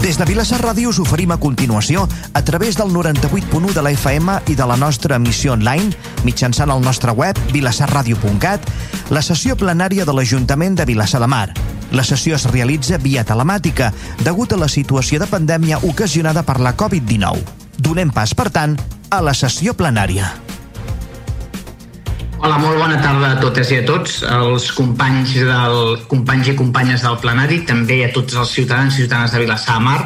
Des de Vilassar Ràdio us oferim a continuació, a través del 98.1 de la FM i de la nostra emissió online, mitjançant el nostre web, vilassarradio.cat, la sessió plenària de l'Ajuntament de Vilassar de Mar. La sessió es realitza via telemàtica, degut a la situació de pandèmia ocasionada per la Covid-19. Donem pas, per tant, a la sessió plenària. Hola, molt bona tarda a totes i a tots, els companys, del, companys i companyes del plenari, també a tots els ciutadans i ciutadanes de Vilassar de Mar,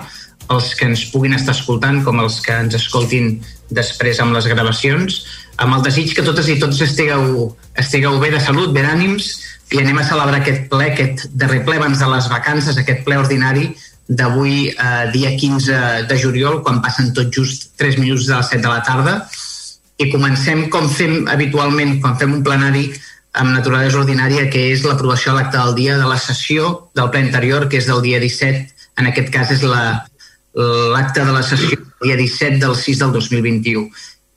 els que ens puguin estar escoltant com els que ens escoltin després amb les gravacions, amb el desig que totes i tots estigueu, estigueu bé de salut, ben ànims, i anem a celebrar aquest ple, aquest darrer ple abans de les vacances, aquest ple ordinari d'avui, eh, dia 15 de juliol, quan passen tot just 3 minuts de les 7 de la tarda, i comencem com fem habitualment quan fem un plenari amb naturalesa ordinària, que és l'aprovació de l'acte del dia de la sessió del ple anterior, que és del dia 17. En aquest cas és l'acte la, de la sessió del dia 17 del 6 del 2021.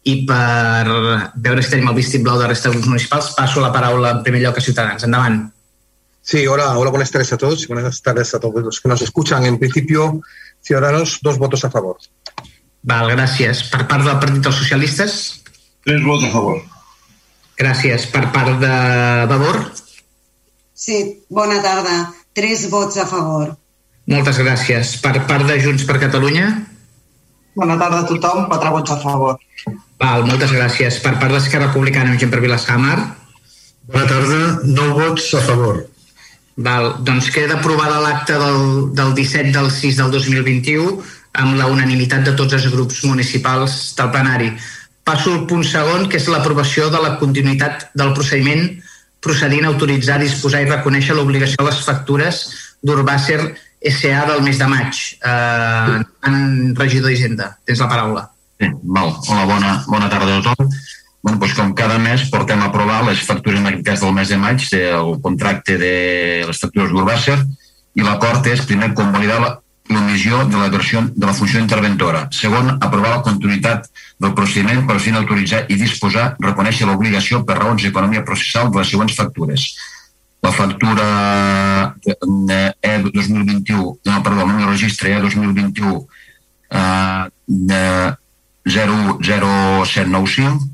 I per veure si tenim el vistiplau de resta de grups municipals, passo la paraula en primer lloc a Ciutadans. Endavant. Sí, hola, hola, buenas tardes a todos y buenas tardes a todos los que nos escuchan. En principio, Ciudadanos, dos votos a favor. Val, gràcies. Per part del Partit dels Socialistes? Tres vots a favor. Gràcies. Per part de Vavor? Sí, bona tarda. Tres vots a favor. Moltes gràcies. Per part de Junts per Catalunya? Bona tarda a tothom. Quatre vots a favor. Val, moltes gràcies. Per part d'Esquerra Republicana, amb gent per Vilassamar? Bona tarda. Nou vots a favor. Val, doncs queda aprovada l'acte del, del 17 del 6 del 2021 amb la unanimitat de tots els grups municipals del plenari. Passo al punt segon, que és l'aprovació de la continuïtat del procediment procedint a autoritzar, disposar i reconèixer l'obligació de les factures d'Urbàcer SA del mes de maig. Eh, en regidor d'Hisenda, tens la paraula. Sí, val. Hola, bona, bona tarda a tothom. Bueno, doncs com cada mes portem a aprovar les factures, en aquest cas del mes de maig, el contracte de les factures d'Urbàcer, i l'acord és, primer, convalidar l'omissió de la versió de la funció interventora. Segon, aprovar la continuïtat del procediment per sin autoritzar i disposar, reconèixer l'obligació per raons d'economia processal de les següents factures. La factura E2021, no, perdó, el registre E2021 eh, de 00795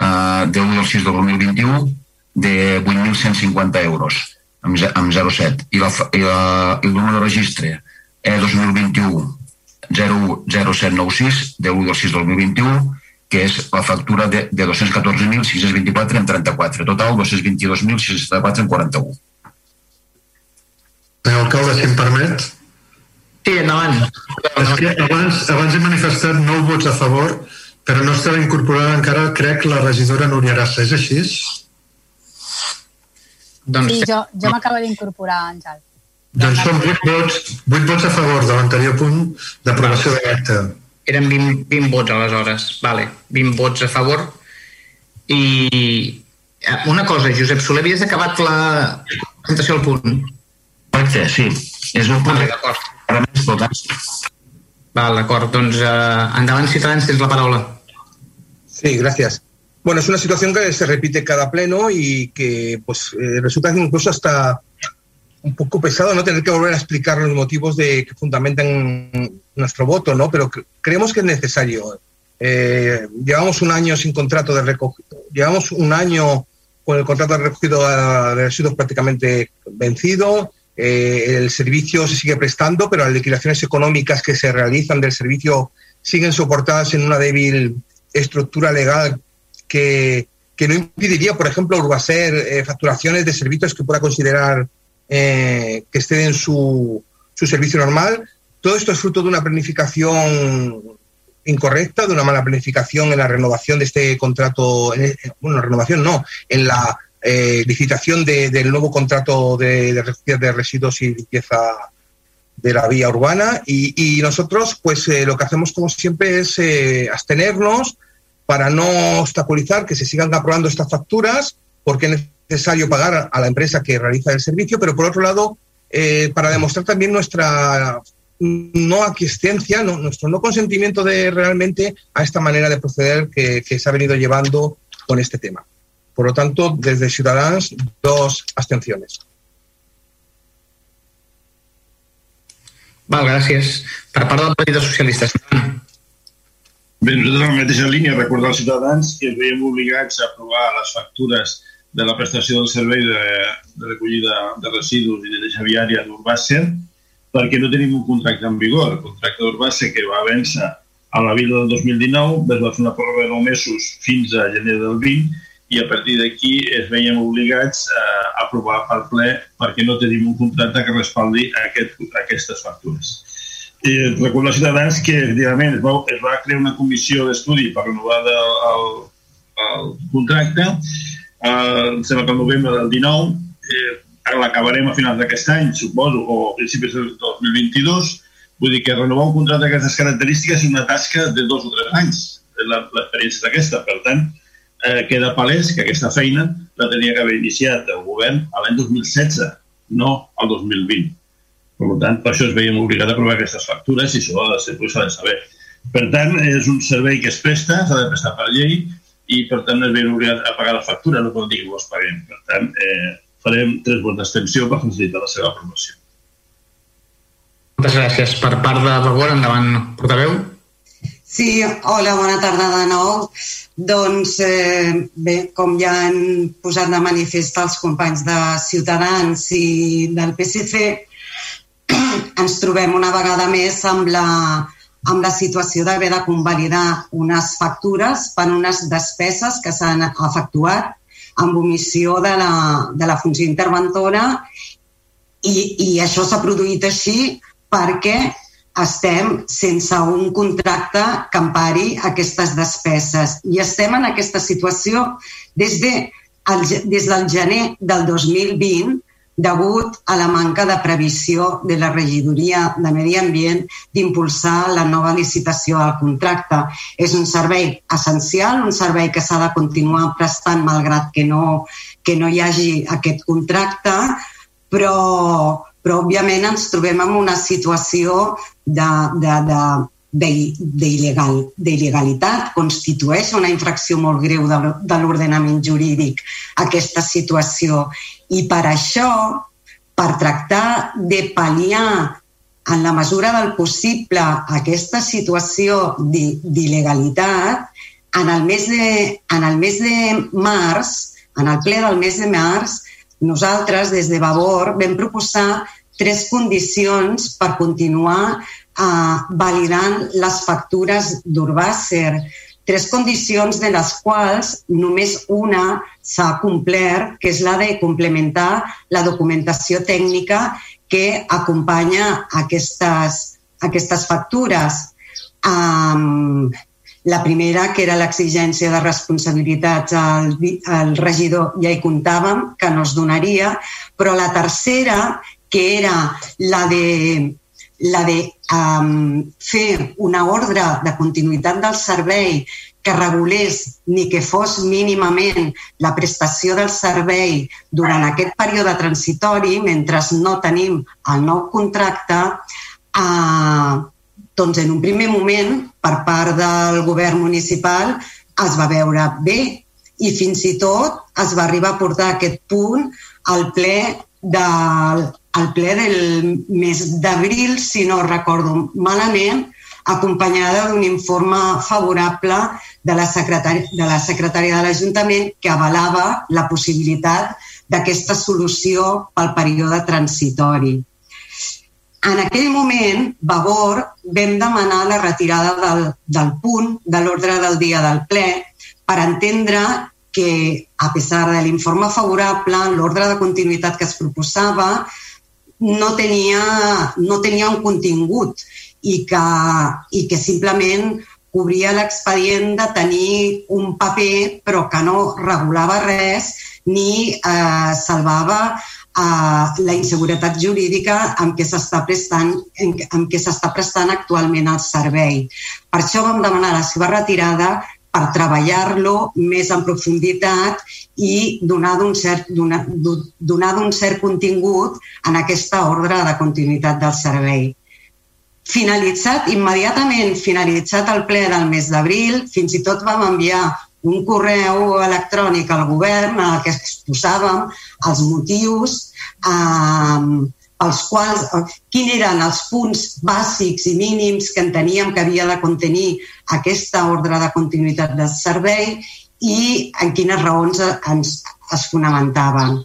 eh, de 1 del 6 del 2021 de 8.150 euros amb, amb 0,7 i, la, i, la, i el número de registre E 2021 00796 de l'1 del 6 del 2021 que és la factura de, de 214.624 en 34. Total, 222.674 en 41. Senyor alcalde, si em permet. Sí, endavant. És que abans, abans he manifestat nou vots a favor, però no estava incorporada encara, crec, la regidora Núria Arassa. És així? Doncs... Sí, jo, jo m'acabo d'incorporar, Àngel. Doncs són 8 vots, 8 vots a favor de l'anterior punt d'aprovació de l'acte. Eren 20, 20 vots aleshores, vale, 20 vots a favor. I eh, una cosa, Josep Soler, havies acabat la presentació al punt? Correcte, sí. És un punt vale, d'acord. Val, d'acord. Doncs eh, endavant, Ciutadans, tens la paraula. Sí, gracias. Bueno, es una situación que se repite cada pleno y que pues eh, resulta que incluso hasta un poco pesado no tener que volver a explicar los motivos de que fundamentan nuestro voto, ¿no? Pero creemos que es necesario. Eh, llevamos un año sin contrato de recogido, llevamos un año con el contrato de recogido de residuos prácticamente vencido, eh, el servicio se sigue prestando, pero las liquidaciones económicas que se realizan del servicio siguen soportadas en una débil estructura legal que, que no impediría, por ejemplo, Urbaser eh, facturaciones de servicios que pueda considerar eh, que esté en su, su servicio normal. Todo esto es fruto de una planificación incorrecta, de una mala planificación en la renovación de este contrato, bueno, renovación no, en la eh, licitación de, del nuevo contrato de, de de residuos y limpieza de la vía urbana y, y nosotros pues eh, lo que hacemos como siempre es eh, abstenernos para no obstaculizar que se sigan aprobando estas facturas porque es necesario pagar a la empresa que realiza el servicio, pero por otro lado, eh, para demostrar también nuestra no aquiescencia, no, nuestro no consentimiento de realmente a esta manera de proceder que, que se ha venido llevando con este tema. Por lo tanto, desde Ciudadanos, dos abstenciones. Val, gràcies. Per part del Partit dels Socialistes. Bé, nosaltres en la mateixa línia recordar als ciutadans que es veiem obligats a aprovar les factures de la prestació del servei de, de recollida de residus i de deixa viària d'Urbàcer perquè no tenim un contracte en vigor. El contracte d'Urbàcer que va vèncer a la vila del 2019 es va fer una pròrroga de 9 mesos fins a gener del 20 i a partir d'aquí es veiem obligats a aprovar per ple perquè no tenim un contracte que respaldi aquest, aquestes factures. Eh, recordar als ciutadans que efectivament es va, es va crear una comissió d'estudi per renovar el, el, el contracte eh, em sembla que el novembre del 19 eh, l'acabarem a finals d'aquest any, suposo, o a principis del 2022 vull dir que renovar un contracte d'aquestes característiques és una tasca de dos o tres anys l'experiència d'aquesta, per tant eh, queda palès que aquesta feina la tenia que haver iniciat el govern l'any 2016, no el 2020 per tant, per això es veiem obligats a aprovar aquestes factures i això ha de ser, de saber. Per tant, és un servei que es presta, s'ha de prestar per llei i, per tant, es veiem obligats a pagar la factura, no podem dir que ho es paguem. Per tant, eh, farem tres vots d'extensió per facilitar la seva aprovació. Moltes gràcies. Per part de Vavor, endavant, portaveu. Sí, hola, bona tarda de nou. Doncs eh, bé, com ja han posat de manifest els companys de Ciutadans i del PSC, ens trobem una vegada més amb la, amb la situació d'haver de convalidar unes factures per unes despeses que s'han efectuat amb omissió de la, de la funció interventora i, i això s'ha produït així perquè estem sense un contracte que empari aquestes despeses. I estem en aquesta situació des, de, el, des del gener del 2020 degut a la manca de previsió de la regidoria de Medi Ambient d'impulsar la nova licitació al contracte. És un servei essencial, un servei que s'ha de continuar prestant malgrat que no, que no hi hagi aquest contracte, però, però òbviament ens trobem en una situació de, de, de, d'il·legalitat, constitueix una infracció molt greu de l'ordenament jurídic aquesta situació. I per això, per tractar de pal·liar en la mesura del possible aquesta situació d'il·legalitat, en el mes de, en el mes de març, en el ple del mes de març, nosaltres, des de Vavor, vam proposar tres condicions per continuar eh, validant les factures d'Urbàcer. Tres condicions de les quals només una s'ha complert, que és la de complementar la documentació tècnica que acompanya aquestes, aquestes factures. Um, la primera, que era l'exigència de responsabilitats al, al regidor, ja hi comptàvem, que no es donaria, però la tercera, que era la de la de um, fer una ordre de continuïtat del servei que regulés ni que fos mínimament la prestació del servei durant aquest període transitori, mentre no tenim el nou contracte, eh, doncs en un primer moment, per part del govern municipal, es va veure bé i fins i tot es va arribar a portar aquest punt al ple del al ple del mes d'abril, si no recordo malament, acompanyada d'un informe favorable de la, de la secretària de l'Ajuntament que avalava la possibilitat d'aquesta solució pel període transitori. En aquell moment, Vavor vam demanar la retirada del, del punt de l'ordre del dia del ple per entendre que, a pesar de l'informe favorable, l'ordre de continuïtat que es proposava no tenia, no tenia un contingut i que, i que simplement cobria l'expedient de tenir un paper però que no regulava res ni eh, salvava eh, la inseguretat jurídica amb què s'està prestant, amb què s'està prestant actualment el servei. Per això vam demanar la seva retirada per treballar-lo més en profunditat i donar d'un cert, donar, donar cert contingut en aquesta ordre de continuïtat del servei. Finalitzat, immediatament finalitzat el ple del mes d'abril, fins i tot vam enviar un correu electrònic al govern en que exposàvem els motius eh, pels quals, eh, quins eren els punts bàsics i mínims que enteníem que havia de contenir aquesta ordre de continuïtat del servei i en quines raons ens, es fonamentaven.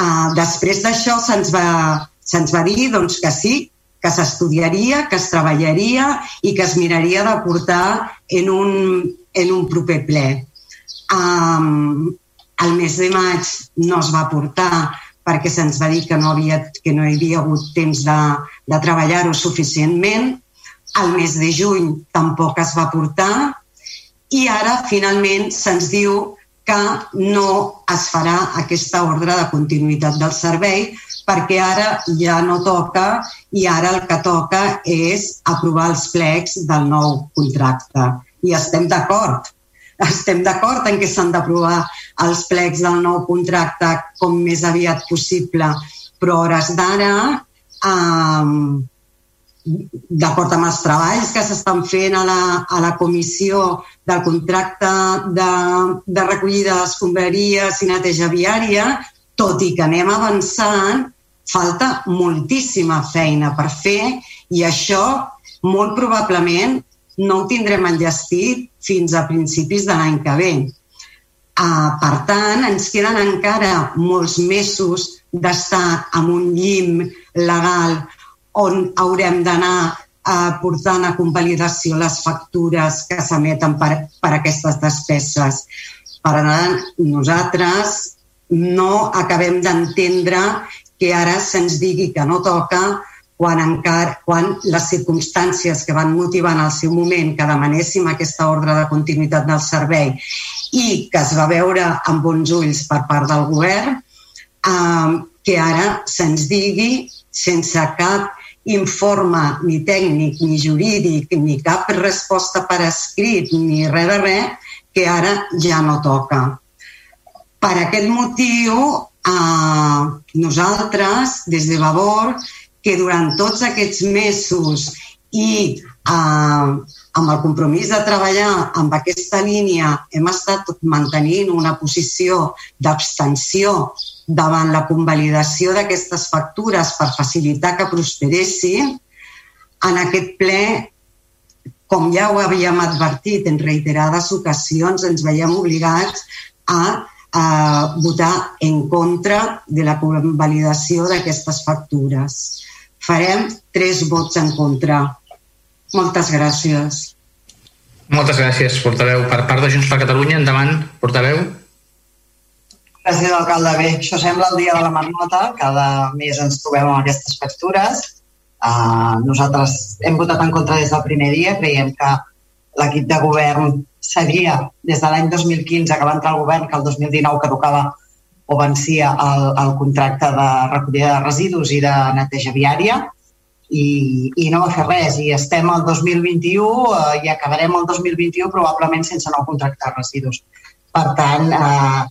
Uh, després d'això se'ns va, se va dir doncs, que sí, que s'estudiaria, que es treballaria i que es miraria de portar en un, en un proper ple. Um, el mes de maig no es va portar perquè se'ns va dir que no, havia, que no hi havia hagut temps de, de treballar-ho suficientment. El mes de juny tampoc es va portar i ara finalment se'ns diu que no es farà aquesta ordre de continuïtat del servei perquè ara ja no toca i ara el que toca és aprovar els plecs del nou contracte. I estem d'acord. Estem d'acord en que s'han d'aprovar els plecs del nou contracte com més aviat possible, però hores d'ara, eh, d'acord amb els treballs que s'estan fent a la, a la comissió del contracte de, de recollida de escombraries i neteja viària, tot i que anem avançant, falta moltíssima feina per fer i això molt probablement no ho tindrem enllestit fins a principis de l'any que ve. Uh, per tant, ens queden encara molts mesos d'estar en un llim legal on haurem d'anar uh, portant a convalidació les factures que s'emeten per, per aquestes despeses. Per tant, nosaltres no acabem d'entendre que ara se'ns digui que no toca quan, encara, quan les circumstàncies que van motivar en el seu moment que demanéssim aquesta ordre de continuïtat del servei i que es va veure amb bons ulls per part del govern, eh, que ara se'ns digui sense cap informe ni tècnic ni jurídic ni cap resposta per escrit ni res de res, que ara ja no toca. Per aquest motiu, eh, nosaltres, des de Vavor, que durant tots aquests mesos i eh, amb el compromís de treballar amb aquesta línia hem estat mantenint una posició d'abstenció davant la convalidació d'aquestes factures per facilitar que prosperessin, en aquest ple, com ja ho havíem advertit en reiterades ocasions, ens veiem obligats a a votar en contra de la validació d'aquestes factures. Farem tres vots en contra. Moltes gràcies. Moltes gràcies, portaveu. Per part de Junts per Catalunya, endavant, portaveu. Gràcies, alcalde. Bé, això sembla el dia de la marmota. Cada mes ens trobem amb aquestes factures. Uh, nosaltres hem votat en contra des del primer dia. Creiem que l'equip de govern sabia des de l'any 2015 que va entrar al govern que el 2019 caducava o vencia el, el contracte de recollida de residus i de neteja viària i, i no va fer res. I estem al 2021 eh, i acabarem el 2021 probablement sense nou contracte de residus. Per tant, eh,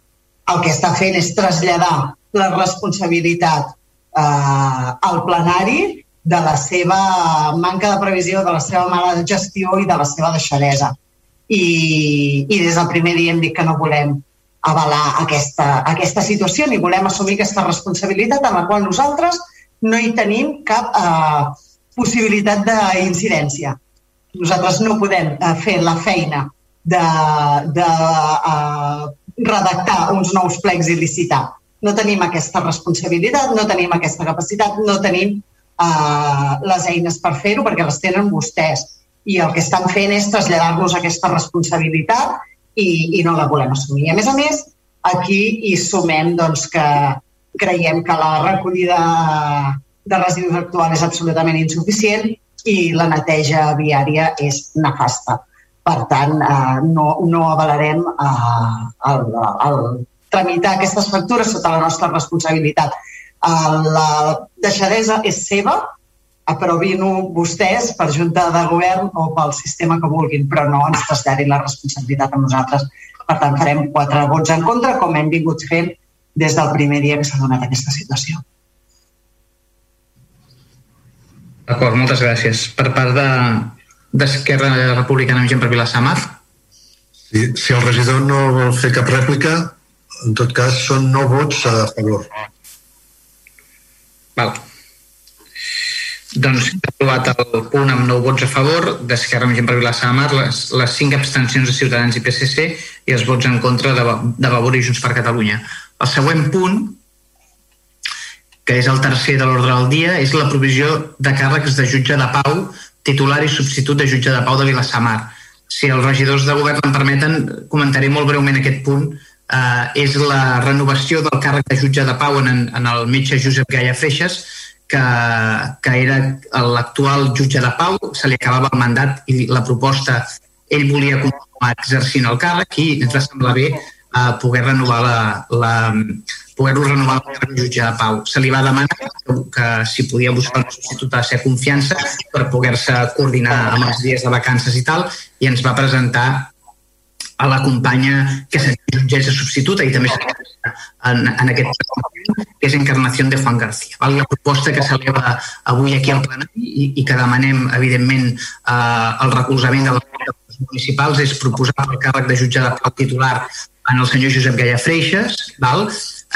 el que està fent és traslladar la responsabilitat eh, al plenari de la seva manca de previsió, de la seva mala gestió i de la seva deixadesa i, i des del primer dia hem dit que no volem avalar aquesta, aquesta situació ni volem assumir aquesta responsabilitat en la qual nosaltres no hi tenim cap eh, possibilitat d'incidència. Nosaltres no podem eh, fer la feina de, de eh, redactar uns nous plecs i licitar. No tenim aquesta responsabilitat, no tenim aquesta capacitat, no tenim eh, les eines per fer-ho perquè les tenen vostès i el que estan fent és traslladar-nos aquesta responsabilitat i, i no la volem assumir. A més a més, aquí hi sumem doncs, que creiem que la recollida de residus actual és absolutament insuficient i la neteja viària és nefasta. Per tant, eh, no, no avalarem eh, el, el tramitar aquestes factures sota la nostra responsabilitat. Eh, la deixadesa és seva, aprovin-ho vostès per junta de govern o pel sistema que vulguin, però no ens traslladin la responsabilitat a nosaltres. Per tant, farem quatre vots en contra, com hem vingut fent des del primer dia que s'ha donat aquesta situació. D'acord, moltes gràcies. Per part d'Esquerra de, Republicana amb gent per Vilassamar? Sí, si el regidor no vol fer cap rèplica, en tot cas són nou vots a favor. Val. Doncs s'ha aprovat el punt amb 9 vots a favor d'Esquerra amb gent per Vilassar Mar, les, les 5 abstencions de Ciutadans i PSC i els vots en contra de, de Vavor i Junts per Catalunya. El següent punt, que és el tercer de l'ordre del dia, és la provisió de càrrecs de jutge de pau, titular i substitut de jutge de pau de Vilassar Mar. Si els regidors de govern em permeten, comentaré molt breument aquest punt. Eh, és la renovació del càrrec de jutge de pau en, en el metge Josep Gaia Freixes, que, que era l'actual jutge de pau, se li acabava el mandat i la proposta, ell volia continuar exercint el càrrec i ens va semblar bé uh, poder renovar la, la poder-lo renovar el jutge de pau. Se li va demanar que, que si podia buscar un substitut de ser confiança per poder-se coordinar amb els dies de vacances i tal, i ens va presentar a la companya que seria jutgessa substituta i també en, en aquest que és Encarnació de Juan García. Val? La proposta que s'eleva avui aquí al plenari i, i que demanem, evidentment, eh, el recolzament de les municipals és proposar el càrrec de jutge de pau titular en el senyor Josep Gaia Freixes, val?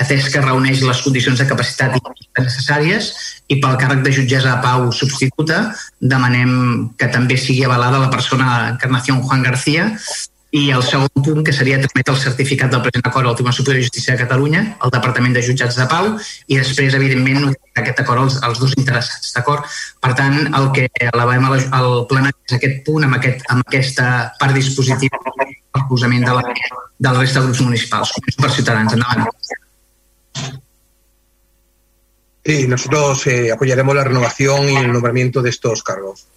atès que reuneix les condicions de capacitat necessàries i pel càrrec de jutgessa de pau substituta demanem que també sigui avalada la persona Encarnació Juan García i el segon punt, que seria trametre el certificat del present acord al Tribunal Superior de Justícia de Catalunya, al Departament de Jutjats de Pau, i després, evidentment, notificar aquest acord als, als dos interessats, d'acord? Per tant, el que elevem al plenari és aquest punt, amb, aquest, amb aquesta part dispositiva del posament de la, de la resta de grups municipals. Començo per Ciutadans. Endavant. Sí, nosotros eh, apoyaremos la renovación y el nombramiento de estos cargos.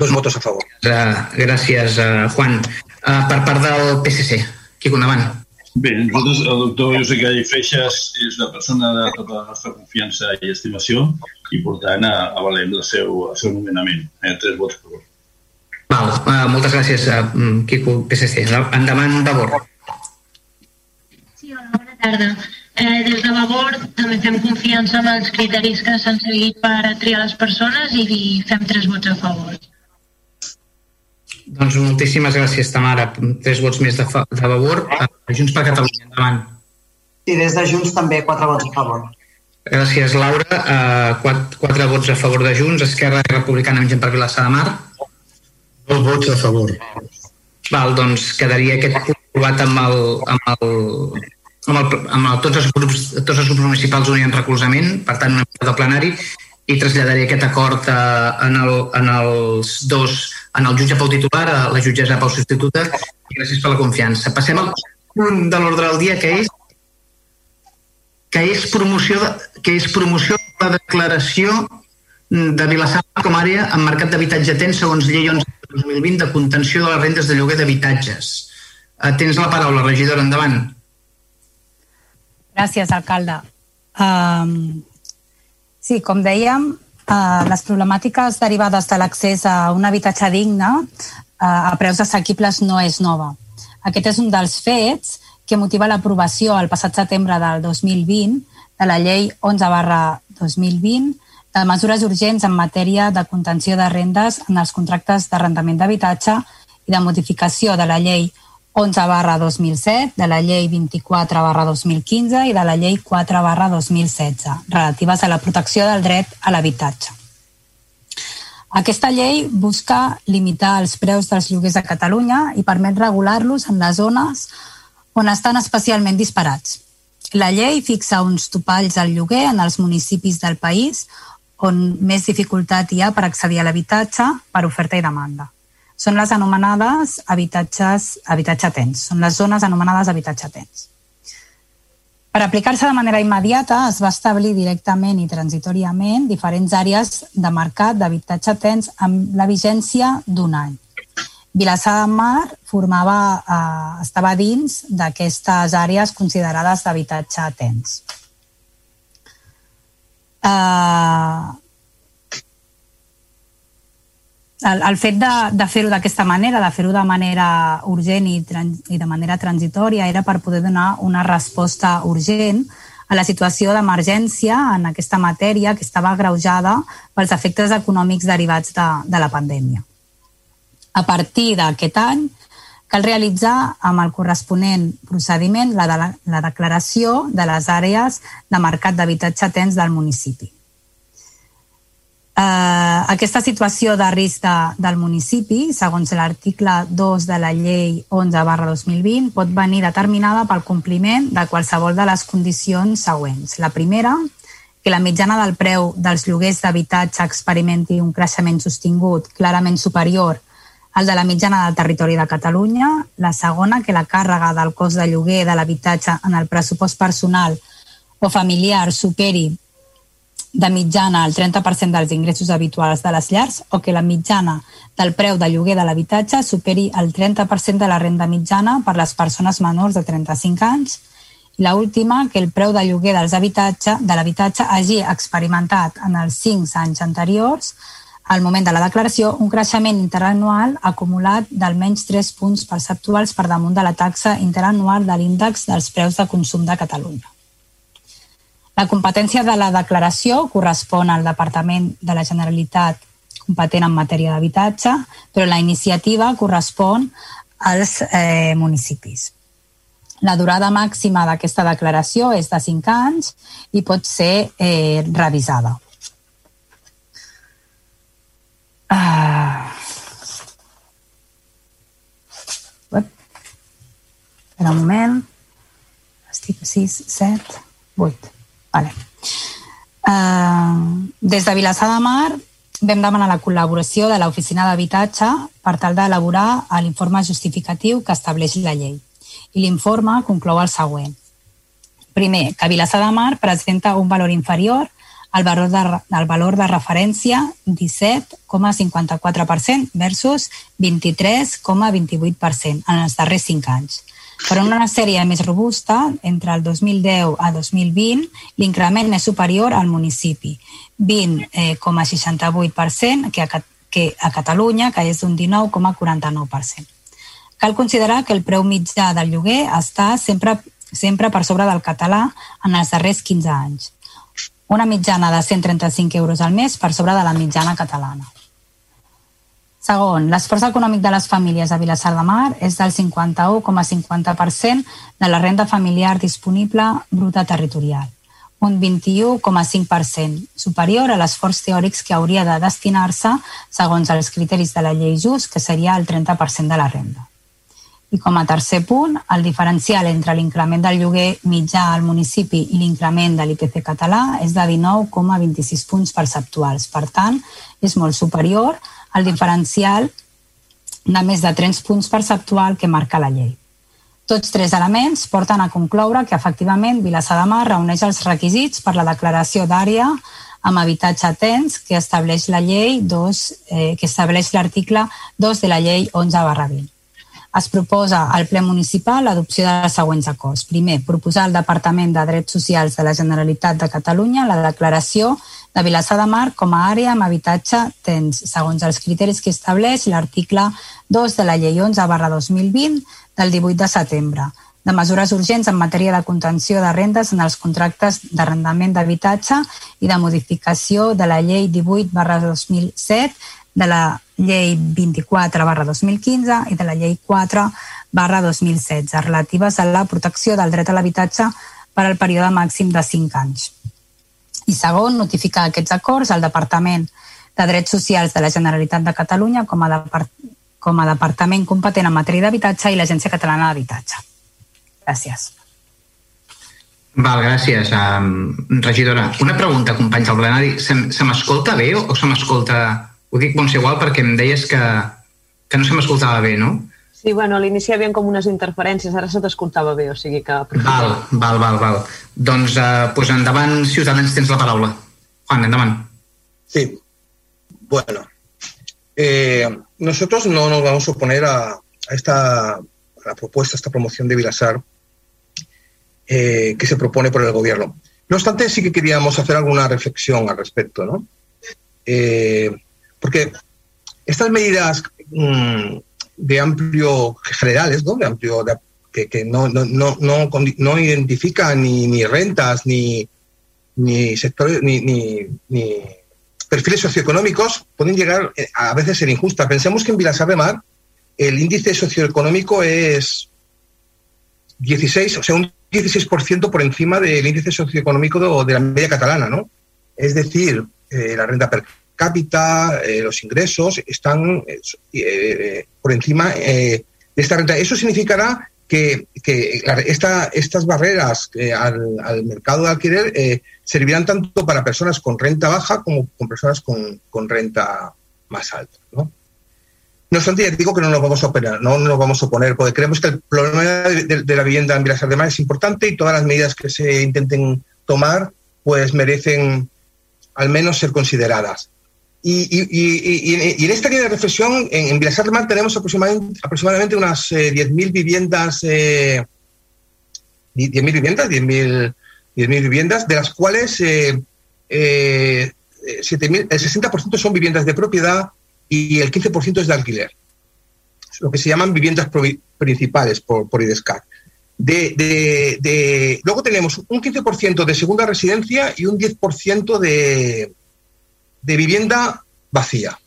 Dos votos a favor. Gràcies, uh, Juan. Uh, per part del PSC, Quico, endavant. Bé, nosaltres, el doctor Josep Gall Feixas és una persona de tota la nostra confiança i estimació i, per tant, avalem el seu, el seu nomenament. Eh, tres vots a favor. Val, uh, moltes gràcies, uh, Quico, PSC. Endavant, Vavor. Sí, hola, bona tarda. Eh, des de Vavor també fem confiança en els criteris que s'han seguit per triar les persones i fem tres vots a favor. Doncs moltíssimes gràcies, Tamara. Tres vots més de, fa, de favor. Junts per Catalunya, endavant. I des de Junts també quatre vots a favor. Gràcies, Laura. Uh, quatre, quatre vots a favor de Junts. Esquerra Republicana amb gent per Vilassar de Mar. Dos vots a favor. Val, doncs quedaria aquest punt aprovat amb el, amb el, amb, el, amb el, tots, els grups, tots els grups municipals unien recolzament, per tant, un del plenari, i traslladaré aquest acord eh, en, el, en els dos, en el jutge Pau titular, a la jutgessa Pau substituta, i gràcies per la confiança. Passem al punt de l'ordre del dia, que és que és promoció de, que és promoció de la declaració de Vilassar com a àrea en mercat d'habitatge tens segons llei 11 de 2020 de contenció de les rendes de lloguer d'habitatges. Eh, tens la paraula, regidora, endavant. Gràcies, alcalde. Um, Sí, com dèiem, eh, les problemàtiques derivades de l'accés a un habitatge digne eh, a preus assequibles no és nova. Aquest és un dels fets que motiva l'aprovació el passat setembre del 2020 de la llei 11 barra 2020 de mesures urgents en matèria de contenció de rendes en els contractes d'arrendament d'habitatge i de modificació de la llei 11 barra 2007, de la llei 24 barra 2015 i de la llei 4 barra 2016, relatives a la protecció del dret a l'habitatge. Aquesta llei busca limitar els preus dels lloguers a Catalunya i permet regular-los en les zones on estan especialment disparats. La llei fixa uns topalls al lloguer en els municipis del país on més dificultat hi ha per accedir a l'habitatge per oferta i demanda són les anomenades habitatges, habitatge tens, són les zones anomenades habitatge tens. Per aplicar-se de manera immediata es va establir directament i transitoriament diferents àrees de mercat d'habitatge tens amb la vigència d'un any. Vilassar de Mar formava, eh, estava dins d'aquestes àrees considerades d'habitatge tens. Eh, el, el fet de, de fer-ho d'aquesta manera, de fer-ho de manera urgent i, i de manera transitòria, era per poder donar una resposta urgent a la situació d'emergència en aquesta matèria que estava greujada pels efectes econòmics derivats de, de la pandèmia. A partir d'aquest any, cal realitzar amb el corresponent procediment la, de, la declaració de les àrees de mercat d'habitatge tens del municipi Uh, aquesta situació de risc de, del municipi, segons l'article 2 de la llei 11 barra 2020, pot venir determinada pel compliment de qualsevol de les condicions següents. La primera, que la mitjana del preu dels lloguers d'habitatge experimenti un creixement sostingut clarament superior al de la mitjana del territori de Catalunya. La segona, que la càrrega del cost de lloguer de l'habitatge en el pressupost personal o familiar superi de mitjana el 30% dels ingressos habituals de les llars o que la mitjana del preu de lloguer de l'habitatge superi el 30% de la renda mitjana per les persones menors de 35 anys i la última, que el preu de lloguer dels habitatge, de l'habitatge hagi experimentat en els 5 anys anteriors al moment de la declaració un creixement interanual acumulat d'almenys 3 punts perceptuals per damunt de la taxa interanual de l'índex dels preus de consum de Catalunya. La competència de la declaració correspon al Departament de la Generalitat competent en matèria d'habitatge, però la iniciativa correspon als eh, municipis. La durada màxima d'aquesta declaració és de 5 anys i pot ser eh, revisada. Uh... Espera un moment. Estic a 6, 7, 8. Vale. Uh, des de Vilassar de Mar vam demanar la col·laboració de l'Oficina d'Habitatge per tal d'elaborar l'informe justificatiu que estableix la llei. I l'informe conclou el següent. Primer, que Vilassar de Mar presenta un valor inferior al valor de, al valor de referència 17,54% versus 23,28% en els darrers 5 anys per una sèrie més robusta, entre el 2010 a 2020, l'increment és superior al municipi, 20,68% eh, que, a, que a Catalunya, que és d'un 19,49%. Cal considerar que el preu mitjà del lloguer està sempre, sempre per sobre del català en els darrers 15 anys. Una mitjana de 135 euros al mes per sobre de la mitjana catalana. Segon, l'esforç econòmic de les famílies a Vilassar de Mar és del 51,50% de la renda familiar disponible bruta territorial, un 21,5% superior a l'esforç teòrics que hauria de destinar-se segons els criteris de la llei just, que seria el 30% de la renda. I com a tercer punt, el diferencial entre l'increment del lloguer mitjà al municipi i l'increment de l'IPC català és de 19,26 punts perceptuals. Per tant, és molt superior el diferencial de més de 3 punts perceptual que marca la llei. Tots tres elements porten a concloure que efectivament Vilassar de Mar reuneix els requisits per la declaració d'àrea amb habitatge tens que estableix la llei 2, eh, que estableix l'article 2 de la llei 11 barra 20. Es proposa al ple municipal l'adopció de les següents acords. Primer, proposar al Departament de Drets Socials de la Generalitat de Catalunya la declaració de Vilassar de Mar com a àrea amb habitatge tens, segons els criteris que estableix l'article 2 de la llei 11 barra 2020 del 18 de setembre, de mesures urgents en matèria de contenció de rendes en els contractes d'arrendament d'habitatge i de modificació de la llei 18 barra 2007, de la llei 24 barra 2015 i de la llei 4 barra 2016 relatives a la protecció del dret a l'habitatge per al període màxim de 5 anys. I segon, notificar aquests acords al Departament de Drets Socials de la Generalitat de Catalunya com a, depart com a departament competent en matèria d'habitatge i l'Agència Catalana d'Habitatge. Gràcies. Val, gràcies, um, regidora. Una pregunta, companys del plenari. Se, se m'escolta bé o, o se m'escolta... Ho dic bon igual perquè em deies que, que no se m'escoltava bé, no? Sí, bueno, a l'inici hi havia com unes interferències, ara se t'escoltava bé, o sigui que... Val, val, val, val. Doncs, eh, pues endavant, Ciutadans, tens la paraula. Juan, endavant. Sí. Bueno, eh, nosotros no nos vamos a oponer a, a esta a la propuesta, a esta promoción de Vilasar eh, que se propone por el gobierno. No obstante, sí que queríamos hacer alguna reflexión al respecto, ¿no? Eh, porque estas medidas mmm, de amplio generales, ¿no? De amplio que, que no, no, no, no, no identifican ni, ni rentas ni, ni sectores ni, ni, ni, perfiles socioeconómicos pueden llegar eh, a veces ser injustas. Pensemos que en Vilasar de Mar el índice socioeconómico es 16, o sea, un 16% por encima del índice socioeconómico de, de, la media catalana, ¿no? Es decir, eh, la renta per cápita, eh, los ingresos están eh, eh, por encima de esta renta. Eso significará que, que esta, estas barreras al, al mercado de alquiler servirán tanto para personas con renta baja como con personas con, con renta más alta. ¿no? No obstante, digo que no nos vamos a oponer, no nos vamos a oponer, porque creemos que el problema de, la vivienda en Vilasar de Mar es importante y todas las medidas que se intenten tomar pues merecen al menos ser consideradas. Y, y- y- y- en esta línea de reflexión, en, en tenemos aproximadamente, aproximadamente unas eh, 10.000 viviendas, eh, 10.000 viviendas, 10.000 10.000 viviendas, de las cuales eh, eh, 7.000 el 60% son viviendas de propiedad y el 15% es de alquiler. Lo que se llaman viviendas principales por, por IDESCAR. De, de- de- luego tenemos un 15% de segunda residencia y un 10% de, de vivienda vacía.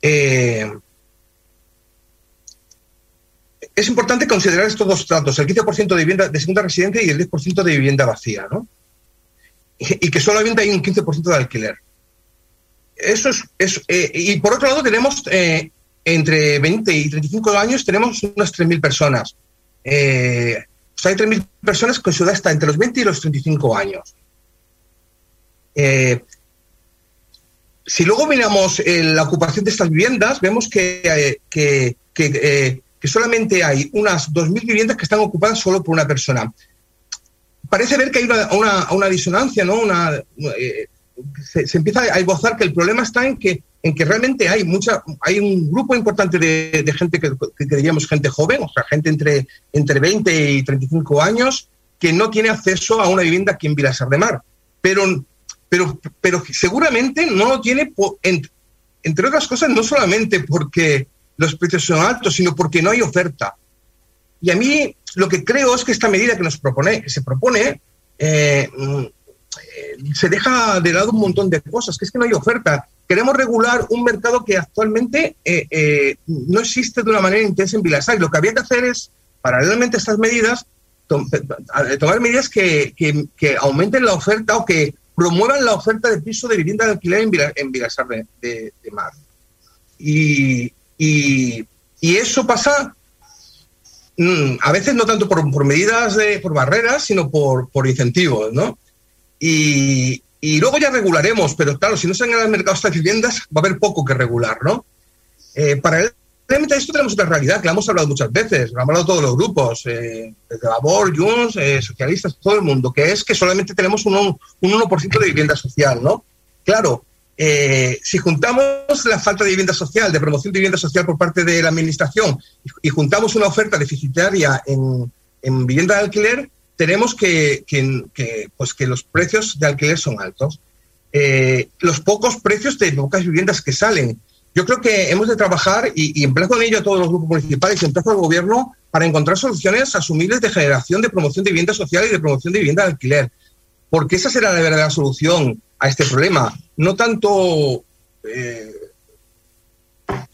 Eh, es importante considerar estos dos datos, el 15% de vivienda de segunda residencia y el 10% de vivienda vacía, ¿no? Y, que solamente hay un 15% de alquiler. Eso es, es, eh, y por otro lado tenemos eh, entre 20 y 35 años tenemos unas 3.000 personas. O sea, hay 3.000 personas con su edad está entre los 20 y los 35 años. Eh, si luego miramos eh, la ocupación de estas viviendas, vemos que, eh, que, solamente hay unas 2.000 viviendas que están ocupadas solo por una persona. Parece ver que hay una, una, disonancia, ¿no? Se, empieza a esbozar que el problema está en que, en que realmente hay mucha, hay un grupo importante de, gente que diríamos gente joven, o sea, gente entre, entre 20 y 35 años, que no tiene acceso a una vivienda aquí en Vilasar de Mar. Pero, pero, pero seguramente no lo tiene, por, en, entre otras cosas, no solamente porque los precios son altos, sino porque no hay oferta. Y a mí lo que creo es que esta medida que nos propone, que se propone, eh, se deja de lado un montón de cosas, que es que no hay oferta. Queremos regular un mercado que actualmente eh, eh, no existe de una manera intensa en Vilasar. Y lo que había que hacer es, paralelamente a estas medidas, to tomar medidas que, que, que, aumenten la oferta o que promuevan la oferta de piso de vivienda de alquiler en, Vila, de, Mar. Y, y, eso pasa mmm, a veces no tanto por, por medidas, de, por barreras, sino por, por incentivos, ¿no? Y, y, luego ya regularemos, pero claro, si no se han al mercado estas viviendas, va a haber poco que regular, ¿no? Eh, paralelamente a esto tenemos otra realidad que la hemos hablado muchas veces, lo han hablado todos los grupos, eh, desde Labor, Junts, eh, socialistas, todo el mundo, que es que solamente tenemos un, un 1% de vivienda social, ¿no? Claro, eh, si juntamos la falta de vivienda social, de promoción de vivienda social por parte de la Administración, y, juntamos una oferta deficitaria en, en vivienda de alquiler, tenemos que, que, que, pues que los precios de alquiler son altos. Eh, los pocos precios de pocas viviendas que salen. Yo creo que hemos de trabajar, y, y emplazo en ello a todos los grupos municipales y emplazo al gobierno para encontrar soluciones asumibles de generación de promoción de vivienda social y de promoción de vivienda de alquiler. Porque esa será la verdadera solución a este problema. No tanto eh,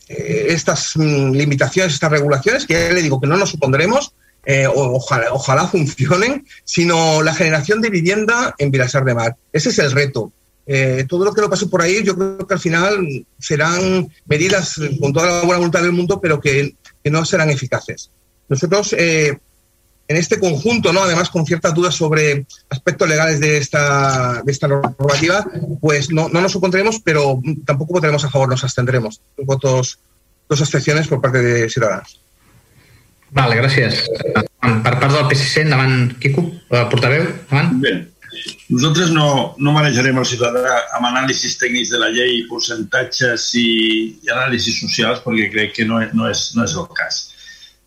eh, estas mm, limitaciones, estas regulaciones, que ya le digo que no nos supondremos, eh, ojalá, ojalá, funcionen, sino la generación de vivienda en Vilasar de Mar. Ese es el reto. Eh, todo lo que lo pase por ahí, yo creo que al final serán medidas con toda la buena voluntad del mundo, pero que, que no serán eficaces. Nosotros, eh, en este conjunto, ¿no? además con ciertas dudas sobre aspectos legales de esta, de esta normativa, pues no, no nos opondremos, pero tampoco votaremos a favor, nos abstendremos. Votos, dos abstenciones por parte de Ciudadanos. Vale, gràcies. Per part del PSC, endavant, Quico, portaveu, endavant. Bé, nosaltres no, no manejarem el ciutadà amb anàlisis tècnics de la llei, percentatges i, i anàlisis socials, perquè crec que no no és, no és el cas.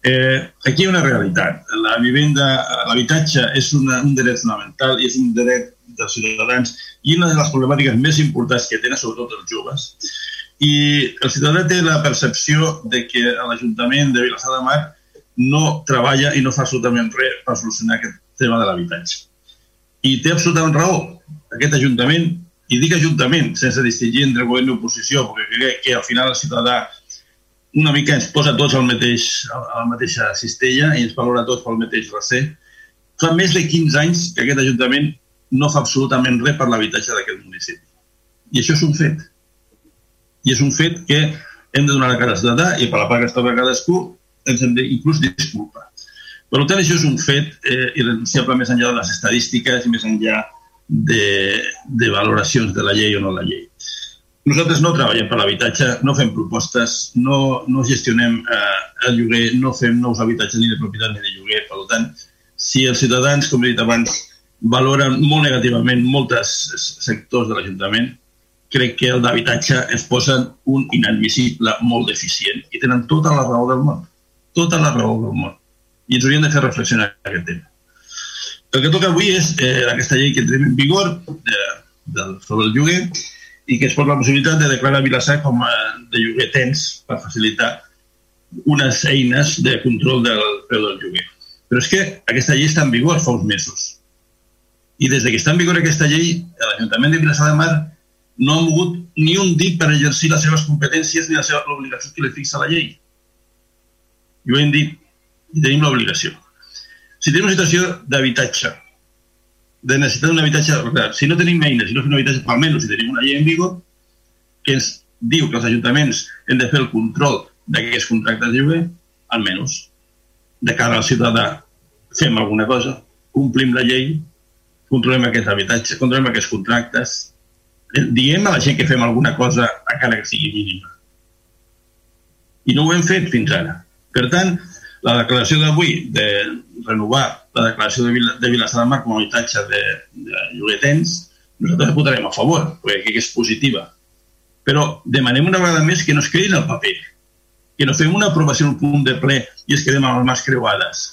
Eh, aquí hi ha una realitat. La vivenda, l'habitatge és una, un dret fonamental i és un dret dels ciutadans i una de les problemàtiques més importants que tenen sobretot els joves. I el ciutadà té la percepció de que l'Ajuntament de Vilassar de Mar no treballa i no fa absolutament res per solucionar aquest tema de l'habitatge. I té absolutament raó. Aquest Ajuntament, i dic Ajuntament sense distingir entre govern i oposició, perquè crec que al final el ciutadà una mica ens posa tots al mateix, a la mateixa cistella i ens valora tots pel mateix recer. Fa més de 15 anys que aquest Ajuntament no fa absolutament res per l'habitatge d'aquest municipi. I això és un fet. I és un fet que hem de donar la cara a ciutadà i per la part que es toca cadascú ens hem d'inclús disculpar. Per tant, això és un fet eh, irrenunciable més enllà de les estadístiques i més enllà de, de valoracions de la llei o no la llei. Nosaltres no treballem per l'habitatge, no fem propostes, no, no gestionem eh, el lloguer, no fem nous habitatges ni de propietat ni de lloguer. Per tant, si els ciutadans, com he dit abans, valoren molt negativament molts sectors de l'Ajuntament, crec que el d'habitatge es posen un inadmissible molt deficient i tenen tota la raó del món. Tota la raó del món. I ens haurien de fer reflexionar aquest tema. El que toca avui és eh, aquesta llei que entrem en vigor de, de, sobre el lloguer i que es pot la possibilitat de declarar Vilassar com a de lloguer tens per facilitar unes eines de control del preu del lloguer. Però és que aquesta llei està en vigor fa uns mesos. I des de que està en vigor aquesta llei, l'Ajuntament de Vilassar de Mar no ha mogut ni un dit per exercir les seves competències ni les seves obligacions que li fixa la llei. I ho hem dit, i tenim l'obligació. Si tenim una situació d'habitatge, de necessitat d'un habitatge, si no tenim eines, si no fem un habitatge, almenys si tenim una llei en vigor, que ens diu que els ajuntaments hem de fer el control d'aquests contractes de lloguer, almenys de cara al ciutadà fem alguna cosa, complim la llei, controlem aquest habitatge, controlem aquests contractes, diem a la gent que fem alguna cosa a cara que sigui mínima. I no ho hem fet fins ara. Per tant, la declaració d'avui de renovar la declaració de, Vila, de Vilassar de Mar com a habitatge de, de lloguetens, nosaltres votarem a favor, perquè crec que és positiva. Però demanem una vegada més que no es quedin al paper, que no fem una aprovació en un punt de ple i es quedem amb les mans creuades.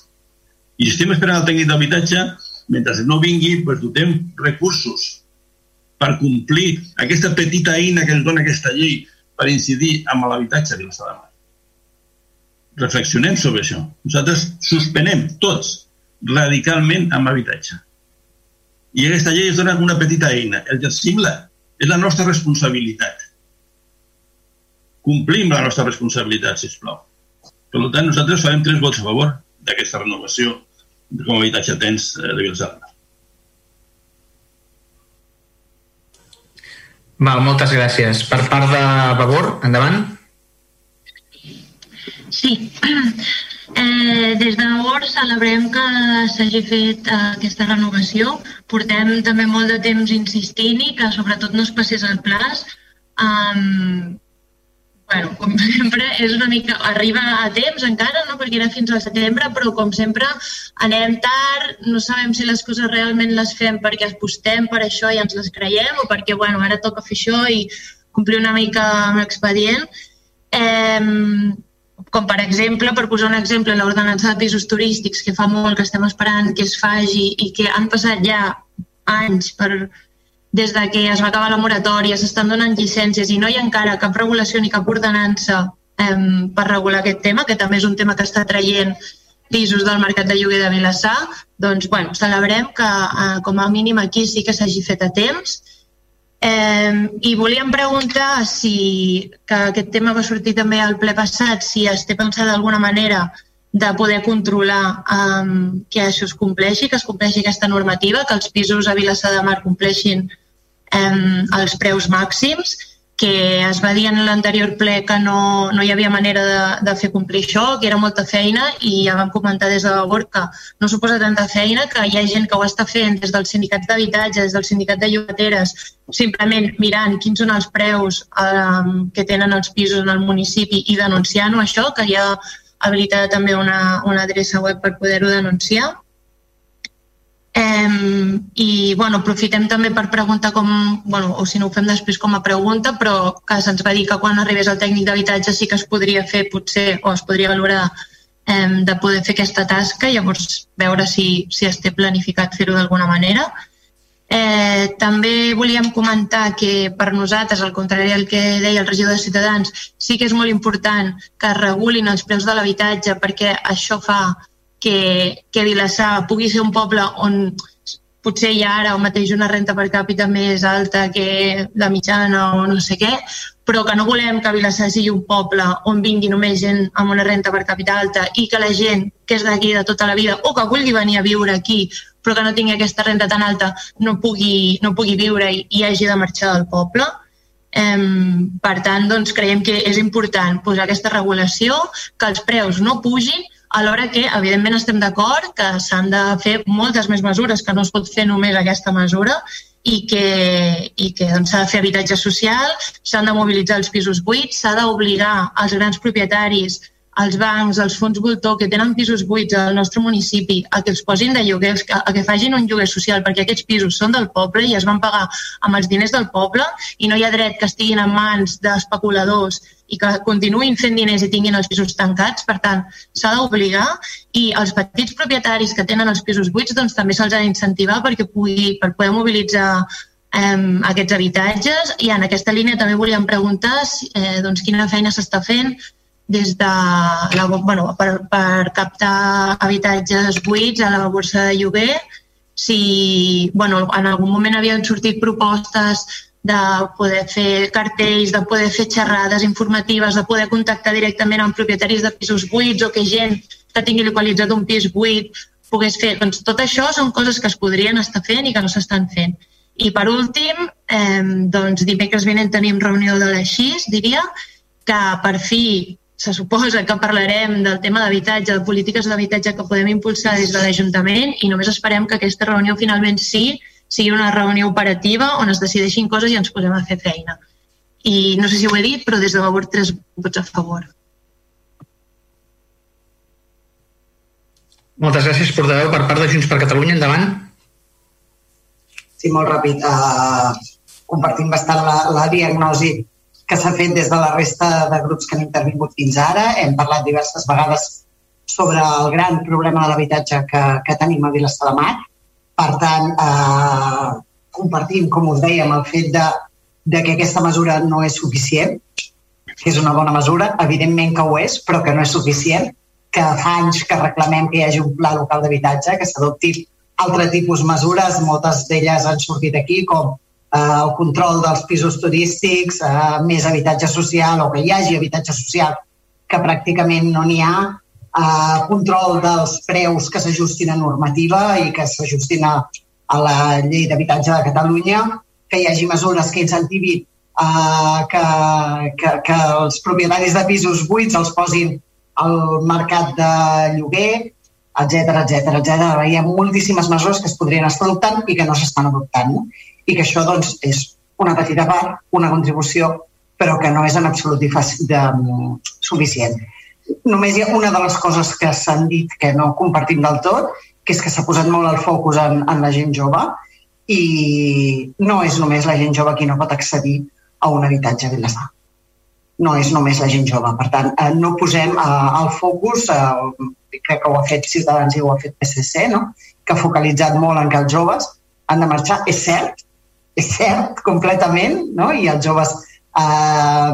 I si estem esperant el tècnic d'habitatge, mentre no vingui, doncs dotem recursos per complir aquesta petita eina que ens dona aquesta llei per incidir amb l'habitatge de Vilassar de Mar. Reflexionem sobre això. Nosaltres suspenem tots radicalment amb habitatge. I aquesta llei ens dona una petita eina. Exercim-la. És la nostra responsabilitat. Complim la nostra responsabilitat, si plau. Per tant, nosaltres farem tres vots a favor d'aquesta renovació com a habitatge tens eh, de Vilsalma. Val, moltes gràcies. Per part de Vavor, endavant. Sí. Eh, des de celebrem que s'hagi fet eh, aquesta renovació. Portem també molt de temps insistint-hi que sobretot no es passés el plaç. Um, bueno, com sempre, és una mica... Arriba a temps encara, no? perquè era fins al setembre, però com sempre anem tard, no sabem si les coses realment les fem perquè apostem per això i ens les creiem o perquè, bueno, ara toca fer això i complir una mica amb l'expedient. Eh, com per exemple, per posar un exemple, l'ordenança de pisos turístics, que fa molt que estem esperant que es faci i que han passat ja anys per, des de que es va acabar la moratòria, s'estan donant llicències i no hi ha encara cap regulació ni cap ordenança eh, per regular aquest tema, que també és un tema que està traient pisos del mercat de lloguer de Vilassar, doncs, bueno, celebrem que eh, com a mínim aquí sí que s'hagi fet a temps Eh, I volíem preguntar si, que aquest tema va sortir també al ple passat, si es té pensat d'alguna manera de poder controlar um, que això es compleixi, que es compleixi aquesta normativa, que els pisos a Vilassar de Mar compleixin um, els preus màxims que es va dir en l'anterior ple que no, no hi havia manera de, de fer complir això, que era molta feina i ja vam comentar des de la que no suposa tanta feina, que hi ha gent que ho està fent des dels sindicats d'habitatge, des del sindicat de llogateres, simplement mirant quins són els preus eh, que tenen els pisos en el municipi i denunciant-ho això, que hi ha habilitada també una, una adreça web per poder-ho denunciar. Eh, I bueno, aprofitem també per preguntar com, bueno, o si no ho fem després com a pregunta, però que se'ns va dir que quan arribés el tècnic d'habitatge sí que es podria fer potser o es podria valorar eh, de poder fer aquesta tasca, llavors veure si, si es té planificat fer-ho d'alguna manera. Eh, també volíem comentar que per nosaltres, al contrari del que deia el regidor de Ciutadans, sí que és molt important que regulin els preus de l'habitatge perquè això fa que, que Vilassar pugui ser un poble on potser hi ha ara o mateix una renta per càpita més alta que la mitjana o no sé què, però que no volem que Vilassar sigui un poble on vingui només gent amb una renta per càpita alta i que la gent que és d'aquí de tota la vida o que vulgui venir a viure aquí però que no tingui aquesta renta tan alta no pugui, no pugui viure i, i hagi de marxar del poble. Eh, per tant, doncs, creiem que és important posar aquesta regulació, que els preus no pugin, alhora que, evidentment, estem d'acord que s'han de fer moltes més mesures, que no es pot fer només aquesta mesura, i que, i que doncs, s'ha de fer habitatge social, s'han de mobilitzar els pisos buits, s'ha d'obligar els grans propietaris els bancs, els fons voltor que tenen pisos buits al nostre municipi a que els posin de lloguer, a que facin un lloguer social, perquè aquests pisos són del poble i es van pagar amb els diners del poble i no hi ha dret que estiguin en mans d'especuladors i que continuïn fent diners i tinguin els pisos tancats. Per tant, s'ha d'obligar i els petits propietaris que tenen els pisos buits doncs, també se'ls ha d'incentivar perquè pugui, per poder mobilitzar aquests habitatges i en aquesta línia també volíem preguntar eh, doncs, quina feina s'està fent des de la, bueno, per, per captar habitatges buits a la borsa de lloguer. Si bueno, en algun moment havien sortit propostes de poder fer cartells, de poder fer xerrades informatives, de poder contactar directament amb propietaris de pisos buits o que gent que tingui localitzat un pis buit pogués fer. Doncs tot això són coses que es podrien estar fent i que no s'estan fent. I per últim, eh, doncs dimecres vinent tenim reunió de 6, diria, que per fi se suposa que parlarem del tema d'habitatge, de polítiques d'habitatge que podem impulsar des de l'Ajuntament i només esperem que aquesta reunió finalment sí sigui una reunió operativa on es decideixin coses i ens posem a fer feina. I no sé si ho he dit, però des de Vavor 3 vots a favor. Moltes gràcies, portaveu. Per part de Junts per Catalunya, endavant. Sí, molt ràpid. Uh, compartim bastant la, la diagnosi que s'ha fet des de la resta de grups que han intervingut fins ara. Hem parlat diverses vegades sobre el gran problema de l'habitatge que, que tenim a Vilassar de Mar. Per tant, eh, compartim, com us dèiem, el fet de, de que aquesta mesura no és suficient, que és una bona mesura, evidentment que ho és, però que no és suficient, que fa anys que reclamem que hi hagi un pla local d'habitatge, que s'adopti altre tipus de mesures, moltes d'elles han sortit aquí, com el control dels pisos turístics, eh, més habitatge social o que hi hagi habitatge social, que pràcticament no n'hi ha, eh, control dels preus que s'ajustin a normativa i que s'ajustin a, a la llei d'habitatge de Catalunya, que hi hagi mesures que incentivin eh, que, que, que els propietaris de pisos buits els posin al mercat de lloguer, etc etc etc. Hi ha moltíssimes mesures que es podrien estar adoptant i que no s'estan adoptant. No? I que això doncs, és una petita part, una contribució, però que no és en absolut de, suficient. Només hi ha una de les coses que s'han dit que no compartim del tot, que és que s'ha posat molt el focus en, en la gent jove i no és només la gent jove qui no pot accedir a un habitatge a Vilassar. No és només la gent jove. Per tant, eh, no posem eh, el focus, eh, crec que ho ha fet Ciutadans i ho ha fet PSC, no? que ha focalitzat molt en que els joves han de marxar. És cert, és cert, completament, no? i els joves eh,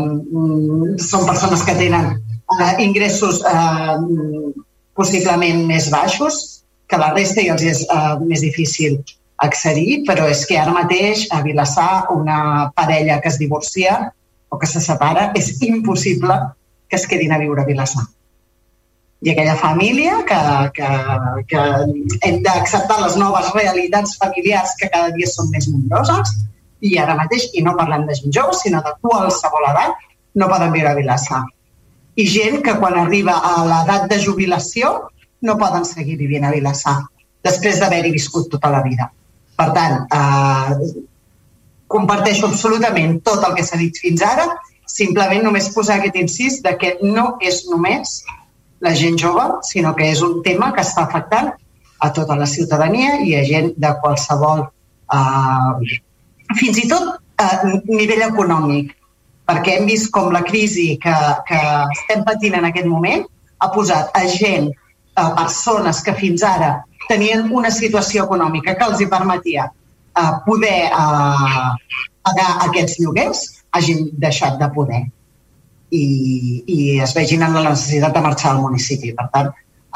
són persones que tenen eh, ingressos eh, possiblement més baixos que la resta i els és eh, més difícil accedir, però és que ara mateix a Vilassar una parella que es divorcia o que se separa és impossible que es quedin a viure a Vilassar. I aquella família que, que, que hem d'acceptar les noves realitats familiars que cada dia són més nombroses i ara mateix, i no parlem de gent jove, sinó de qualsevol edat, no poden viure a Vilassar. I gent que quan arriba a l'edat de jubilació no poden seguir vivint a Vilassar després d'haver-hi viscut tota la vida. Per tant, eh, comparteixo absolutament tot el que s'ha dit fins ara, simplement només posar aquest incís de que no és només la gent jove, sinó que és un tema que està afectant a tota la ciutadania i a gent de qualsevol, eh, fins i tot a nivell econòmic, perquè hem vist com la crisi que, que estem patint en aquest moment ha posat a gent, a persones que fins ara tenien una situació econòmica que els hi permetia eh, poder eh, pagar aquests lloguers, hagin deixat de poder i, i es vegin en la necessitat de marxar al municipi. Per tant,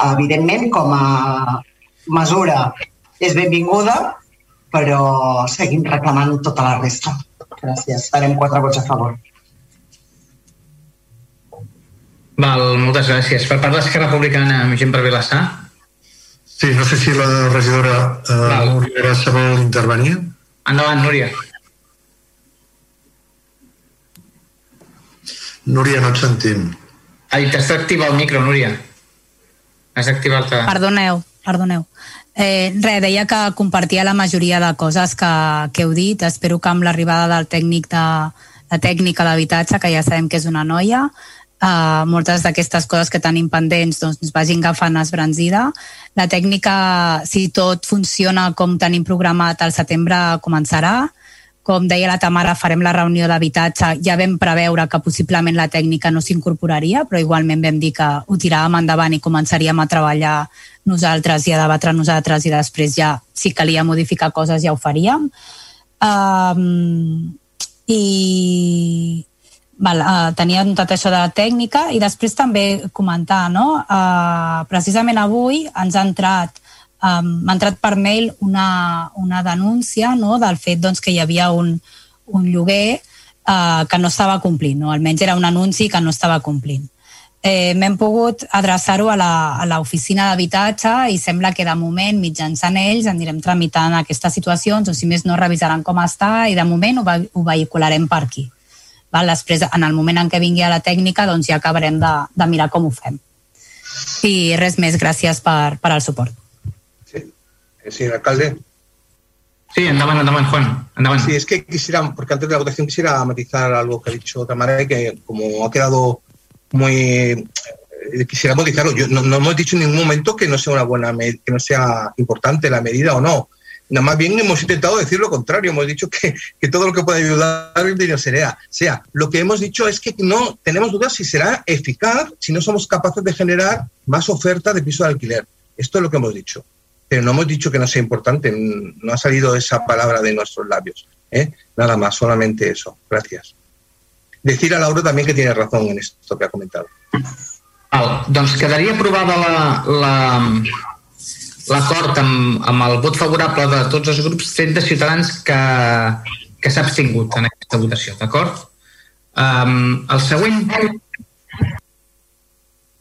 evidentment, com a mesura és benvinguda, però seguim reclamant tota la resta. Gràcies. Farem quatre vots a favor. Val, moltes gràcies. Per part d'Esquerra Republicana, amb gent per Vilassar? Sí, no sé si la regidora eh, Núria Grassa vol intervenir. Endavant, Núria. Núria, no et sentim. Ai, t'has d'activar el micro, Núria. Has d'activar el... Perdoneu, perdoneu. Eh, res, deia que compartia la majoria de coses que, que heu dit. Espero que amb l'arribada del tècnic de, la tècnica d'habitatge, que ja sabem que és una noia, eh, moltes d'aquestes coses que tenim pendents doncs, vagin agafant esbranzida. La tècnica, si tot funciona com tenim programat, al setembre començarà. Com deia la Tamara, farem la reunió d'habitatge. Ja vam preveure que possiblement la tècnica no s'incorporaria, però igualment vam dir que ho tiràvem endavant i començaríem a treballar nosaltres i a debatre nosaltres i després ja, si calia modificar coses, ja ho faríem. Um, I val, uh, tenia notat això de la tècnica i després també comentar, no? Uh, precisament avui ens ha entrat um, m'ha entrat per mail una, una denúncia no, del fet doncs, que hi havia un, un lloguer uh, que no estava complint, no? almenys era un anunci que no estava complint. Eh, M'hem pogut adreçar-ho a l'oficina d'habitatge i sembla que de moment, mitjançant ells, anirem tramitant aquestes situacions o si més no revisaran com està i de moment ho, ho vehicularem per aquí. Val? Després, en el moment en què vingui a la tècnica, doncs ja acabarem de, de mirar com ho fem. I res més, gràcies per, per al suport. Eh, señor alcalde. Sí, andaban, andaban, Juan, andaban. Sí, es que quisiera, porque antes de la votación quisiera matizar algo que ha dicho Tamara, que como ha quedado muy... Eh, quisiera matizarlo. Yo, no, no, hemos dicho en ningún momento que no sea una buena que no sea importante la medida o no. Nada más bien hemos intentado decir lo contrario. Hemos dicho que, que todo lo que pueda ayudar el dinero sea. sea. Lo que hemos dicho es que no tenemos dudas si será eficaz si no somos capaces de generar más oferta de piso de alquiler. Esto es lo que hemos dicho pero no hemos dicho que no sea importante, no ha salido esa palabra de nuestros labios. ¿eh? Nada más, solamente eso. Gracias. Decir a Laura también que tiene razón en esto que ha comentado. Val, doncs quedaria aprovada l'acord la, la, amb, amb el vot favorable de tots els grups tret de ciutadans que, que s'ha abstingut en aquesta votació, d'acord? Um, el següent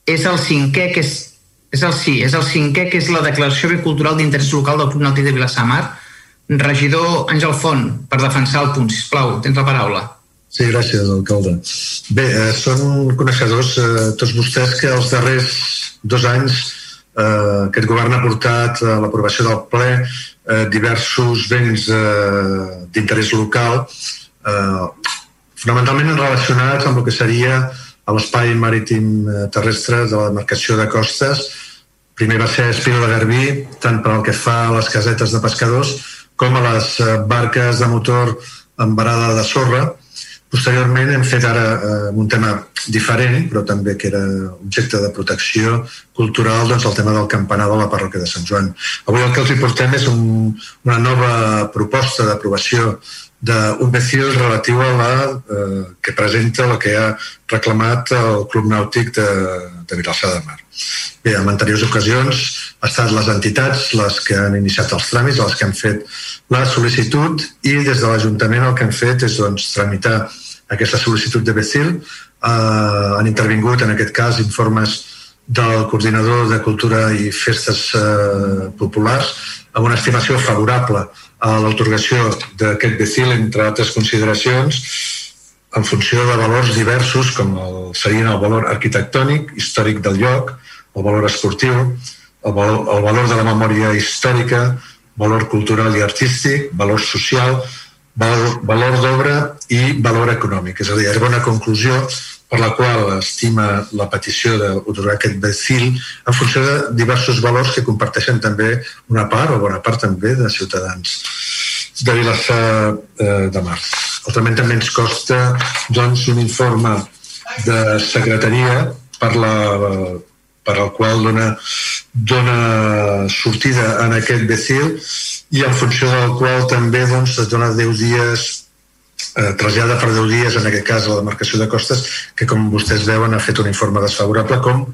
és el cinquè, que és és el sí, és el cinquè, que és la declaració bicultural d'interès local del Club Nàutic de Vilassamar. Regidor Àngel Font, per defensar el punt, sisplau, tens la paraula. Sí, gràcies, alcalde. Bé, eh, són coneixedors eh, tots vostès que els darrers dos anys eh, aquest govern ha portat a l'aprovació del ple eh, diversos béns eh, d'interès local eh, fonamentalment relacionats amb el que seria a l'espai marítim eh, terrestre de la demarcació de costes. Primer va ser Espino de Garbí, tant per al que fa a les casetes de pescadors com a les eh, barques de motor amb varada de sorra. Posteriorment hem fet ara eh, un tema diferent, però també que era objecte de protecció cultural, doncs el tema del campanar de la parròquia de Sant Joan. Avui el que els hi portem és un, una nova proposta d'aprovació d'un vecil relatiu a la eh, que presenta la que ha reclamat el Club Nàutic de, de Vilassar de Mar. Bé, en anteriors ocasions ha estat les entitats les que han iniciat els tràmits, les que han fet la sol·licitud i des de l'Ajuntament el que han fet és doncs, tramitar aquesta sol·licitud de Becil. Eh, han intervingut en aquest cas informes del coordinador de Cultura i Festes eh, Populars amb una estimació favorable a l'autorgació d'aquest becil, entre altres consideracions, en funció de valors diversos, com el, serien el valor arquitectònic, històric del lloc, el valor esportiu, el valor, el valor de la memòria històrica, valor cultural i artístic, valor social, valor, valor d'obra i valor econòmic. És a dir, arriba una conclusió per la qual estima la petició d'otorgar aquest becil en funció de diversos valors que comparteixen també una part o bona part també de ciutadans de Vilassar eh, de Mar. Altrament també ens costa doncs, un informe de secretaria per, la, per al qual dona, dona sortida en aquest becil i en funció del qual també doncs, es dona 10 dies eh, trasllada per 10 dies, en aquest cas, a la demarcació de costes, que, com vostès veuen, ha fet un informe desfavorable, com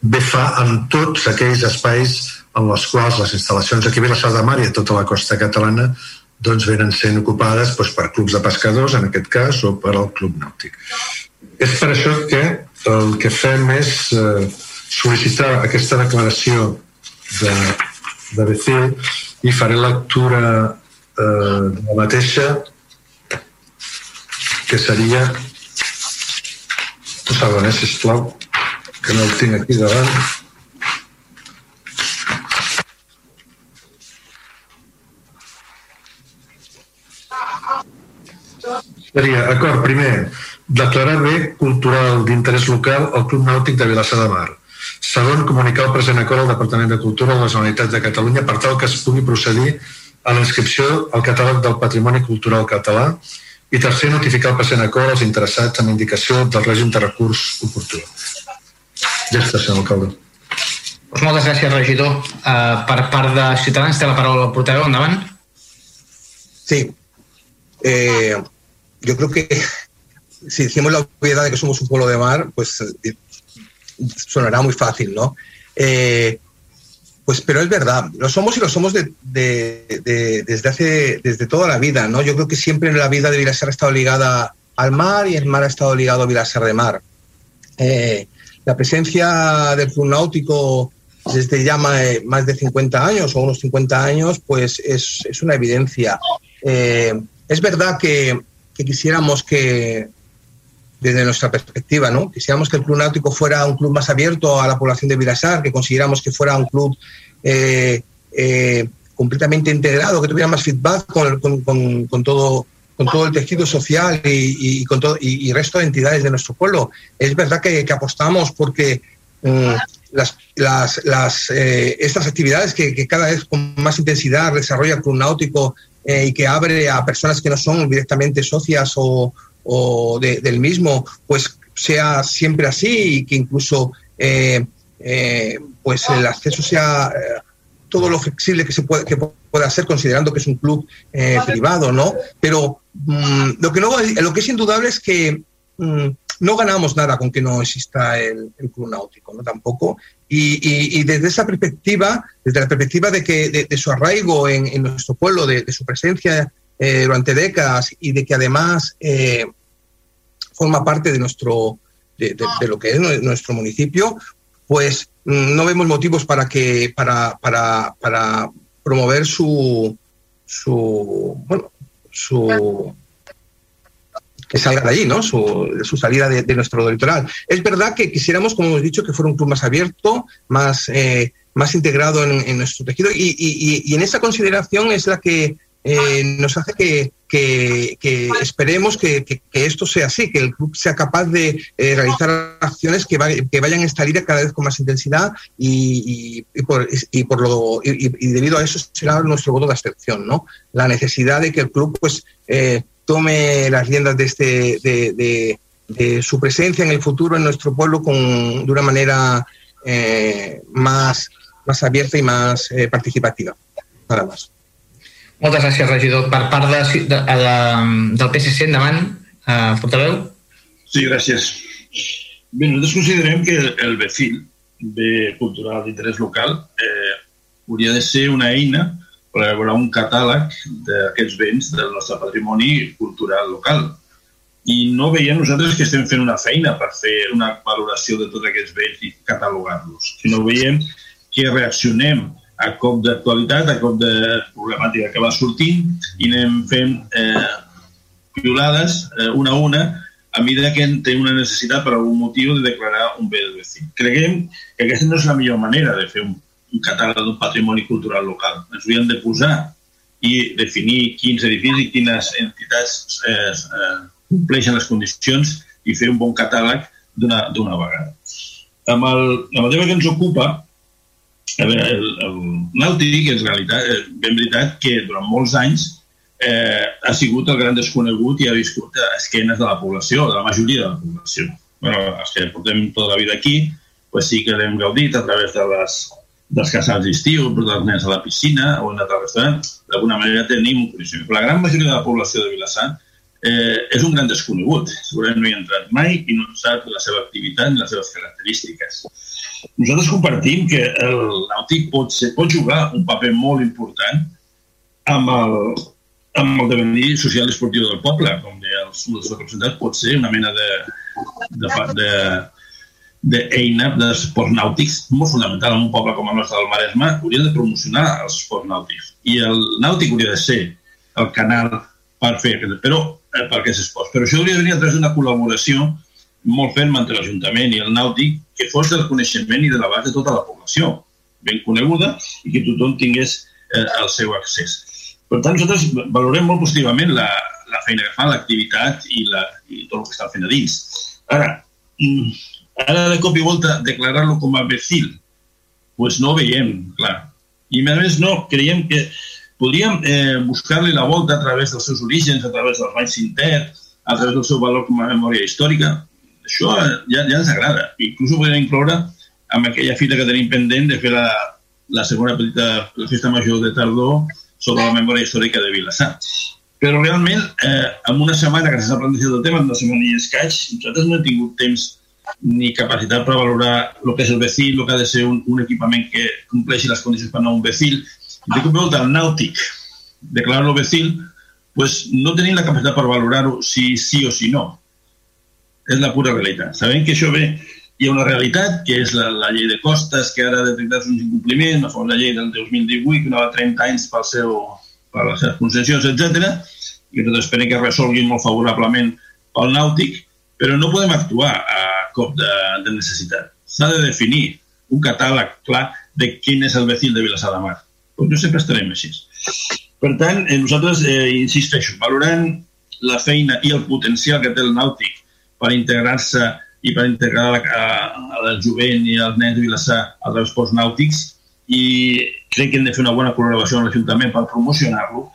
bé fa en tots aquells espais en els quals les instal·lacions aquí a Vilassar de Mar i a tota la costa catalana doncs venen sent ocupades doncs, per clubs de pescadors, en aquest cas, o per al club nàutic. És per això que el que fem és eh, sol·licitar aquesta declaració de, de BC i faré lectura eh, de la mateixa que seria segon, eh, sisplau, que no el tinc aquí davant. Seria, acord, primer, declarar bé cultural d'interès local el Club Nàutic de Vilassar de Mar. Segon, comunicar el present acord al Departament de Cultura de la Generalitat de Catalunya per tal que es pugui procedir a la inscripció al catàleg del Patrimoni Cultural Català i tercer, notificar el present acord als interessats amb indicació del règim de recurs oportú. Ja està, senyor alcalde. Pues moltes gràcies, regidor. Uh, per part de Ciutadans té la paraula el portaveu. Endavant. Sí. Eh, yo creo que si decimos la obviedad de que somos un pueblo de mar, pues eh, sonará muy fácil, ¿no? Eh, pues pero es verdad, lo somos y lo somos de, de, de, desde hace, desde toda la vida, ¿no? Yo creo que siempre la vida de Vilasar ha estado ligada al mar y el mar ha estado ligado a Vilasar de Mar. Eh, la presencia del club náutico desde ya más de 50 años o unos 50 años, pues es, es una evidencia. Eh, es verdad que, que quisiéramos que, desde nuestra perspectiva, ¿no? Quisiéramos que el Club Náutico fuera un club más abierto a la población de Vilasar, que consiguiéramos que fuera un club eh, eh, completamente integrado, que tuviera más feedback con, con, con, todo con todo el tejido social y, con todo y, y, resto de entidades de nuestro pueblo. Es verdad que, apostamos porque eh, las, las, las eh, estas actividades que, cada vez con más intensidad desarrolla el Club Náutico y que abre a personas que no son directamente socias o, o de, del mismo, pues sea siempre así y que incluso eh, eh, pues el acceso sea eh, todo lo flexible que se puede que pueda ser considerando que es un club privado, ¿no? Pero mmm, lo que no lo que es indudable es que mmm, no ganamos nada con que no exista el, el club náutico, ¿no? Tampoco. Y, y, y, desde esa perspectiva, desde la perspectiva de que de, de su arraigo en, en, nuestro pueblo, de, de su presencia eh, durante décadas y de que además eh, forma parte de nuestro de, lo que es nuestro municipio, pues mm, no vemos motivos para que para, para, para promover su su bueno su que salga de allí, ¿no? Su, su salida de, de, nuestro litoral. Es verdad que quisiéramos, como hemos dicho, que fuera un club más abierto, más, eh, más integrado en, en, nuestro tejido y, y, y, en esa consideración es la que eh, nos hace que, esperemos que, esto sea así, que el club sea capaz de eh, realizar acciones que, va, que, vayan a esta línea cada vez con más intensidad y, por, por lo, y, debido a eso será nuestro voto de abstención, ¿no? La necesidad de que el club pues eh, tome las riendas de, este, de, de, su presencia en el futuro en nuestro pueblo con, de una manera eh, más, más abierta y más participativa. Nada más. Moltes gràcies, regidor. Per part de, de, de, del PSC, endavant, eh, portaveu. Sí, gràcies. Bé, nosaltres considerem que el BEFIL, bé cultural d'interès local, eh, hauria de ser una eina per elaborar un catàleg d'aquests béns del nostre patrimoni cultural local. I no veiem nosaltres que estem fent una feina per fer una valoració de tots aquests béns i catalogar-los, sinó veiem que reaccionem a cop d'actualitat, a cop de problemàtica que va sortint i anem fent eh, piolades eh, una a una a mesura que té una necessitat per algun motiu de declarar un bé del vecí. Creguem que aquesta no és la millor manera de fer un, un catàleg d'un patrimoni cultural local. Ens hauríem de posar i definir quins edificis i quines entitats eh, eh, compleixen les condicions i fer un bon catàleg d'una vegada. Amb el, amb el tema que ens ocupa, veure, el, el nàutic, en realitat, eh, ben veritat que durant molts anys eh, ha sigut el gran desconegut i ha viscut a esquenes de la població, de la majoria de la població. bueno, els que portem tota la vida aquí, pues sí que l'hem gaudit a través de les, dels casals d'estiu, portar els nens a la piscina o en altre restaurant, d'alguna manera tenim un coneixement. Però la gran majoria de la població de Vilassar eh, és un gran desconegut. Segurament no hi ha entrat mai i no sap la seva activitat ni les seves característiques. Nosaltres compartim que el nàutic pot, ser, pot jugar un paper molt important amb el, amb el devenir social i esportiu del poble, com deia els, els representats, pot ser una mena de, de, de, d'eina d'esports nàutics molt fundamental en un poble com el nostre del Maresme, hauria de promocionar els esports nàutics. I el nàutic hauria de ser el canal per fer, però eh, per aquests esports. Però això hauria de venir a través d'una col·laboració molt ferm entre l'Ajuntament i el Nàutic que fos del coneixement i de l'abast de tota la població, ben coneguda, i que tothom tingués eh, el seu accés. Per tant, nosaltres valorem molt positivament la, la feina que fan, l'activitat i, la, i tot el que estan fent a dins. Ara, mm, ara de cop i volta declarar-lo com a becil, pues no ho veiem, clar. I a més no, creiem que podríem eh, buscar-li la volta a través dels seus orígens, a través del Baix Sinter, a través del seu valor com a memòria històrica. Això ja, ja ens agrada. Inclús ho podem incloure amb aquella fita que tenim pendent de fer la, la segona petita la festa major de tardor sobre la memòria històrica de Vilassar. Però realment, eh, en una setmana que s'ha plantejat el tema, en una setmana i escaig, nosaltres no hem tingut temps ni capacitat per valorar el que és el vecil, el que ha de ser un, un equipament que compleixi les condicions per anar a un vecil. I de cop volta el nàutic, declarar-lo vecil, pues no tenim la capacitat per valorar-ho si sí o si no. És la pura realitat. Sabem que això ve hi ha una realitat, que és la, la llei de costes, que ara ha detectat uns incompliments, la famosa llei del 2018, que anava 30 anys pel seu, per les seves concessions, etc. i nosaltres esperem que resolguin molt favorablement pel nàutic, però no podem actuar a cop de, de necessitat. S'ha de definir un catàleg clar de quin és el vecil de Vilassar de Mar. Pues no sempre estarem així. Per tant, eh, nosaltres, eh, insisteixo, valorant la feina i el potencial que té el nàutic per integrar-se i per integrar a, a, a la jovent i als nens de Vilassar als transports nàutics i crec que hem de fer una bona col·laboració amb l'Ajuntament per promocionar-lo.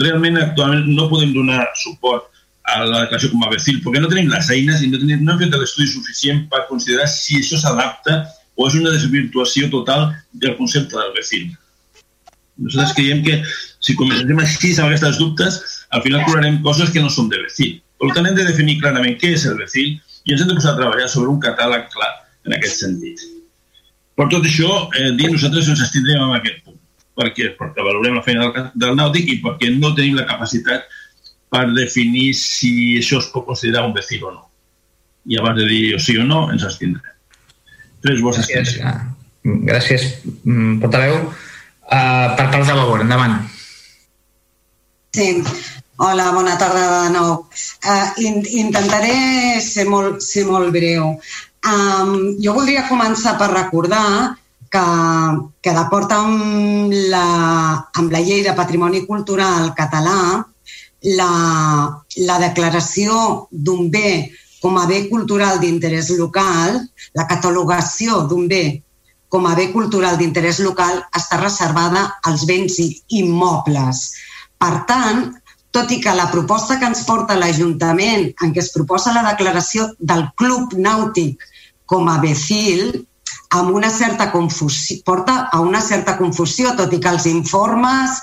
Realment, actualment, no podem donar suport a la declaració com a vecil perquè no tenim les eines i no, tenim, no hem fet l'estudi suficient per considerar si això s'adapta o és una desvirtuació total del concepte del vecil. Nosaltres creiem que si comencem així amb aquestes dubtes, al final cobrarem coses que no són de vecil. Per tant, hem de definir clarament què és el vecil i ens hem de posar a treballar sobre un catàleg clar en aquest sentit. Per tot això, eh, dir nosaltres ens estindrem en aquest punt. Per què? Perquè valorem la feina del, del nàutic i perquè no tenim la capacitat per definir si això es pot considerar un vecino o no. I abans de dir sí o no, ens estindrem. Tres vostres Gràcies, uh, gràcies mm, portaveu. Uh, per part de Vavor, endavant. Sí, Hola, bona tarda de nou. Uh, in, intentaré ser molt, ser molt breu. Um, jo voldria començar per recordar que, que d'acord amb la, amb la llei de patrimoni cultural català, la, la declaració d'un bé com a bé cultural d'interès local, la catalogació d'un bé com a bé cultural d'interès local està reservada als béns immobles. Per tant, tot i que la proposta que ens porta l'Ajuntament, en què es proposa la declaració del Club Nàutic com a Becil, amb una certa confusió, porta a una certa confusió, tot i que els informes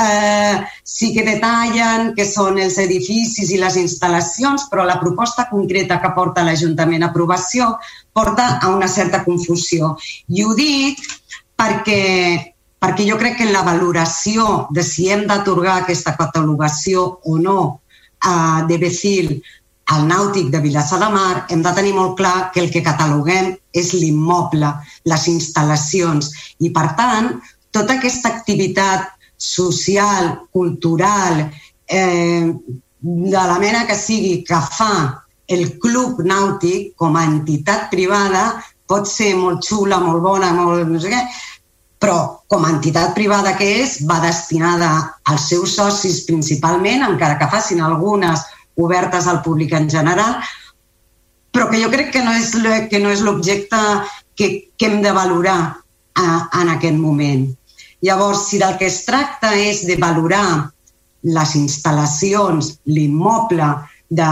eh, sí que detallen què són els edificis i les instal·lacions, però la proposta concreta que porta l'Ajuntament a aprovació porta a una certa confusió. I ho dic perquè perquè jo crec que en la valoració de si hem d'atorgar aquesta catalogació o no eh, de Becil al nàutic de Vilassar de Mar, hem de tenir molt clar que el que cataloguem és l'immoble, les instal·lacions. I, per tant, tota aquesta activitat social, cultural, eh, de la mena que sigui, que fa el club nàutic com a entitat privada, pot ser molt xula, molt bona, molt no sé què, però com a entitat privada que és, va destinada als seus socis principalment, encara que facin algunes obertes al públic en general, però que jo crec que no és, que no és l'objecte que, que hem de valorar a, en aquest moment. Llavors, si del que es tracta és de valorar les instal·lacions, l'immoble de,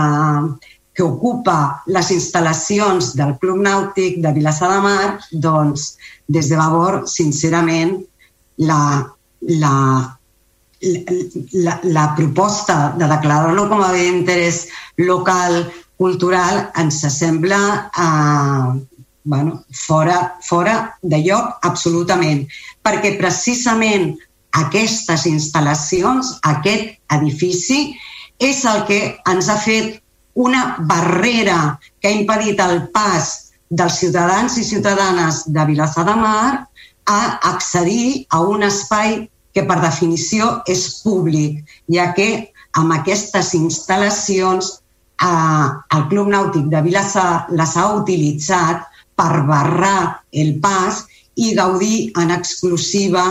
que ocupa les instal·lacions del Club Nàutic de Vilassar de Mar, doncs, des de Vavor, sincerament, la, la, la, la proposta de declarar-lo com a bé d'interès local cultural ens sembla eh, bueno, fora, fora de lloc absolutament, perquè precisament aquestes instal·lacions, aquest edifici, és el que ens ha fet una barrera que ha impedit el pas dels ciutadans i ciutadanes de Vilassar de Mar a accedir a un espai que per definició és públic, ja que amb aquestes instal·lacions eh, el Club Nàutic de Vilassar les ha utilitzat per barrar el pas i gaudir en exclusiva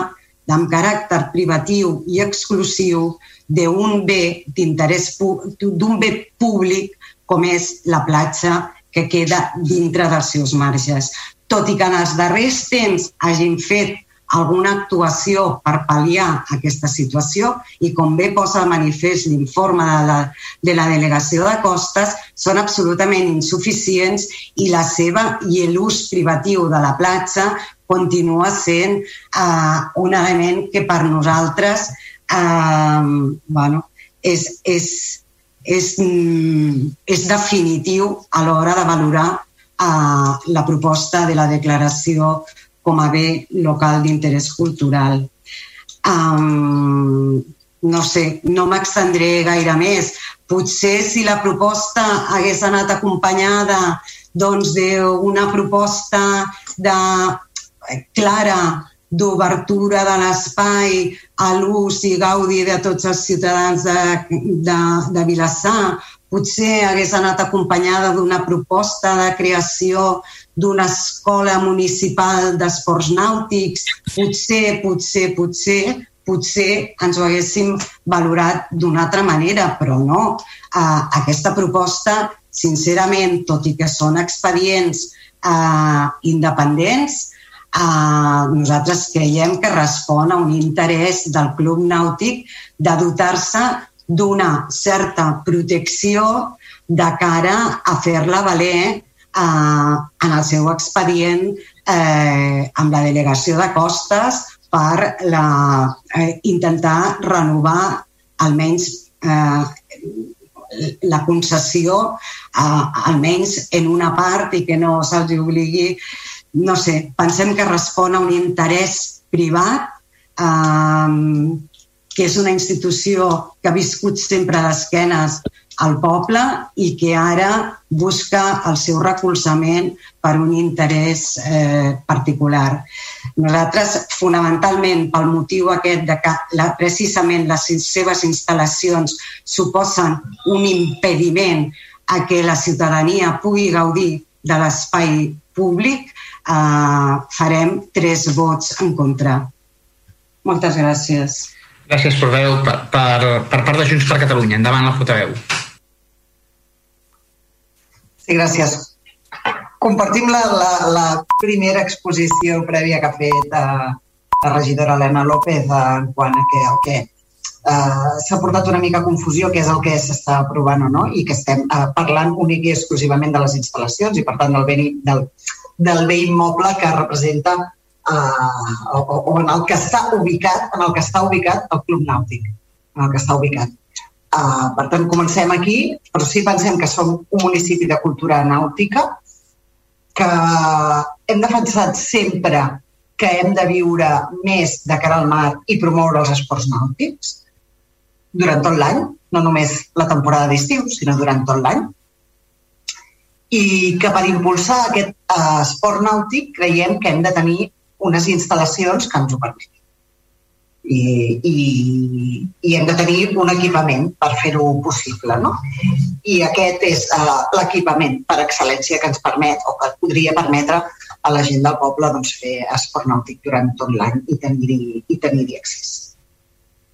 amb caràcter privatiu i exclusiu d'un bé d'interès d'un bé públic com és la platja que queda dintre dels seus marges. Tot i que en els darrers temps hagin fet alguna actuació per pal·liar aquesta situació i com bé posa de manifest l'informe de, la, de la delegació de costes són absolutament insuficients i la seva i l'ús privatiu de la platja continua sent uh, un element que per nosaltres uh, bueno, és, és, és, mm, és definitiu a l'hora de valorar uh, la proposta de la declaració com a bé local d'interès cultural. Um, no sé, no m'extendré gaire més. Potser si la proposta hagués anat acompanyada doncs, d'una proposta de, eh, clara d'obertura de l'espai a l'ús i gaudi de tots els ciutadans de, de, de Vilassar, potser hagués anat acompanyada d'una proposta de creació d'una escola municipal d'esports nàutics, potser, potser, potser, potser ens ho haguéssim valorat d'una altra manera, però no. Uh, aquesta proposta, sincerament, tot i que són expedients uh, independents, uh, nosaltres creiem que respon a un interès del Club Nàutic de dotar-se d'una certa protecció de cara a fer-la valer eh, en el seu expedient eh, amb la delegació de costes per la, eh, intentar renovar almenys eh, la concessió eh, almenys en una part i que no se'ls obligui no sé, pensem que respon a un interès privat eh, que és una institució que ha viscut sempre d'esquenes al poble i que ara busca el seu recolzament per un interès eh, particular. Nosaltres, fonamentalment, pel motiu aquest de que la, precisament les seves instal·lacions suposen un impediment a que la ciutadania pugui gaudir de l'espai públic, eh, farem tres vots en contra. Moltes gràcies. Gràcies, portaveu, per, per, per part de Junts per Catalunya. Endavant la portaveu. Sí, gràcies. Compartim la, la, la primera exposició prèvia que ha fet eh, la regidora Helena López eh, en quant a que el que eh, s'ha portat una mica confusió què és el que s'està aprovant o no i que estem eh, parlant únic i exclusivament de les instal·lacions i per tant del bé, del, del bé immoble que representa eh, o, o en el que està ubicat en el que està ubicat el Club Nàutic en el que està ubicat. Uh, per tant, comencem aquí, però sí pensem que som un municipi de cultura nàutica, que hem defensat sempre que hem de viure més de cara al mar i promoure els esports nàutics durant tot l'any, no només la temporada d'estiu, sinó durant tot l'any. I que per impulsar aquest uh, esport nàutic creiem que hem de tenir unes instal·lacions que ens ho permetin i, i, i hem de tenir un equipament per fer-ho possible. No? I aquest és uh, l'equipament per excel·lència que ens permet o que podria permetre a la gent del poble doncs, fer esport nàutic durant tot l'any i tenir-hi i tenir accés.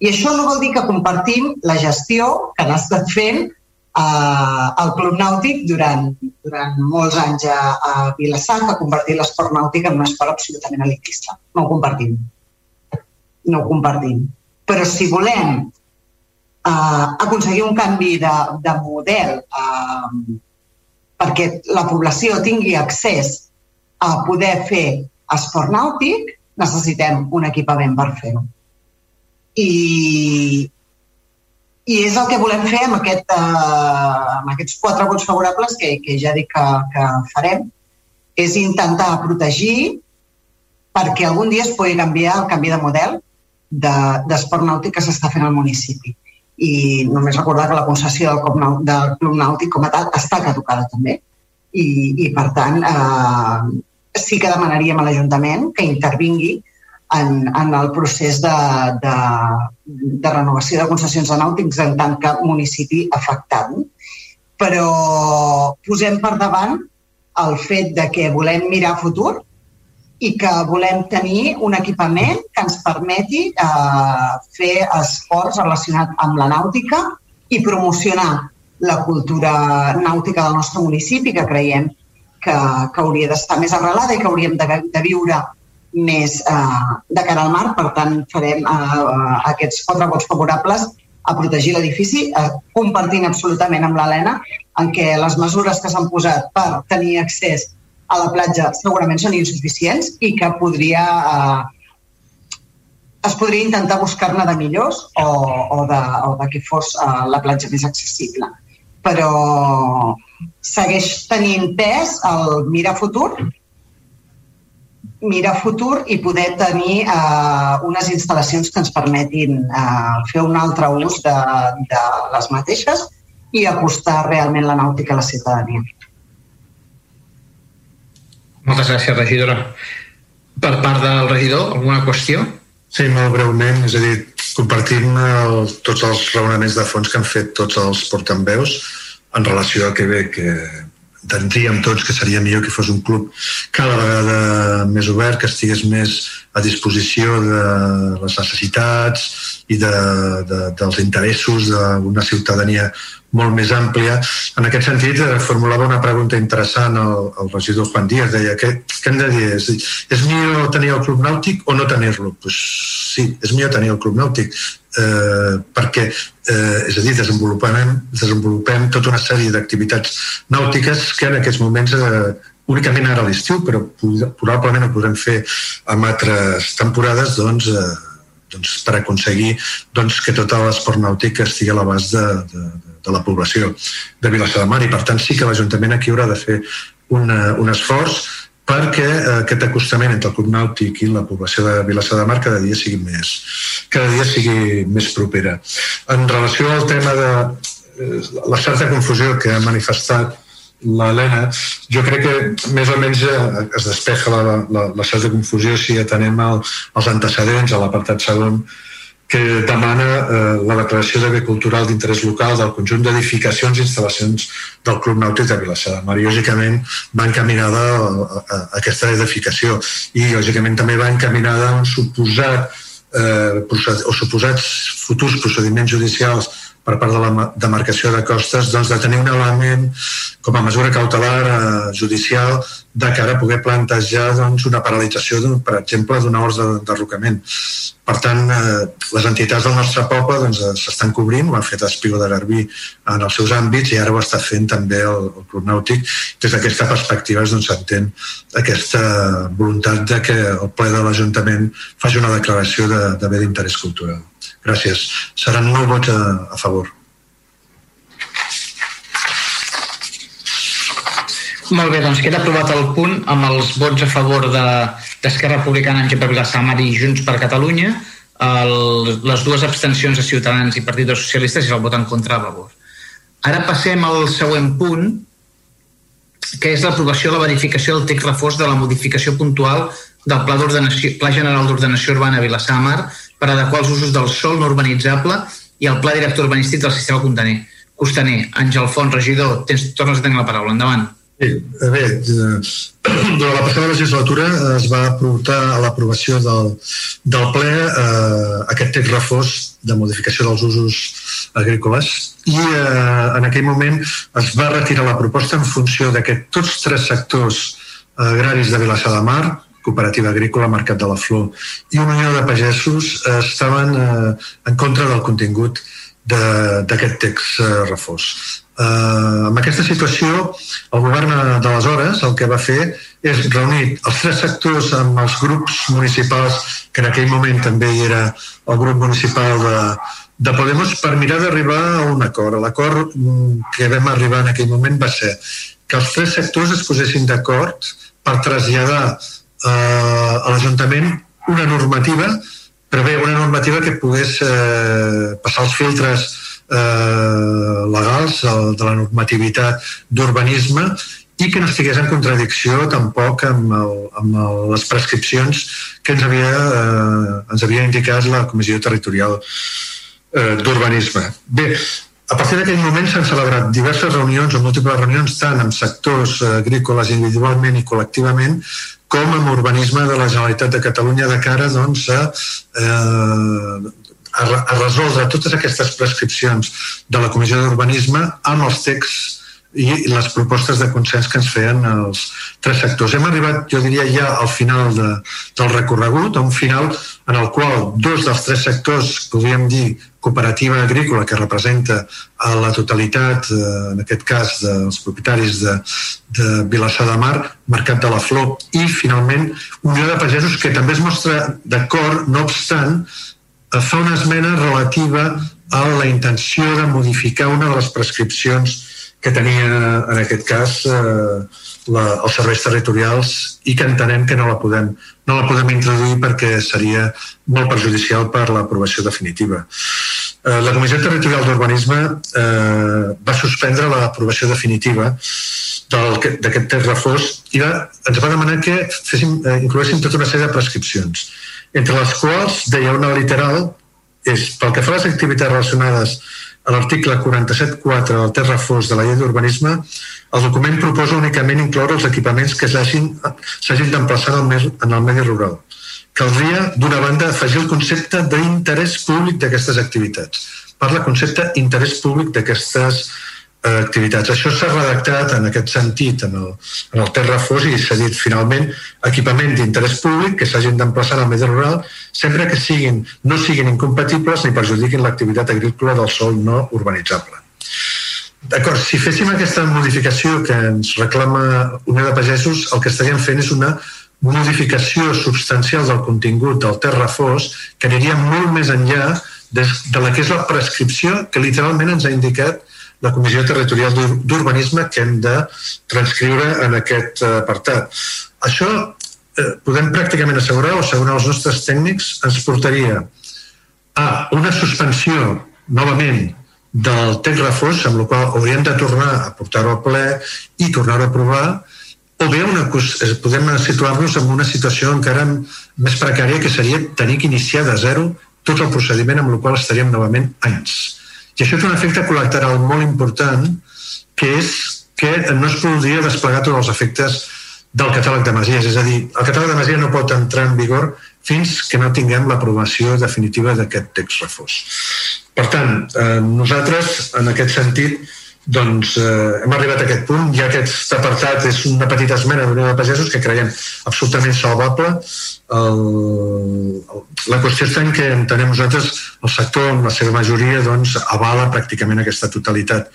I això no vol dir que compartim la gestió que han estat fent uh, el Club Nàutic durant, durant molts anys a, a Vilassar, que ha convertit l'esport nàutic en una escola absolutament elitista. No ho compartim no ho compartim. Però si volem uh, aconseguir un canvi de, de model uh, perquè la població tingui accés a poder fer esport nàutic, necessitem un equipament per fer-ho. I, I és el que volem fer amb, aquest, uh, amb aquests quatre vots favorables que, que ja dic que, que farem, és intentar protegir perquè algun dia es pugui canviar el canvi de model d'esport de, nàutic que s'està fent al municipi. I només recordar que la concessió del, Club, del Club Nàutic com a tal està caducada també. I, i per tant, eh, sí que demanaríem a l'Ajuntament que intervingui en, en el procés de, de, de renovació de concessions de nàutics en tant que municipi afectat. però posem per davant el fet de que volem mirar futur i que volem tenir un equipament que ens permeti eh, fer esports relacionat amb la nàutica i promocionar la cultura nàutica del nostre municipi, que creiem que, que hauria d'estar més arrelada i que hauríem de, de viure més eh, de cara al mar. Per tant, farem eh, aquests quatre vots favorables a protegir l'edifici, eh, compartint absolutament amb l'Helena en què les mesures que s'han posat per tenir accés a la platja segurament són insuficients i que podria eh, es podria intentar buscar-ne de millors o, o, de, o de que fos eh, la platja més accessible. Però segueix tenint pes el mirar futur mirar futur i poder tenir eh, unes instal·lacions que ens permetin eh, fer un altre ús de, de les mateixes i apostar realment la nàutica a la ciutadania. Moltes gràcies, regidora. Per part del regidor, alguna qüestió? Sí, molt breument, és a dir, compartim el, tots els raonaments de fons que han fet tots els portaveus en relació a que bé, que entendríem tots que seria millor que fos un club cada vegada més obert, que estigués més a disposició de les necessitats i de, de, dels interessos d'una ciutadania molt més àmplia. En aquest sentit, eh, formulava una pregunta interessant al, al regidor Juan Díaz. Deia, què, què hem de dir? És, és millor tenir el club nàutic o no tenir-lo? Pues, sí, és millor tenir el club nàutic eh, perquè, eh, és a dir, desenvolupem, desenvolupem tota una sèrie d'activitats nàutiques que en aquests moments eh, únicament ara a l'estiu, però probablement ho podrem fer en altres temporades, doncs, eh, doncs per aconseguir doncs, que tot l'esport nàutic estigui a l'abast de, de, de la població de Vilassar de Mar i per tant sí que l'Ajuntament aquí haurà de fer una, un esforç perquè eh, aquest acostament entre el Club Nàutic i la població de Vilassar de Mar cada dia sigui més, cada dia sigui més propera. En relació al tema de eh, la certa confusió que ha manifestat l'Helena, jo crec que més o menys eh, es despeja la, la, la certa confusió si atenem el, els antecedents a l'apartat segon que demana eh, la declaració de bé cultural d'interès local del conjunt d'edificacions i instal·lacions del Club Nàutic de Vilassar de Mar. Lògicament, va encaminada a, a, a aquesta edificació i, lògicament, també va encaminada a un suposat eh, o suposats futurs procediments judicials per part de la demarcació de costes doncs, de tenir un element com a mesura cautelar eh, judicial de cara a poder plantejar doncs, una paralització, per exemple, d'una ordre d'enderrocament. Per tant, eh, les entitats del nostre poble doncs, eh, s'estan doncs, cobrint, ho han fet Espigo de Garbí en els seus àmbits i ara ho està fent també el, el Club Nàutic. Des d'aquesta perspectiva doncs, s'entén doncs, aquesta voluntat de que el ple de l'Ajuntament faci una declaració de, de bé d'interès cultural. Gràcies. Seran nou vots a, a favor. Molt bé, doncs queda aprovat el punt amb els vots a favor d'Esquerra de, Republicana, Àngel Vilassamar i Junts per Catalunya, el, les dues abstencions de Ciutadans i Partit dels Socialistes i el vot en contra a favor. Ara passem al següent punt, que és l'aprovació de la verificació del text reforç de la modificació puntual del Pla, Pla General d'Ordenació Urbana Vilassamar per adequar els usos del sol no urbanitzable i el Pla Director Urbanístic del Sistema Costaner. Costaner, Àngel Font, regidor, tens, tornes a tenir la paraula. Endavant. Sí, bé, eh, durant la passada legislatura es va portar a l'aprovació del, del ple eh, aquest text reforç de modificació dels usos agrícoles i eh, en aquell moment es va retirar la proposta en funció de que tots tres sectors agraris de Vilassar de Mar cooperativa agrícola Mercat de la Flor i unió de pagesos eh, estaven eh, en contra del contingut d'aquest text eh, reforç. Eh, amb aquesta situació, el govern d'aleshores el que va fer és reunir els tres sectors amb els grups municipals, que en aquell moment també hi era el grup municipal de, de Podemos, per mirar d'arribar a un acord. L'acord mm, que vam arribar en aquell moment va ser que els tres sectors es posessin d'acord per traslladar eh, a l'Ajuntament una normativa, bé, una normativa que pogués eh, passar els filtres eh, legals el, de la normativitat d'urbanisme i que no estigués en contradicció tampoc amb, el, amb el, les prescripcions que ens havia, eh, ens havia indicat la Comissió Territorial eh, d'Urbanisme. Bé, A partir d'aquell moment s'han celebrat diverses reunions o múltiples reunions tant amb sectors eh, agrícoles individualment i col·lectivament com amb urbanisme de la Generalitat de Catalunya de cara doncs, a, eh, a, a resoldre totes aquestes prescripcions de la Comissió d'Urbanisme amb els texts i les propostes de consens que ens feien els tres sectors. Hem arribat, jo diria, ja al final de, del recorregut, a un final en el qual dos dels tres sectors, podríem dir cooperativa agrícola, que representa a la totalitat, eh, en aquest cas, dels propietaris de, de Vilassar de Mar, Mercat de la Flor, i finalment Unió de Pagesos, que també es mostra d'acord, no obstant, eh, fa una esmena relativa a la intenció de modificar una de les prescripcions que tenia en aquest cas eh, la, els serveis territorials i que entenem que no la podem, no la podem introduir perquè seria molt perjudicial per l'aprovació definitiva. Eh, la Comissió Territorial d'Urbanisme eh, va suspendre l'aprovació definitiva d'aquest text reforç i va, ens va demanar que féssim, eh, incloguéssim tota una sèrie de prescripcions, entre les quals deia una literal és pel que fa a les activitats relacionades a l'article 47.4 del Terra Fos de la llei d'urbanisme, el document proposa únicament incloure els equipaments que s'hagin d'emplaçar en, el medi rural. Caldria, d'una banda, afegir el concepte d'interès públic d'aquestes activitats. Parla concepte interès públic d'aquestes eh, activitats. Això s'ha redactat en aquest sentit en el, en el Terrafós i s'ha dit finalment equipament d'interès públic que s'hagin d'emplaçar al medi rural sempre que siguin, no siguin incompatibles ni perjudiquin l'activitat agrícola del sol no urbanitzable. D'acord, si féssim aquesta modificació que ens reclama Unió de Pagesos, el que estaríem fent és una modificació substancial del contingut del Terrafós que aniria molt més enllà de, de la que és la prescripció que literalment ens ha indicat la Comissió Territorial d'Urbanisme que hem de transcriure en aquest eh, apartat. Això eh, podem pràcticament assegurar, o assegurar els nostres tècnics, ens portaria a una suspensió novament del text reforç, amb la qual hauríem de tornar a portar-ho al ple i tornar-ho a aprovar, o bé una, eh, podem situar-nos en una situació encara més precària que seria tenir que iniciar de zero tot el procediment amb el qual estaríem novament anys i això té un efecte col·lateral molt important, que és que no es podria desplegar tots els efectes del catàleg de masies. És a dir, el catàleg de masies no pot entrar en vigor fins que no tinguem l'aprovació definitiva d'aquest text reforç. Per tant, eh, nosaltres, en aquest sentit, doncs eh, hem arribat a aquest punt, ja aquest apartat és una petita esmena d'Unió de Pagesos que creiem absolutament salvable. El, el, la qüestió en que entenem nosaltres el sector en la seva majoria doncs, avala pràcticament aquesta totalitat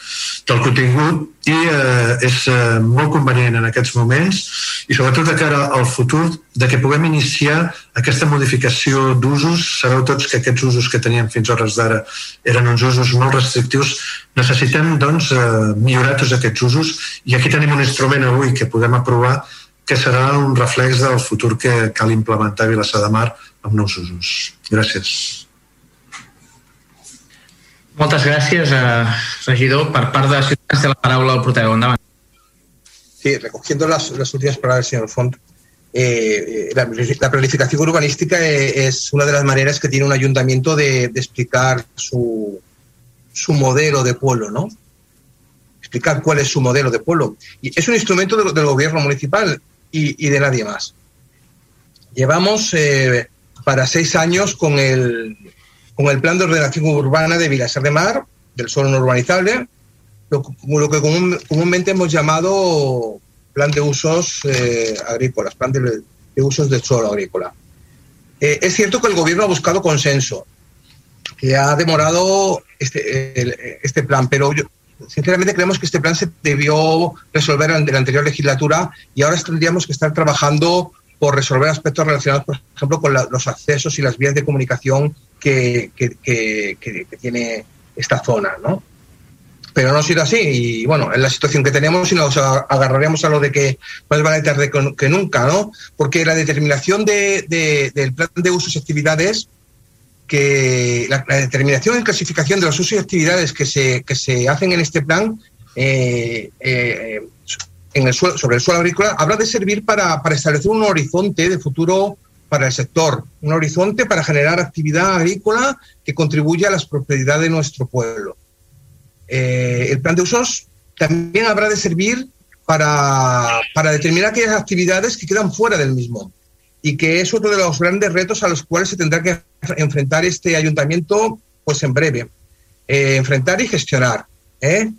del contingut i eh, és eh, molt convenient en aquests moments i sobretot de cara al futur de que puguem iniciar aquesta modificació d'usos. Sabeu tots que aquests usos que teníem fins hores d'ara eren uns usos molt restrictius. Necessitem doncs, eh, millorar tots aquests usos i aquí tenim un instrument avui que podem aprovar que serà un reflex del futur que cal implementar a Vilassar de Mar amb nous usos. Gràcies. Moltes gràcies, eh, regidor. Per part de Ciutadans té la paraula el portaveu. Endavant. Sí, recogiendo las, las últimas palabras del señor Font, eh, la, la, planificación urbanística eh, es una de las maneras que tiene un ayuntamiento de, de explicar su, su, modelo de pueblo, ¿no? Explicar cuál es su modelo de pueblo. Y es un instrumento de, del gobierno municipal y, y, de nadie más. Llevamos eh, para seis años con el, con el plan de ordenación urbana de Vilasar de Mar, del suelo no urbanizable, lo, lo que común, comúnmente hemos llamado plan de usos eh, agrícolas, plan de, de, usos del suelo agrícola. Eh, es cierto que el gobierno ha buscado consenso, que ha demorado este, este plan, pero yo, sinceramente creemos que este plan se debió resolver en la anterior legislatura y ahora tendríamos que estar trabajando por resolver aspectos relacionados, por ejemplo, con los accesos y las vías de comunicación que, que, que tiene esta zona, ¿no? Pero no ha sido así. Y bueno, en la situación que tenemos, y nos agarraremos a lo de que más vale tarde que nunca, ¿no? Porque la determinación de, de, del plan de usos y actividades, que la, determinación y clasificación de los usos y actividades que se, que se hacen en este plan eh, eh, en el sobre el suelo agrícola, habrá de servir para, para establecer un horizonte de futuro para el sector, un horizonte para generar actividad agrícola que contribuya a la prosperidad de nuestro pueblo Eh, el plan de usos también habrá de servir para, para determinar aquellas actividades que quedan fuera del mismo y que es otro de los grandes retos a los cuales se tendrá que enfrentar este ayuntamiento pues en breve. Eh, enfrentar y gestionar. ¿eh?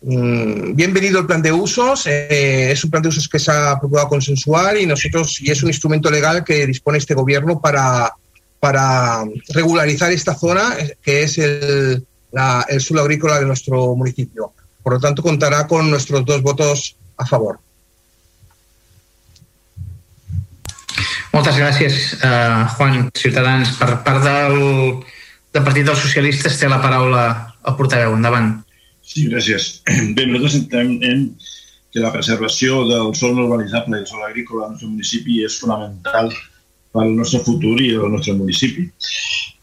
Mm, bienvenido el plan de usos. Es un plan de usos que se ha procurado consensuar y nosotros y es un instrumento legal que dispone este gobierno para, para regularizar esta zona que es el, la, el suelo agrícola de nuestro municipio. Por lo tanto, contará con nuestros dos votos a favor. Moltes gràcies, uh, Juan Ciutadans. Per part del, del Partit dels Socialistes té la paraula el portaveu. Endavant. Sí, gràcies. Bé, nosaltres entenem que la preservació del sol no urbanitzable i del sol agrícola al nostre municipi és fonamental pel nostre futur i el nostre municipi.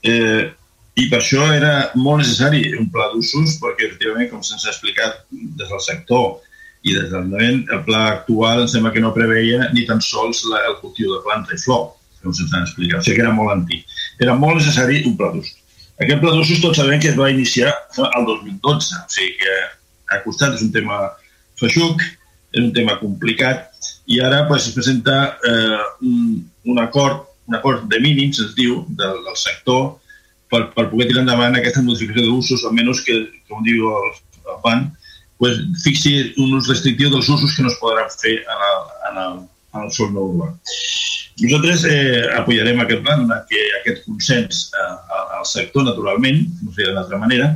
Eh, I per això era molt necessari un pla d'usos, perquè efectivament, com se'ns ha explicat des del sector i des del moment, el pla actual em sembla que no preveia ni tan sols la, el cultiu de planta i flor, com se'ns ha explicat. O sigui que era molt antic. Era molt necessari un pla d'usos. Aquest pla d'usos tots sabem que es va iniciar el 2012, o sigui que ha costat, és un tema feixuc, és un tema complicat, i ara pues, es presenta eh, un, un, acord, un acord de mínims, es diu, del, del sector, per, per poder tirar endavant aquesta modificació d'usos, almenys que, com diu el, el PAN, pues, fixi un ús restrictiu dels usos que no es podran fer en el, en el, en el sol no urbà. Nosaltres eh, apoyarem aquest pla, que aquest consens eh, al sector, naturalment, no sé d'altra manera.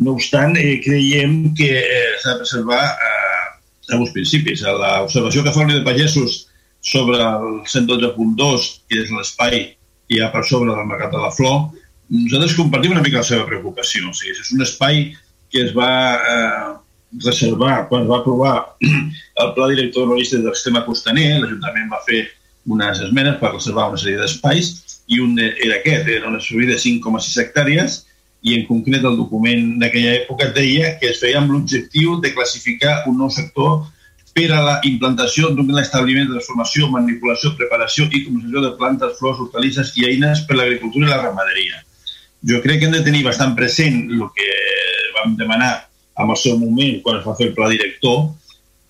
No obstant, eh, creiem que eh, s'ha de preservar eh, alguns principis. L'observació que fa el de Pagesos sobre el 112.2, que és l'espai que hi ha per sobre del Mercat de la Flor, nosaltres compartim una mica la seva preocupació. O sigui, és un espai que es va eh, reservar quan es va aprovar el Pla Director Urbanístic del Sistema Costaner, l'Ajuntament va fer unes esmenes per reservar una sèrie d'espais i un era aquest, era una subida de 5,6 hectàrees i en concret el document d'aquella època deia que es feia amb l'objectiu de classificar un nou sector per a la implantació d'un establiment de transformació, manipulació, preparació i comercialització de plantes, flors, hortalisses i eines per a l'agricultura i la ramaderia. Jo crec que hem de tenir bastant present el que vam demanar en el seu moment quan es va fer el pla director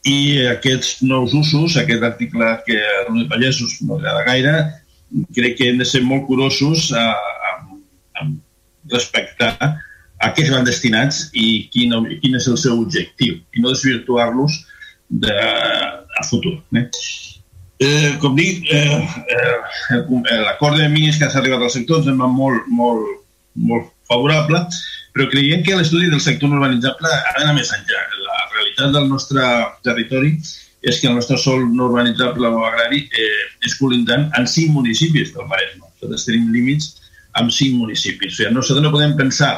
i aquests nous usos, aquest article que a de Pallesos no agrada gaire, crec que hem de ser molt curosos a, a, a respectar a què es van destinats i quin, quin és el seu objectiu i no desvirtuar-los de, a futur. Eh? Eh, com dic, eh, eh, l'acord de mínims que s'ha arribat al sector ens sembla molt, molt, molt favorable, però creiem que l'estudi del sector urbanitzable ha d'anar més enllà. La realitat del nostre territori és que el nostre sol no urbanitzable o agrari eh, és colindant en cinc municipis del Maresme. Nosaltres tenim límits amb cinc municipis. O sigui, nosaltres no podem pensar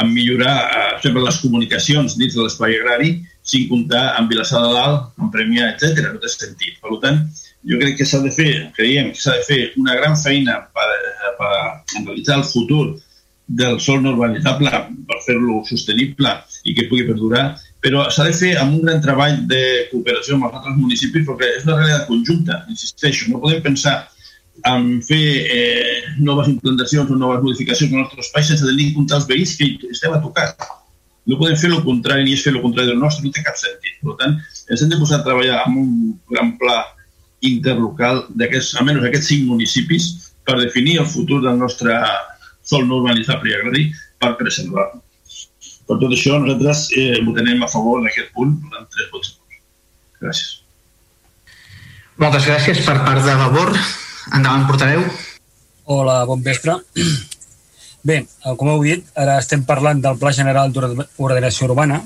en millorar eh, sempre les comunicacions dins de l'espai agrari sin comptar amb Vilassar de Dalt, amb Premià, etc. No té sentit. Per tant, jo crec que s'ha de fer, creiem que s'ha de fer una gran feina per, per analitzar el futur del sol no urbanitzable per fer-lo sostenible i que pugui perdurar, però s'ha de fer amb un gran treball de cooperació amb els altres municipis perquè és una realitat conjunta, insisteixo, no podem pensar en fer eh, noves implantacions o noves modificacions en nostres espais sense tenir en compte els veïns que estem a tocar. No podem fer el contrari ni és fer el contrari del nostre, no té cap sentit. Per tant, ens hem de posar a treballar amb un gran pla interlocal d'aquests, almenys aquests cinc municipis, per definir el futur del nostre sol no urbanitzable i agrari per preservar. Per tot això, nosaltres eh, votarem a favor d'aquest punt durant tres vots. Gràcies. Moltes gràcies per part de Vavor. Endavant, portaveu. Hola, bon vespre. Bé, com heu dit, ara estem parlant del Pla General d'Ordenació Urbana,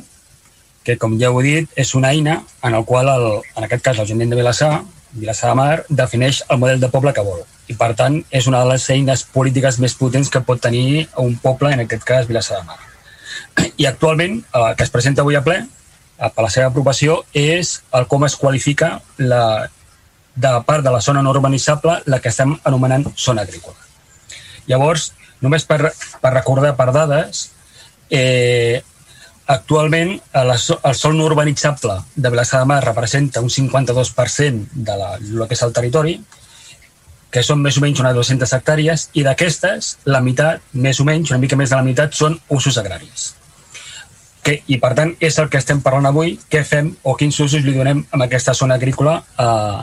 que, com ja heu dit, és una eina en el qual, el, en aquest cas, l'Ajuntament de Vilassar, Vilassar de Mar, defineix el model de poble que vol. I, per tant, és una de les eines polítiques més potents que pot tenir un poble, en aquest cas, Vilassar de Mar. I actualment, el que es presenta avui a ple, per la seva aprovació, és el com es qualifica la, de part de la zona no urbanitzable la que estem anomenant zona agrícola. Llavors, Només per, per recordar per dades, eh, actualment el, el sol no urbanitzable de Vilassar de Mar representa un 52% de la, que és el territori, que són més o menys unes 200 hectàrees, i d'aquestes, la meitat, més o menys, una mica més de la meitat, són usos agraris. que, i per tant és el que estem parlant avui, què fem o quins usos li donem a aquesta zona agrícola eh,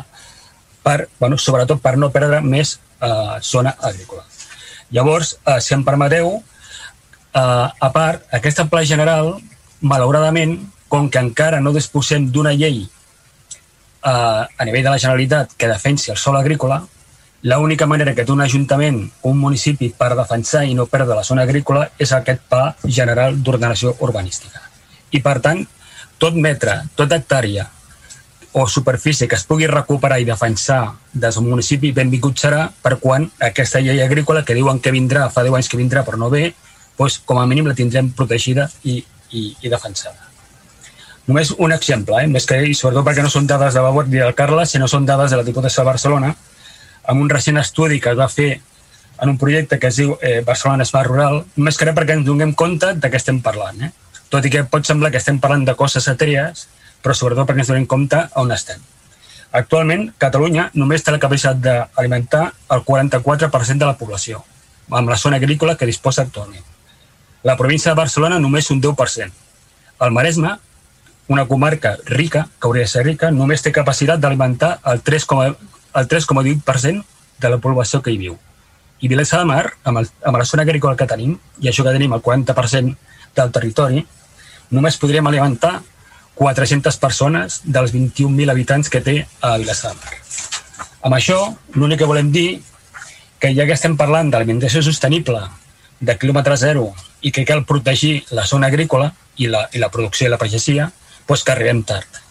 per, bueno, sobretot per no perdre més eh, zona agrícola. Llavors, eh, si em permeteu, eh, a part, aquesta pla general, malauradament, com que encara no disposem d'una llei eh, a nivell de la Generalitat que defensi el sol agrícola, l'única manera que té un ajuntament o un municipi per defensar i no perdre la zona agrícola és aquest pla general d'ordenació urbanística. I, per tant, tot metre, tota hectàrea o superfície que es pugui recuperar i defensar des del municipi, benvingut serà per quan aquesta llei agrícola que diuen que vindrà, fa 10 anys que vindrà però no ve, doncs, com a mínim la tindrem protegida i, i, i defensada. Només un exemple, eh? més que, i sobretot perquè no són dades de Babot ni del Carles, sinó són dades de la Diputació de Barcelona, amb un recent estudi que es va fer en un projecte que es diu eh, Barcelona Smart Rural, només que perquè ens donem compte de què estem parlant. Eh? Tot i que pot semblar que estem parlant de coses etèries, però sobretot perquè ens donem compte on estem. Actualment, Catalunya només té la capacitat d'alimentar el 44% de la població, amb la zona agrícola que disposa actualment. La província de Barcelona només un 10%. El Maresme, una comarca rica, que hauria de ser rica, només té capacitat d'alimentar el 3, el 3,8% de la població que hi viu. I Vilesa de Mar, amb, el, amb la zona agrícola que tenim, i això que tenim el 40% del territori, només podríem alimentar 400 persones dels 21.000 habitants que té a Vilesa de Mar. Amb això, l'únic que volem dir que ja que estem parlant d'alimentació sostenible, de quilòmetre zero, i que cal protegir la zona agrícola i la, i la producció i la pagesia, doncs que arribem tard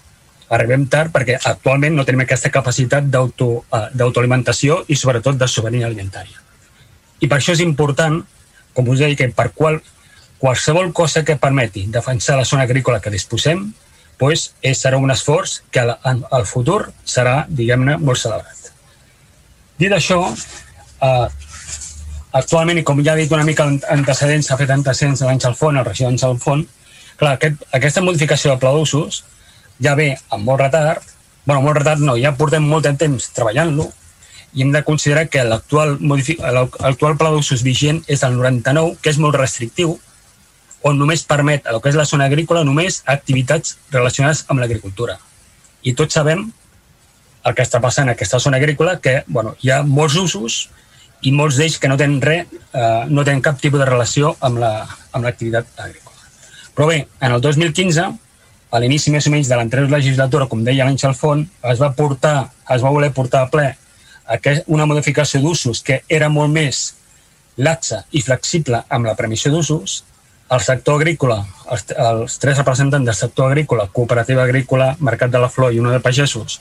arribem tard perquè actualment no tenim aquesta capacitat eh, d'autoalimentació i sobretot de sobirania alimentària. I per això és important, com us deia, que per qual, qualsevol cosa que permeti defensar la zona agrícola que disposem doncs és, serà un esforç que al futur serà, diguem-ne, molt celebrat. Dit això, eh, actualment, i com ja he dit una mica antecedents, s'ha fet antecedents de l'Àngel Font, el regidor Àngel Font, clar, aquest, aquesta modificació de pla d'usos ja ve amb molt retard, bueno, molt retard no, ja portem molt de temps treballant-lo i hem de considerar que l'actual pla d'usos vigent és el 99, que és molt restrictiu, on només permet a lo que és la zona agrícola només activitats relacionades amb l'agricultura. I tots sabem el que està passant en aquesta zona agrícola, que bueno, hi ha molts usos i molts d'ells que no tenen res, eh, no tenen cap tipus de relació amb l'activitat la, agrícola. Però bé, en el 2015 a l'inici més o menys de l'anterior legislatura, com deia l'Àngel Font, es va portar, es va voler portar a ple una modificació d'usos que era molt més laxa i flexible amb la premissió d'usos, el sector agrícola, els, els tres representants del sector agrícola, cooperativa agrícola, Mercat de la Flor i una de pagesos,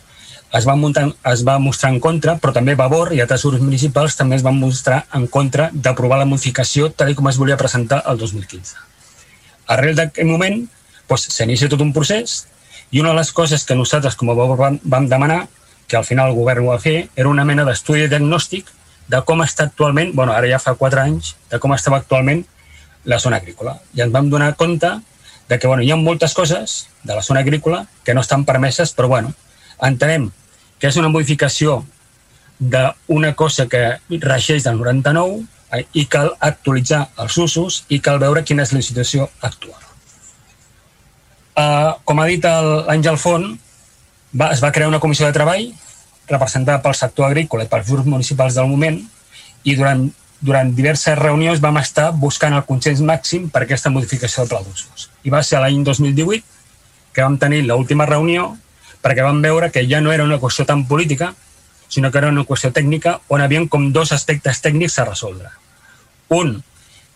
es va, muntar, es va mostrar en contra, però també Vavor i altres grups municipals també es van mostrar en contra d'aprovar la modificació tal com es volia presentar el 2015. Arrel d'aquest moment, doncs s'inicia tot un procés i una de les coses que nosaltres com a vam, vam demanar, que al final el govern ho va fer, era una mena d'estudi diagnòstic de com està actualment, bueno, ara ja fa quatre anys, de com estava actualment la zona agrícola. I ens vam donar compte de que bueno, hi ha moltes coses de la zona agrícola que no estan permeses, però bueno, entenem que és una modificació d'una cosa que regeix del 99 eh, i cal actualitzar els usos i cal veure quina és la situació actual. Uh, com ha dit l'Àngel Font, va, es va crear una comissió de treball representada pel sector agrícola i pels grups municipals del moment i durant, durant diverses reunions vam estar buscant el consens màxim per aquesta modificació del pla d'usos. I va ser l'any 2018 que vam tenir l'última reunió perquè vam veure que ja no era una qüestió tan política, sinó que era una qüestió tècnica on havien com dos aspectes tècnics a resoldre. Un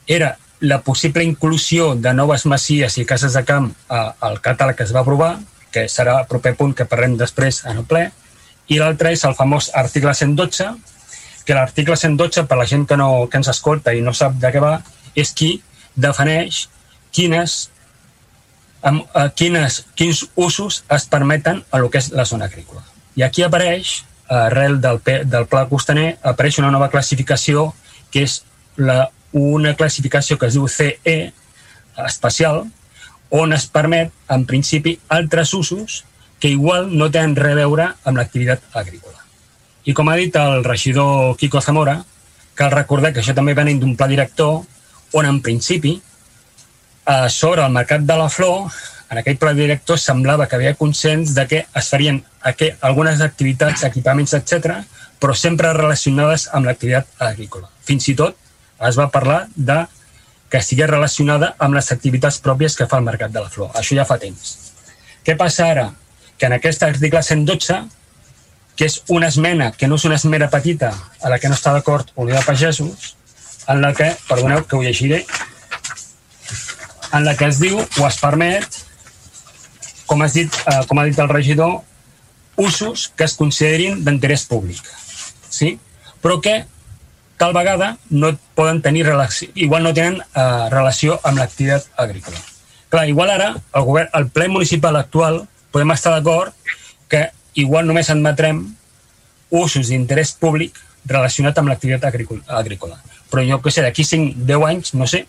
era la possible inclusió de noves masies i cases de camp al catàleg que es va aprovar, que serà el proper punt que parlem després en el ple, i l'altre és el famós article 112, que l'article 112, per la gent que, no, que ens escolta i no sap de què va, és qui defineix quines, amb, uh, quines, quins usos es permeten a lo que és la zona agrícola. I aquí apareix, arrel del, del pla costaner, apareix una nova classificació que és la una classificació que es diu CE especial, on es permet, en principi, altres usos que igual no tenen res a veure amb l'activitat agrícola. I com ha dit el regidor Quico Zamora, cal recordar que això també venen d'un pla director on, en principi, eh, sobre el mercat de la flor, en aquell pla director semblava que havia consens de que es farien algunes activitats, equipaments, etc, però sempre relacionades amb l'activitat agrícola. Fins i tot es va parlar de que sigui relacionada amb les activitats pròpies que fa el mercat de la flor. Això ja fa temps. Què passa ara? Que en aquest article 112, que és una esmena, que no és una esmena petita, a la que no està d'acord Unió de Pagesos, en la que, perdoneu que ho llegiré, en la que es diu o es permet, com, has dit, eh, com ha dit el regidor, usos que es considerin d'interès públic. Sí? Però que tal vegada no poden tenir relació, igual no tenen eh, relació amb l'activitat agrícola. Clar, igual ara el, govern, el ple municipal actual podem estar d'acord que igual només admetrem usos d'interès públic relacionat amb l'activitat agrícola. Però jo que sé, d'aquí 5-10 anys, no sé,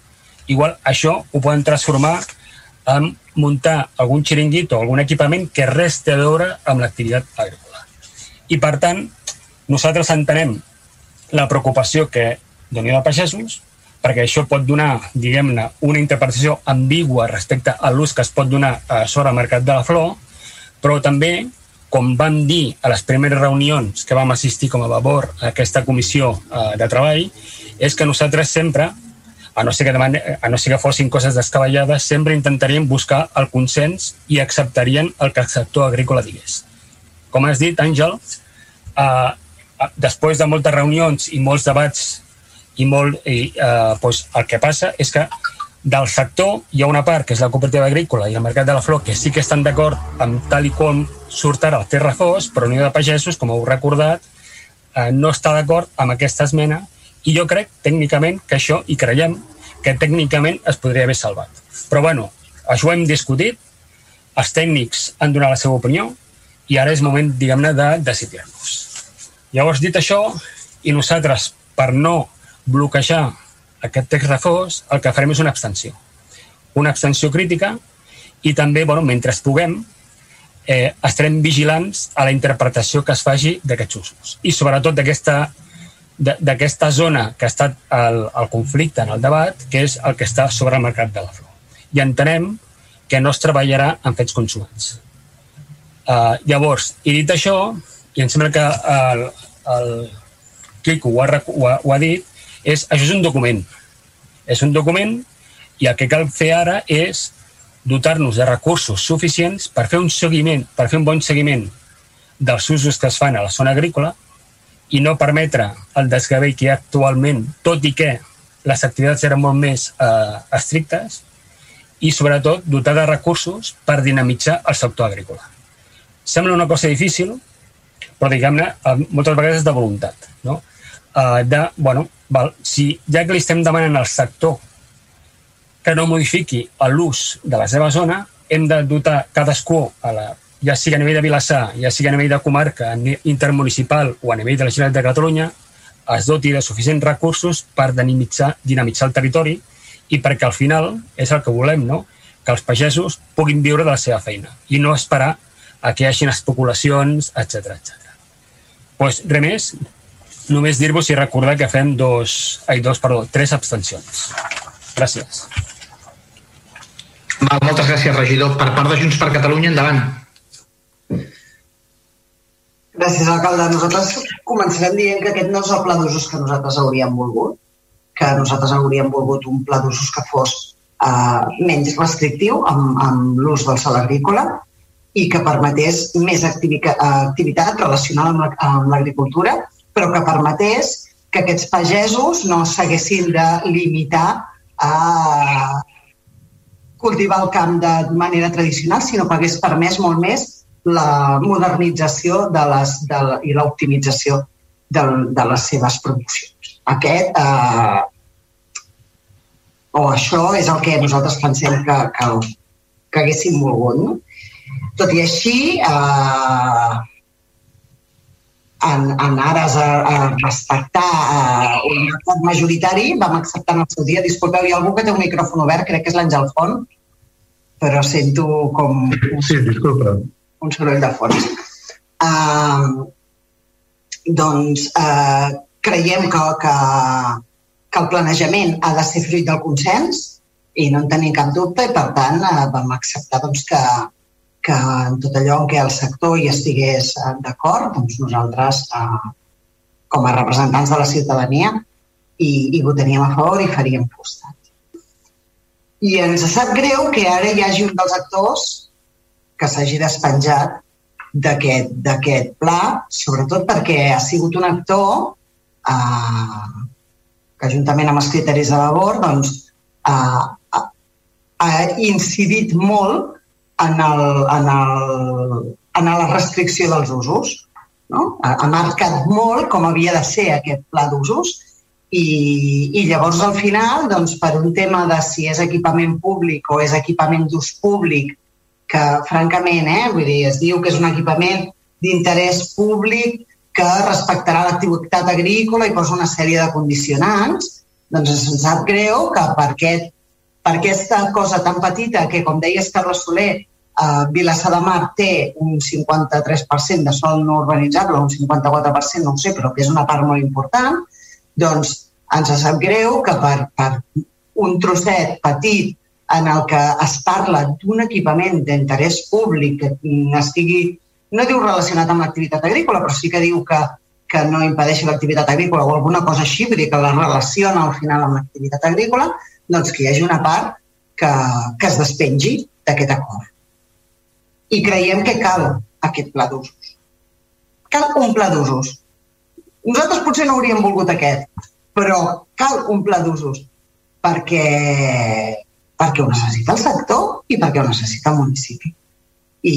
igual això ho poden transformar en muntar algun xiringuito o algun equipament que res té a veure amb l'activitat agrícola. I per tant, nosaltres entenem la preocupació que d'Unió de Pagesos, perquè això pot donar, diguem-ne, una interpretació ambigua respecte a l'ús que es pot donar a sobre el mercat de la flor, però també, com vam dir a les primeres reunions que vam assistir com a vavor a aquesta comissió eh, de treball, és que nosaltres sempre, a no ser que, demane, a no ser que fossin coses descabellades, sempre intentaríem buscar el consens i acceptarien el que el sector agrícola digués. Com has dit, Àngel, eh, després de moltes reunions i molts debats i molt, i, eh, doncs el que passa és que del sector hi ha una part, que és la cooperativa agrícola i el mercat de la flor, que sí que estan d'acord amb tal i com surt ara el terra fos, però Unió de Pagesos, com heu recordat, eh, no està d'acord amb aquesta esmena i jo crec, tècnicament, que això, i creiem, que tècnicament es podria haver salvat. Però, bueno, això ho hem discutit, els tècnics han donat la seva opinió i ara és moment, diguem-ne, de decidir-nos. Llavors, dit això, i nosaltres, per no bloquejar aquest text refós, el que farem és una abstenció. Una abstenció crítica i també, bueno, mentre puguem, eh, estarem vigilants a la interpretació que es faci d'aquests usos. I sobretot d'aquesta d'aquesta zona que ha estat el, el conflicte en el debat, que és el que està sobre el mercat de la flor. I entenem que no es treballarà en fets consumats. Uh, llavors, i dit això, i em sembla que el, el Quico ho ha, ho, ha, ho ha dit, és, això és un document. És un document i el que cal fer ara és dotar-nos de recursos suficients per fer un seguiment, per fer un bon seguiment dels usos que es fan a la zona agrícola i no permetre el desgavell que hi ha actualment, tot i que les activitats eren molt més eh, estrictes, i sobretot dotar de recursos per dinamitzar el sector agrícola. Sembla una cosa difícil, però diguem-ne, moltes vegades és de voluntat. No? Uh, de, bueno, val, si ja que li estem demanant al sector que no modifiqui l'ús de la seva zona, hem de dotar cadascú, a la, ja sigui a nivell de Vilassar, ja sigui a nivell de comarca, intermunicipal o a nivell de la Generalitat de Catalunya, es doti de suficients recursos per dinamitzar, dinamitzar el territori i perquè al final és el que volem, no? que els pagesos puguin viure de la seva feina i no esperar a que hi hagin especulacions, etc etc. Pues, res més, només dir-vos i recordar que fem dos, ai, dos, perdó, tres abstencions. Gràcies. Moltes gràcies, regidor. Per part de Junts per Catalunya, endavant. Gràcies, alcalde. Nosaltres començarem dient que aquest no és el pla d'usos que nosaltres hauríem volgut, que nosaltres hauríem volgut un pla d'usos que fos eh, menys restrictiu amb, amb l'ús del sol agrícola, i que permetés més activitat relacionada amb l'agricultura, però que permetés que aquests pagesos no s'haguessin de limitar a cultivar el camp de manera tradicional, sinó que hagués permès molt més la modernització de les, de, i l'optimització de, de les seves produccions. Aquest, eh, o això és el que nosaltres pensem que, que, que haguéssim volgut. No? Tot i així, eh, en, en ares a, a respectar eh, un acord majoritari, vam acceptar en el seu dia. Disculpeu, hi ha algú que té un micròfon obert, crec que és l'Àngel Font, però sento com... Sí, disculpa. Un soroll de fons. Uh, doncs uh, creiem que, que, que el planejament ha de ser fruit del consens, i no en tenim cap dubte i per tant eh, vam acceptar doncs, que, que en tot allò en què el sector hi estigués eh, d'acord, doncs nosaltres eh, com a representants de la ciutadania hi, hi votaríem a favor i faríem costat. I ens sap greu que ara hi hagi un dels actors que s'hagi despenjat d'aquest pla, sobretot perquè ha sigut un actor eh, que juntament amb els criteris de labor doncs, eh, ha incidit molt en, el, en, el, en la restricció dels usos. No? Ha, ha marcat molt com havia de ser aquest pla d'usos i, i llavors al final, doncs, per un tema de si és equipament públic o és equipament d'ús públic, que francament, eh, vull dir, es diu que és un equipament d'interès públic que respectarà l'activitat agrícola i posa una sèrie de condicionants, doncs ens sap greu que per aquest per aquesta cosa tan petita que, com deies, Carles Soler, eh, Vilassar de Mar té un 53% de sol no urbanitzable, un 54%, no ho sé, però que és una part molt important, doncs ens sap greu que per, per un trosset petit en el que es parla d'un equipament d'interès públic que estigui, no diu relacionat amb l'activitat agrícola, però sí que diu que, que no impedeixi l'activitat agrícola o alguna cosa així, vull dir que la relaciona al final amb l'activitat agrícola, doncs que hi hagi una part que, que es despengi d'aquest acord. I creiem que cal aquest pla d'usos. Cal un pla d'usos. Nosaltres potser no hauríem volgut aquest, però cal un pla d'usos perquè, perquè ho necessita el sector i perquè ho necessita el municipi. I,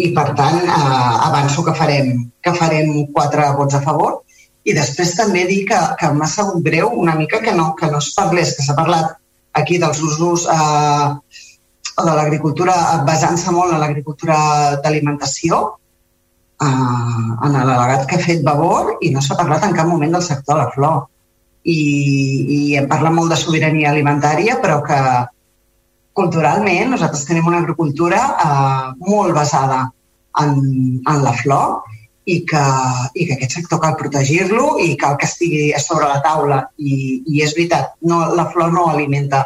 i per tant, eh, avanço que farem, que farem quatre vots a favor i després també dir que, que m'ha sabut greu una mica que no, que no es parlés, que s'ha parlat aquí dels usos eh, de l'agricultura basant-se molt en l'agricultura d'alimentació, eh, en l'al·legat que ha fet Vavor i no s'ha parlat en cap moment del sector de la flor. I, i hem parlat molt de sobirania alimentària, però que culturalment nosaltres tenim una agricultura eh, molt basada en, en la flor i que, i que aquest sector cal protegir-lo i cal que estigui sobre la taula. I, i és veritat, no, la flor no alimenta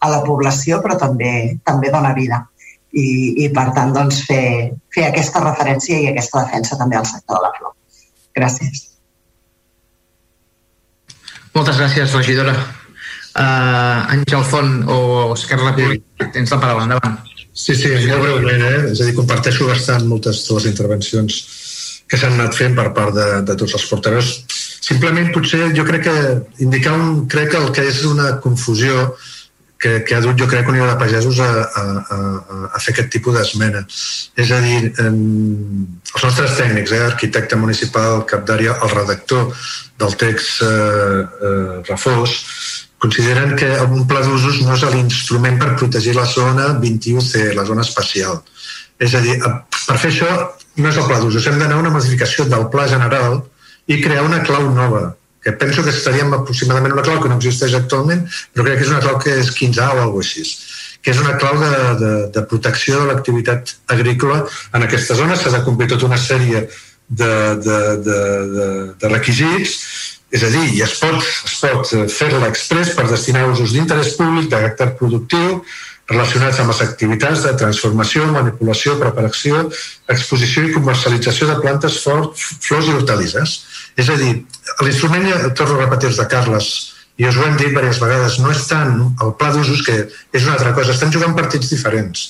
a la població, però també, també dona vida. I, i per tant, doncs, fer, fer aquesta referència i aquesta defensa també al sector de la flor. Gràcies. Moltes gràcies, regidora. Uh, Àngel Font o Esquerra Republicana, tens la paraula, endavant. Sí, sí, jo breument, eh? és a dir, comparteixo bastant moltes de les intervencions que s'han anat fent per part de, de tots els portaveus. Simplement, potser, jo crec que indicar un, crec que el que és una confusió que, que ha dut, jo crec, Unió de Pagesos a, a, a, a fer aquest tipus d'esmena. És a dir, en, els nostres tècnics, eh, arquitecte municipal, cap d'àrea, el redactor del text eh, eh, refós, consideren que un pla d'usos no és l'instrument per protegir la zona 21C, la zona espacial. És a dir, per fer això no és el pla d'usos, hem d'anar a una modificació del pla general i crear una clau nova, que penso que estaríem aproximadament una clau que no existeix actualment, però crec que és una clau que és 15A o alguna així, que és una clau de, de, de protecció de l'activitat agrícola en aquesta zona. S'ha de complir tota una sèrie de, de, de, de, de requisits, és a dir, i es pot, es pot fer-la express per destinar usos d'interès públic, de caràcter productiu, relacionats amb les activitats de transformació, manipulació, preparació, exposició i comercialització de plantes, flors i hortalisses. És a dir, l'instrument, torno a repetir de Carles, i us ho hem dit diverses vegades, no és tant el pla d'usos, que és una altra cosa, estan jugant partits diferents.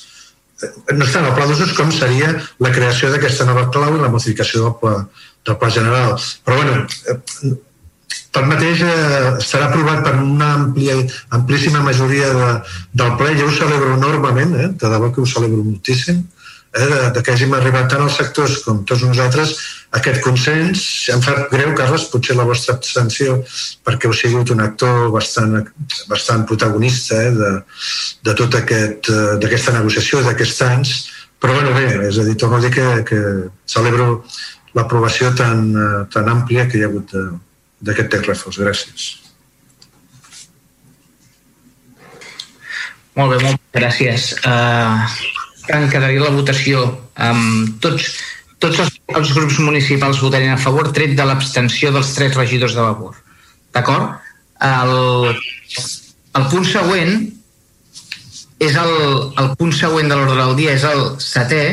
No és tant el pla d'usos com seria la creació d'aquesta nova clau i la modificació del pla, del pla general. Però, bueno, Tanmateix eh, estarà aprovat per una àmplia, amplíssima majoria de, del ple. Jo ho celebro enormement, eh? de debò que ho celebro moltíssim, eh? de, de que hàgim arribat tant als sectors com tots nosaltres aquest consens. Em fa greu, Carles, potser la vostra abstenció, perquè heu sigut un actor bastant, bastant protagonista eh? de, de tota aquest, eh, d'aquesta negociació d'aquests anys, però bueno, bé, és a dir, torno a dir que, que celebro l'aprovació tan, eh, tan àmplia que hi ha hagut de, d'aquest text reforç. Gràcies. Molt bé, moltes gràcies. Uh, en quedaria la votació amb tots, tots els, els grups municipals votarien a favor, tret de l'abstenció dels tres regidors de labor. D'acord? El, el punt següent és el, el punt següent de l'ordre del dia, és el setè,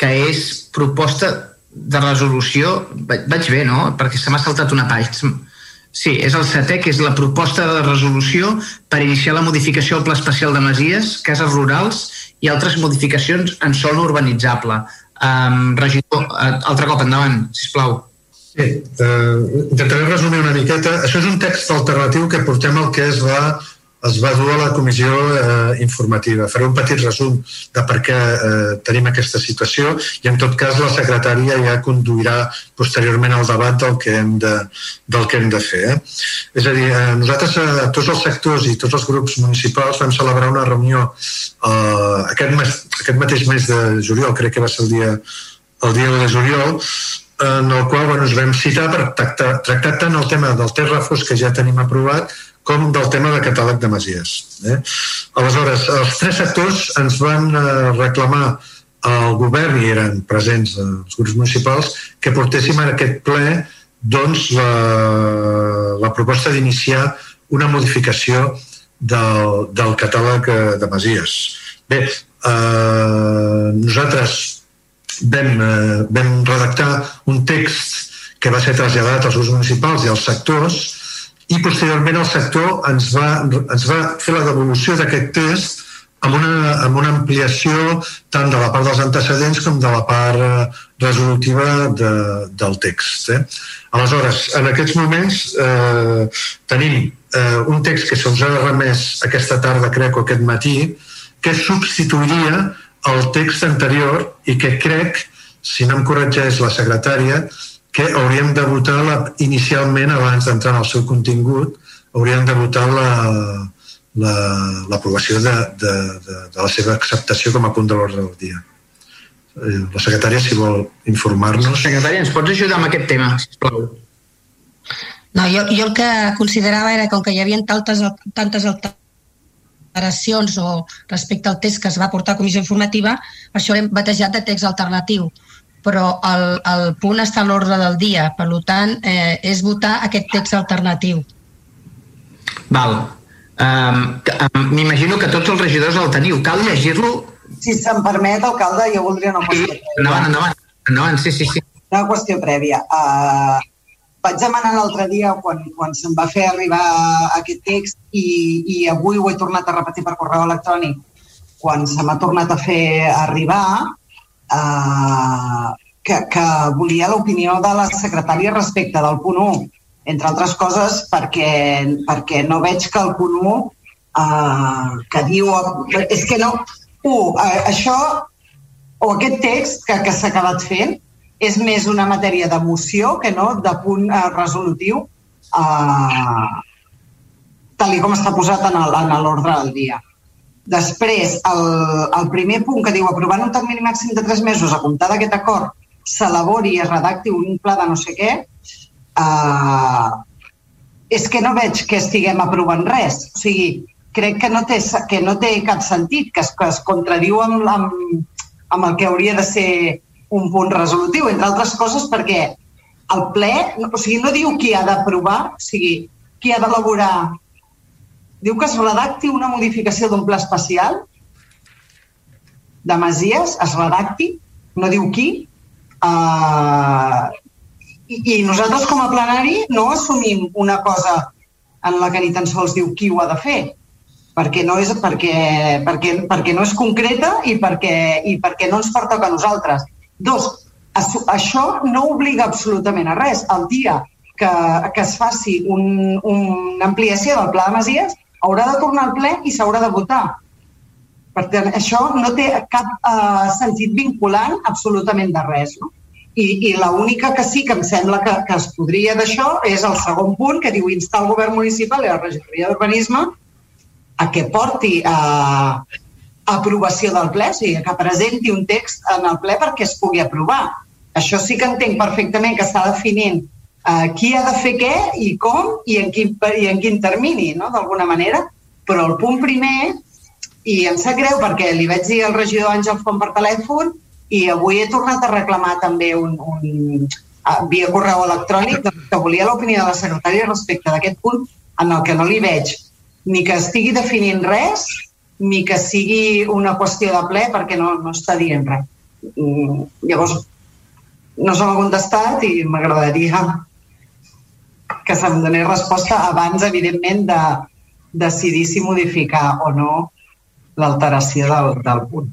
que és proposta de resolució... Vaig bé, no? Perquè se m'ha saltat una pàgina. Sí, és el setè, que és la proposta de resolució per iniciar la modificació del Pla Especial de Masies, cases rurals i altres modificacions en sol urbanitzable. Um, regidor, uh, altre cop, endavant, si plau. Sí, eh, intentaré resumir una miqueta. Això és un text alternatiu que portem al que és la es va dur a la comissió eh, informativa. Faré un petit resum de per què eh, tenim aquesta situació i en tot cas la secretària ja conduirà posteriorment el debat del que hem de, del que hem de fer. Eh? És a dir, eh, nosaltres, eh, tots els sectors i tots els grups municipals vam celebrar una reunió eh, aquest, mes, aquest mateix mes de juliol, crec que va ser el dia, el dia de juliol, en el qual bueno, ens vam citar per tractar, tractar tant el tema del terra fos que ja tenim aprovat com del tema de catàleg de masies. Eh? Aleshores, els tres sectors ens van eh, reclamar al govern, i eren presents els grups municipals, que portéssim en aquest ple doncs, la, la proposta d'iniciar una modificació del, del catàleg eh, de masies. Bé, eh, nosaltres vam, eh, vam redactar un text que va ser traslladat als grups municipals i als sectors i posteriorment el sector ens va, ens va fer la devolució d'aquest test amb una, amb una ampliació tant de la part dels antecedents com de la part eh, resolutiva de, del text. Eh? Aleshores, en aquests moments eh, tenim eh, un text que se'ns ha remès aquesta tarda, crec, o aquest matí, que substituiria el text anterior i que crec, si no em corregeix la secretària, que hauríem de votar la, inicialment, abans d'entrar en el seu contingut, hauríem de votar l'aprovació la, la, de, de, de, de la seva acceptació com a punt de l'ordre del dia. Eh, la secretària, si vol informar-nos... Secretària, ens pots ajudar amb aquest tema, sisplau? No, jo, jo el que considerava era com que hi havia tantes, tantes alteracions o respecte al text que es va portar a comissió informativa, això l'hem batejat de text alternatiu però el, el punt està a l'ordre del dia. Per tant, eh, és votar aquest text alternatiu. Val. Um, M'imagino que tots els regidors el teniu. Cal llegir-lo? Si se'm permet, alcalde, jo voldria una qüestió prèvia. Endavant, endavant. endavant sí, sí, sí. Una qüestió prèvia. Uh, vaig demanar l'altre dia, quan, quan se'm va fer arribar aquest text, i, i avui ho he tornat a repetir per correu electrònic, quan se m'ha tornat a fer arribar, eh, que, que volia l'opinió de la secretària respecte del punt 1, entre altres coses perquè, perquè no veig que el punt 1 eh, que diu... És que no... Uh, això o aquest text que, que s'ha acabat fent és més una matèria d'emoció que no de punt eh, resolutiu eh, tal com està posat en l'ordre del dia. Després, el, el primer punt que diu aprovar un termini màxim de tres mesos a comptar d'aquest acord s'elabori i es redacti un pla de no sé què, uh, és que no veig que estiguem aprovant res. O sigui, crec que no té, que no té cap sentit, que es, que es contradiu amb, amb, amb el que hauria de ser un punt resolutiu, entre altres coses perquè el ple, o sigui, no diu qui ha d'aprovar, o sigui, qui ha d'elaborar diu que es redacti una modificació d'un pla especial de Masies, es redacti, no diu qui, uh, i, i nosaltres com a plenari no assumim una cosa en la que ni tan sols diu qui ho ha de fer, perquè no és, perquè, perquè, perquè no és concreta i perquè, i perquè no ens pertoca a nosaltres. Dos, això no obliga absolutament a res. El dia que, que es faci un, una ampliació del Pla de Masies, haurà de tornar al ple i s'haurà de votar. Per tant, això no té cap eh, sentit vinculant absolutament de res. No? I, i l'única que sí que em sembla que, que es podria d'això és el segon punt que diu instar el govern municipal i la regidoria d'urbanisme a que porti a, eh, aprovació del ple, o sigui, que presenti un text en el ple perquè es pugui aprovar. Això sí que entenc perfectament que està definint uh, qui ha de fer què i com i en quin, i en quin termini, no? d'alguna manera. Però el punt primer, i em sap greu perquè li vaig dir al regidor Àngel Font per telèfon i avui he tornat a reclamar també un, un via correu electrònic que volia l'opinió de la secretària respecte d'aquest punt en el que no li veig ni que estigui definint res ni que sigui una qüestió de ple perquè no, no està dient res. Mm, llavors, no se m'ha contestat i m'agradaria que se'm donés resposta abans, evidentment, de decidir si modificar o no l'alteració del, del punt.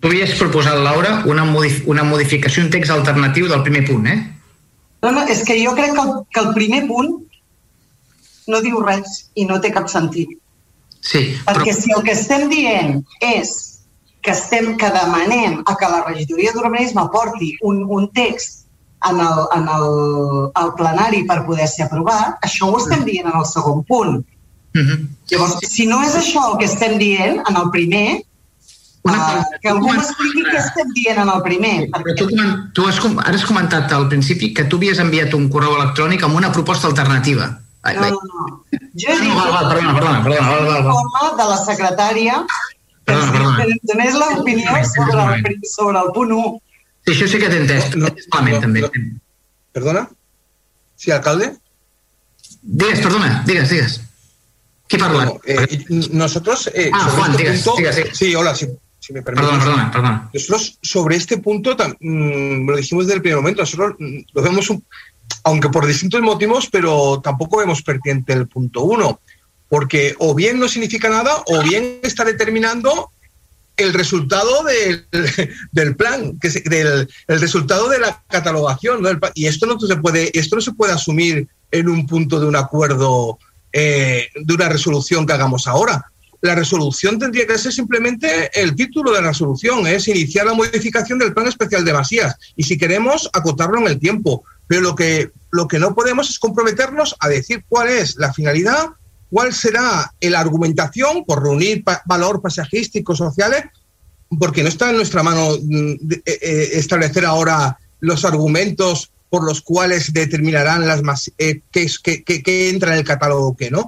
Tu havies proposat, Laura, una, modif una modificació, un text alternatiu del primer punt, eh? No, no, és que jo crec que el, que el primer punt no diu res i no té cap sentit. Sí, Perquè si el que estem dient és que, estem, que demanem a que la regidoria d'urbanisme porti un, un text en, el, en el, el plenari per poder ser aprovat, això ho estem dient en el segon punt. Uh -huh. Llavors, si no és això el que estem dient en el primer, uh, que algú m'expliqui què estem dient en el primer. Però tu, tu has, ara has comentat al principi que tu havies enviat un correu electrònic amb una proposta alternativa. No, no, no. Jo he dit no, val, val, perdona, perdona, perdona, val, val. Home de la secretària que Perdona, perdona. ens donés l'opinió sobre, el, sobre el punt 1. Sí, això sí que t'he entès. No, no, també. Perdona? Sí, alcalde? Digues, perdona, digues, digues. Qui parla? Bueno, eh, nosotros... Eh, Ah, sobre Juan, este digas, punto- digas, digas. Sí, hola, si, si me permites. Perdona, perdona, perdona. Nosotros sobre este punto, tam- mm, lo dijimos desde el primer momento, nosotros mm, lo vemos, un- aunque por distintos motivos, pero tampoco vemos pertinente el punto uno, porque o bien no significa nada o bien está determinando el resultado del, del plan, que se- del el resultado de la catalogación, ¿no? Y esto no se puede, esto no se puede asumir en un punto de un acuerdo, eh, de una resolución que hagamos ahora. La resolución tendría que ser simplemente el título de la resolución, es iniciar la modificación del plan especial de Masías y si queremos acotarlo en el tiempo. Pero lo que, lo que no podemos es comprometernos a decir cuál es la finalidad, cuál será la argumentación por reunir valor paisajístico, sociales, porque no está en nuestra mano mm, eh, eh, establecer ahora los argumentos por los cuales determinarán las mas- eh, qué entra en el catálogo o qué no.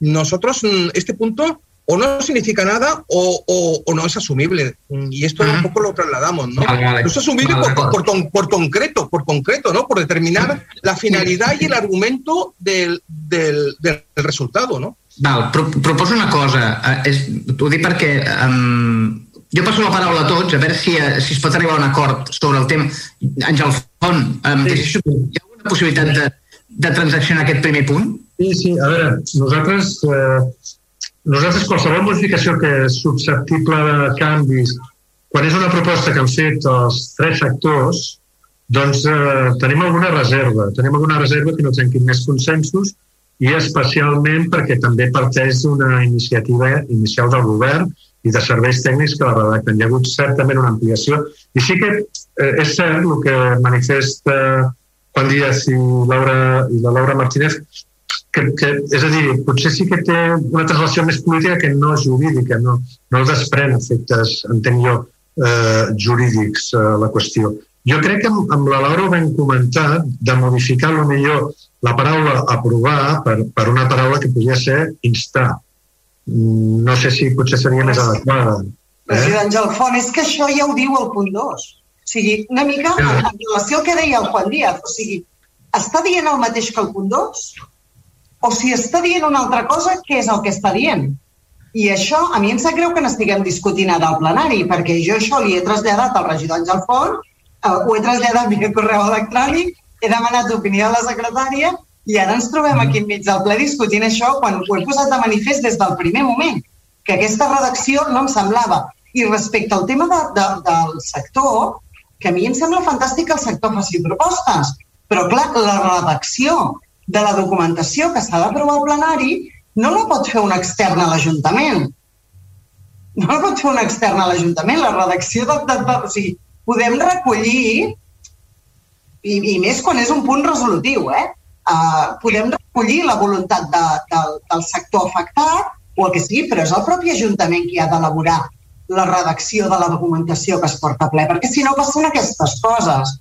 Nosotros, mm, este punto o no significa nada o, o- o no es asumible. Y esto un poco lo trasladamos, ¿no? Vale, vale. No es asumible Vale, por, por con- por concreto, por concreto, ¿no? Por determinar la finalidad y el argumento del, del- del resultado, ¿no? Val, pro proposo una cosa. Eh, és, ho dic perquè um, jo passo la paraula a tots a veure si, eh, si es pot arribar a un acord sobre el tema. Àngel Font, um, sí. hi ha alguna possibilitat de, de transaccionar aquest primer punt? Sí, sí, a veure, nosaltres, eh, nosaltres qualsevol modificació que és susceptible de canvis, quan és una proposta que han fet els tres sectors, doncs eh, tenim alguna reserva. Tenim alguna reserva que no trenquin més consensos i especialment perquè també parteix d'una iniciativa inicial del govern i de serveis tècnics que la redacten. Hi ha hagut certament una ampliació. I sí que eh, és cert el que manifesta Juan Díaz i, Laura, i la Laura Martínez, que, que, és a dir, potser sí que té una translació més política que no jurídica, no, no desprèn efectes, entenc jo, eh, jurídics eh, la qüestió. Jo crec que amb, amb la Laura ho vam comentar de modificar lo millor la paraula aprovar per, per una paraula que podria ser instar. Mm, No sé si potser seria més adequada. President Gelfont, és que això ja ho diu el punt 2. O sigui, una mica en relació al que deia el Juan Díaz, o sigui, està dient el mateix que el punt 2? O si està dient una altra cosa, què és el que està dient? I això, a mi em sap greu que n'estiguem discutint ara al plenari, perquè jo això li he traslladat al regidor Àngel Font, eh, ho he traslladat via correu electrònic, he demanat opinió a la secretària i ara ens trobem aquí enmig del ple discutint això quan ho he posat de manifest des del primer moment, que aquesta redacció no em semblava. I respecte al tema de, de, del sector, que a mi em sembla fantàstic que el sector faci propostes, però clar, la redacció de la documentació que s'ha d'aprovar al plenari no la pot fer un extern a l'Ajuntament. No la pot fer un extern a l'Ajuntament. La redacció de, de, de... O sigui, podem recollir, i, i més quan és un punt resolutiu, eh? Uh, podem recollir la voluntat de, de, del sector afectat o el que sigui, però és el propi Ajuntament qui ha d'elaborar la redacció de la documentació que es porta a ple, perquè si no passen aquestes coses.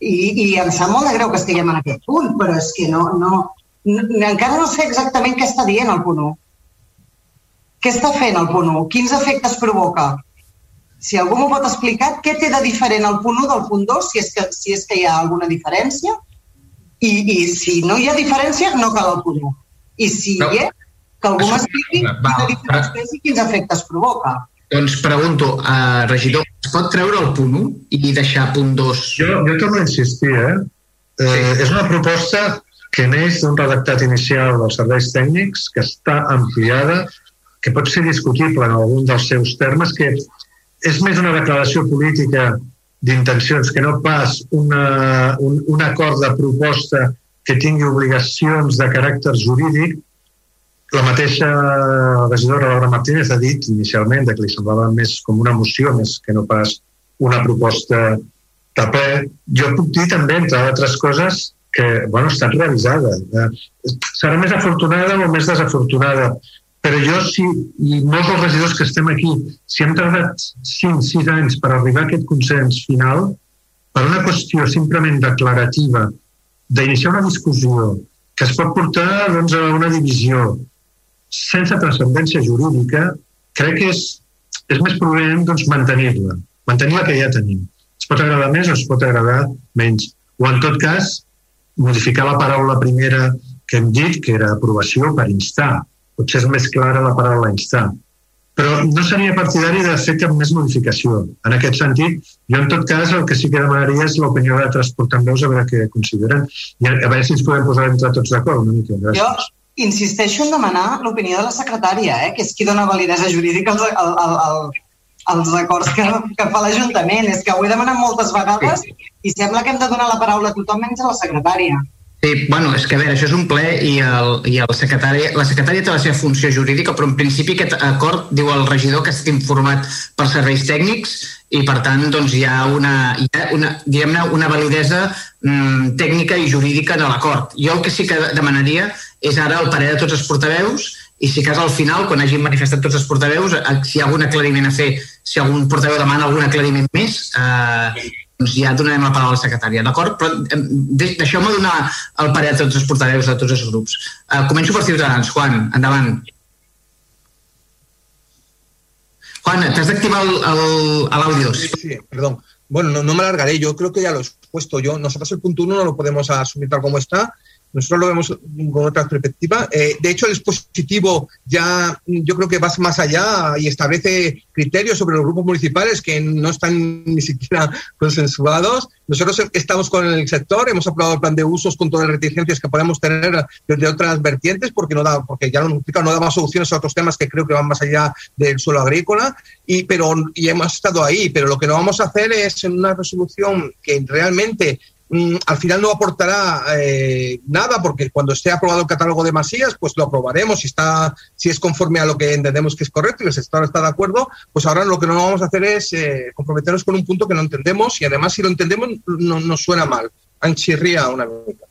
I, i em sap molt de greu que estiguem en aquest punt, però és que no, no, no, encara no sé exactament què està dient el punt 1. Què està fent el punt 1? Quins efectes provoca? Si algú m'ho pot explicar, què té de diferent el punt 1 del punt 2, si és que, si és que hi ha alguna diferència? I, I si no hi ha diferència, no cal el punt 1. I si No. hi és, Que algú m'expliqui quina diferència és i quins efectes provoca. Doncs pregunto, uh, regidor, es pot treure el punt 1 i deixar punt 2? Jo, jo torno a insistir, eh? eh sí. És una proposta que neix d'un redactat inicial dels serveis tècnics que està ampliada, que pot ser discutible en algun dels seus termes, que és més una declaració política d'intencions que no pas una, un, un acord de proposta que tingui obligacions de caràcter jurídic. La mateixa regidora Laura Martínez ha dit inicialment que li semblava més com una moció més que no pas una proposta de ple. Jo puc dir també, entre altres coses, que bueno, ha estat revisada. Serà més afortunada o més desafortunada però jo, si, i molts dels regidors que estem aquí, si hem tardat 5-6 anys per arribar a aquest consens final, per una qüestió simplement declarativa, d'iniciar una discussió que es pot portar doncs, a una divisió sense transcendència jurídica, crec que és, és més prudent doncs, mantenir-la, mantenir la que ja tenim. Es pot agradar més o es pot agradar menys. O, en tot cas, modificar la paraula primera que hem dit, que era aprovació per instar, potser és més clara la paraula instar. Però no seria partidari de fer cap més modificació. En aquest sentit, jo en tot cas el que sí que demanaria és l'opinió d'altres portaveus a veure què consideren i a veure si ens podem posar entre tots d'acord una mica. Gràcies. Jo insisteixo en demanar l'opinió de la secretària, eh, que és qui dona validesa jurídica als, al, al, al, als acords que, que fa l'Ajuntament. És que ho he demanat moltes vegades i sembla que hem de donar la paraula a tothom menys a la secretària. Sí, bueno, és que a veure, això és un ple i, el, i el secretari, la secretària té la seva funció jurídica, però en principi aquest acord diu el regidor que ha estat informat per serveis tècnics i per tant doncs, hi ha una, hi ha una, diguem una validesa mm, tècnica i jurídica de l'acord. Jo el que sí que demanaria és ara el parer de tots els portaveus i si cas al final, quan hagin manifestat tots els portaveus, eh, si hi ha algun aclariment a fer, si algun portaveu demana algun aclariment més, eh, doncs ja donarem la paraula a la secretària, d'acord? Però deixeu-me donar el parer a tots els portaveus de tots els grups. Uh, començo per Ciutadans. Juan, endavant. Juan, t'has d'activar l'audio. Sí, sí, perdón. Bueno, no, no me alargaré, yo creo que ya lo he puesto yo. Nosotros el punto uno no lo podemos asumir tal como está. Nosotros lo vemos con otra perspectiva. Eh, de hecho, el dispositivo ya yo creo que va más allá y establece criterios sobre los grupos municipales que no están ni siquiera consensuados. Nosotros estamos con el sector, hemos aprobado el plan de usos con todas las reticencias que podemos tener desde otras vertientes, porque no da, porque ya hemos no daba soluciones a otros temas que creo que van más allá del suelo agrícola, y, pero, y hemos estado ahí. Pero lo que no vamos a hacer es en una resolución que realmente Mm, al final no aportará eh, nada porque cuando esté aprobado el catálogo de masías, pues lo aprobaremos si está, si es conforme a lo que entendemos que es correcto y el sector está de acuerdo, pues ahora lo que no vamos a hacer es eh, comprometernos con un punto que no entendemos y además si lo entendemos no nos suena mal. Anchirría una mica.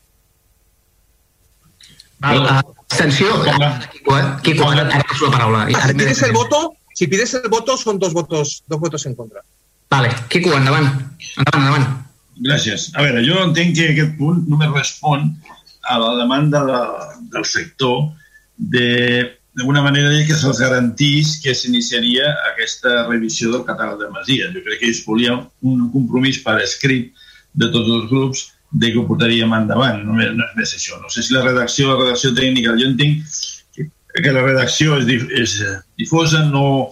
Val, abstenció. Quico, ara, ara la paraula. Ah, si pides el voto, si pides el voto son dos votos, dos votos en contra. Vale, Quico, endavant. Endavant, endavant. Gràcies. A veure, jo entenc que aquest punt només respon a la demanda de, del sector de d'alguna manera que se'ls garantís que s'iniciaria aquesta revisió del catàleg de Masia. Jo crec que ells volien un compromís per escrit de tots els grups de que ho portaríem endavant. No, no és més això. No sé si la redacció, la redacció tècnica, jo entenc que, que la redacció és, és difosa, no,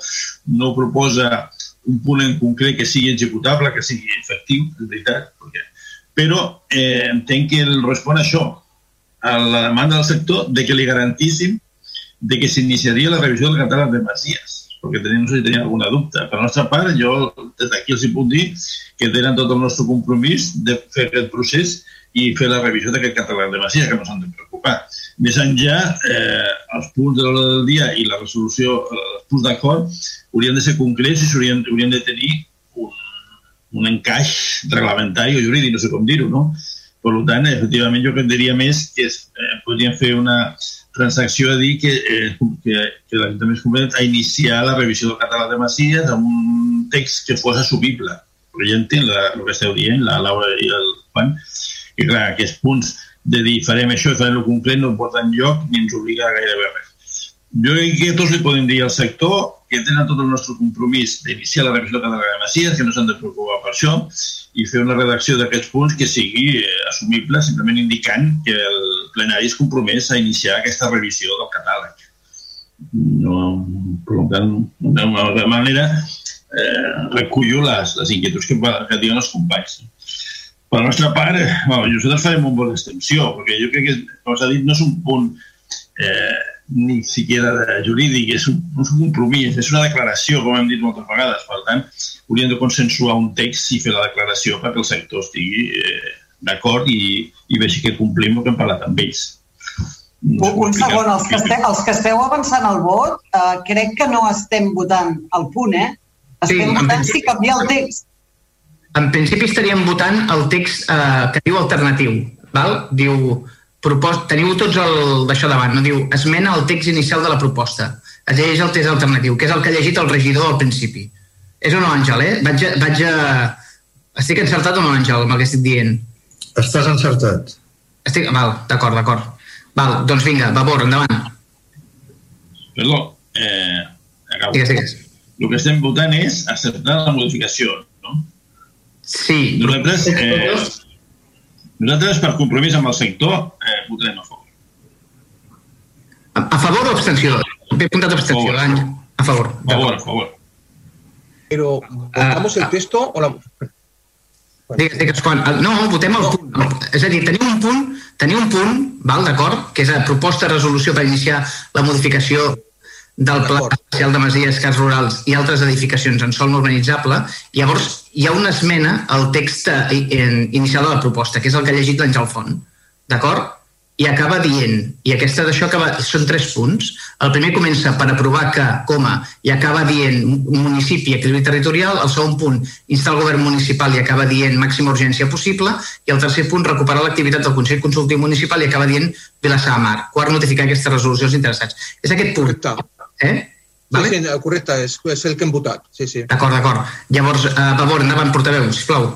no proposa un punt en concret que sigui executable, que sigui efectiu, és veritat, perquè... però eh, entenc que el respon a això, a la demanda del sector de que li garantíssim de que s'iniciaria la revisió del catàleg de Masies, perquè tenim, no sé si tenia alguna dubte. Per la nostra part, jo des d'aquí els hi puc dir que tenen tot el nostre compromís de fer aquest procés i fer la revisió d'aquest catàleg de Masies, que no s'han de preocupar. Més enllà, eh, els punts de l'hora del dia i la resolució, eh, els punts d'acord, haurien de ser concrets i haurien, haurien de tenir un, un encaix reglamentari o jurídic, no sé com dir-ho, no? Per tant, efectivament, jo que diria més que es, eh, podríem fer una transacció a dir que, eh, que, que l'Ajuntament es compromet a iniciar la revisió del català de Masies amb un text que fos assumible. Però ja entenc la, el que esteu dient, la Laura i el Juan, i clar, aquests punts de dir farem això i farem el concret no porten lloc ni ens obliga a gairebé res. Jo crec que tots li podem dir al sector que tenen tot el nostre compromís d'iniciar la revisió de la Masies, que no s'han de preocupar per això, i fer una redacció d'aquests punts que sigui eh, assumible, simplement indicant que el plenari és compromès a iniciar aquesta revisió del catàleg. no, per tant, manera eh, recullo les, les inquietuds que, que diuen els companys. Per la nostra part, bueno, nosaltres farem un bon extensió, perquè jo crec que, com s'ha dit, no és un punt eh, ni siquiera jurídic, és un, és un compromís, és una declaració, com hem dit moltes vegades. Per tant, hauríem de consensuar un text i fer la declaració perquè el sector estigui eh, d'acord i, i vegi que complim el que hem parlat amb ells. Un, un segon, els que, esteu, els que esteu avançant el vot, eh, crec que no estem votant el punt, eh? Estem sí, votant si canvia el text. En principi estaríem votant el text eh, que diu alternatiu. Val? Diu, propos... teniu tots el d'això davant, no diu esmena al text inicial de la proposta. Es llegeix el text alternatiu, que és el que ha llegit el regidor al principi. És o no, Àngel, eh? Vaig a, vaig a... Estic encertat o no, Àngel, amb el que estic dient? Estàs encertat. Estic... Val, d'acord, d'acord. Val, doncs vinga, Vavor, endavant. Perdó, eh, acabo. Digues, digues. El que estem votant és acceptar la modificació, no? Sí. Nosaltres, eh, nosaltres per compromís amb el sector, eh, votarem a favor. A, a favor o abstenció? He apuntat abstenció, Àngel. A favor. A favor, a favor. Pero, ¿votamos uh, el texto o la...? Digues, digues, quan, no, votem el punt. És a dir, tenim un punt, tenim un punt, val, d'acord, que és la proposta de resolució per iniciar la modificació del Pla Especial de Masies, Cas Rurals i altres edificacions en sol no urbanitzable, llavors hi ha una esmena al text eh, inicial de la proposta, que és el que ha llegit l'Àngel Font, d'acord? I acaba dient, i aquesta d'això acaba, són tres punts. El primer comença per aprovar que, coma, i acaba dient municipi i equilibri territorial. El segon punt, instar el govern municipal i acaba dient màxima urgència possible. I el tercer punt, recuperar l'activitat del Consell Consultiu Municipal i acaba dient Vilassar de Mar. Quart, notificar aquestes resolucions interessats. És aquest punt. Correcte. Eh? Vale? Sí, sí, correcte, és, és el que hem votat. Sí, sí. D'acord, d'acord. Llavors, uh, per favor, endavant, portaveu, sisplau.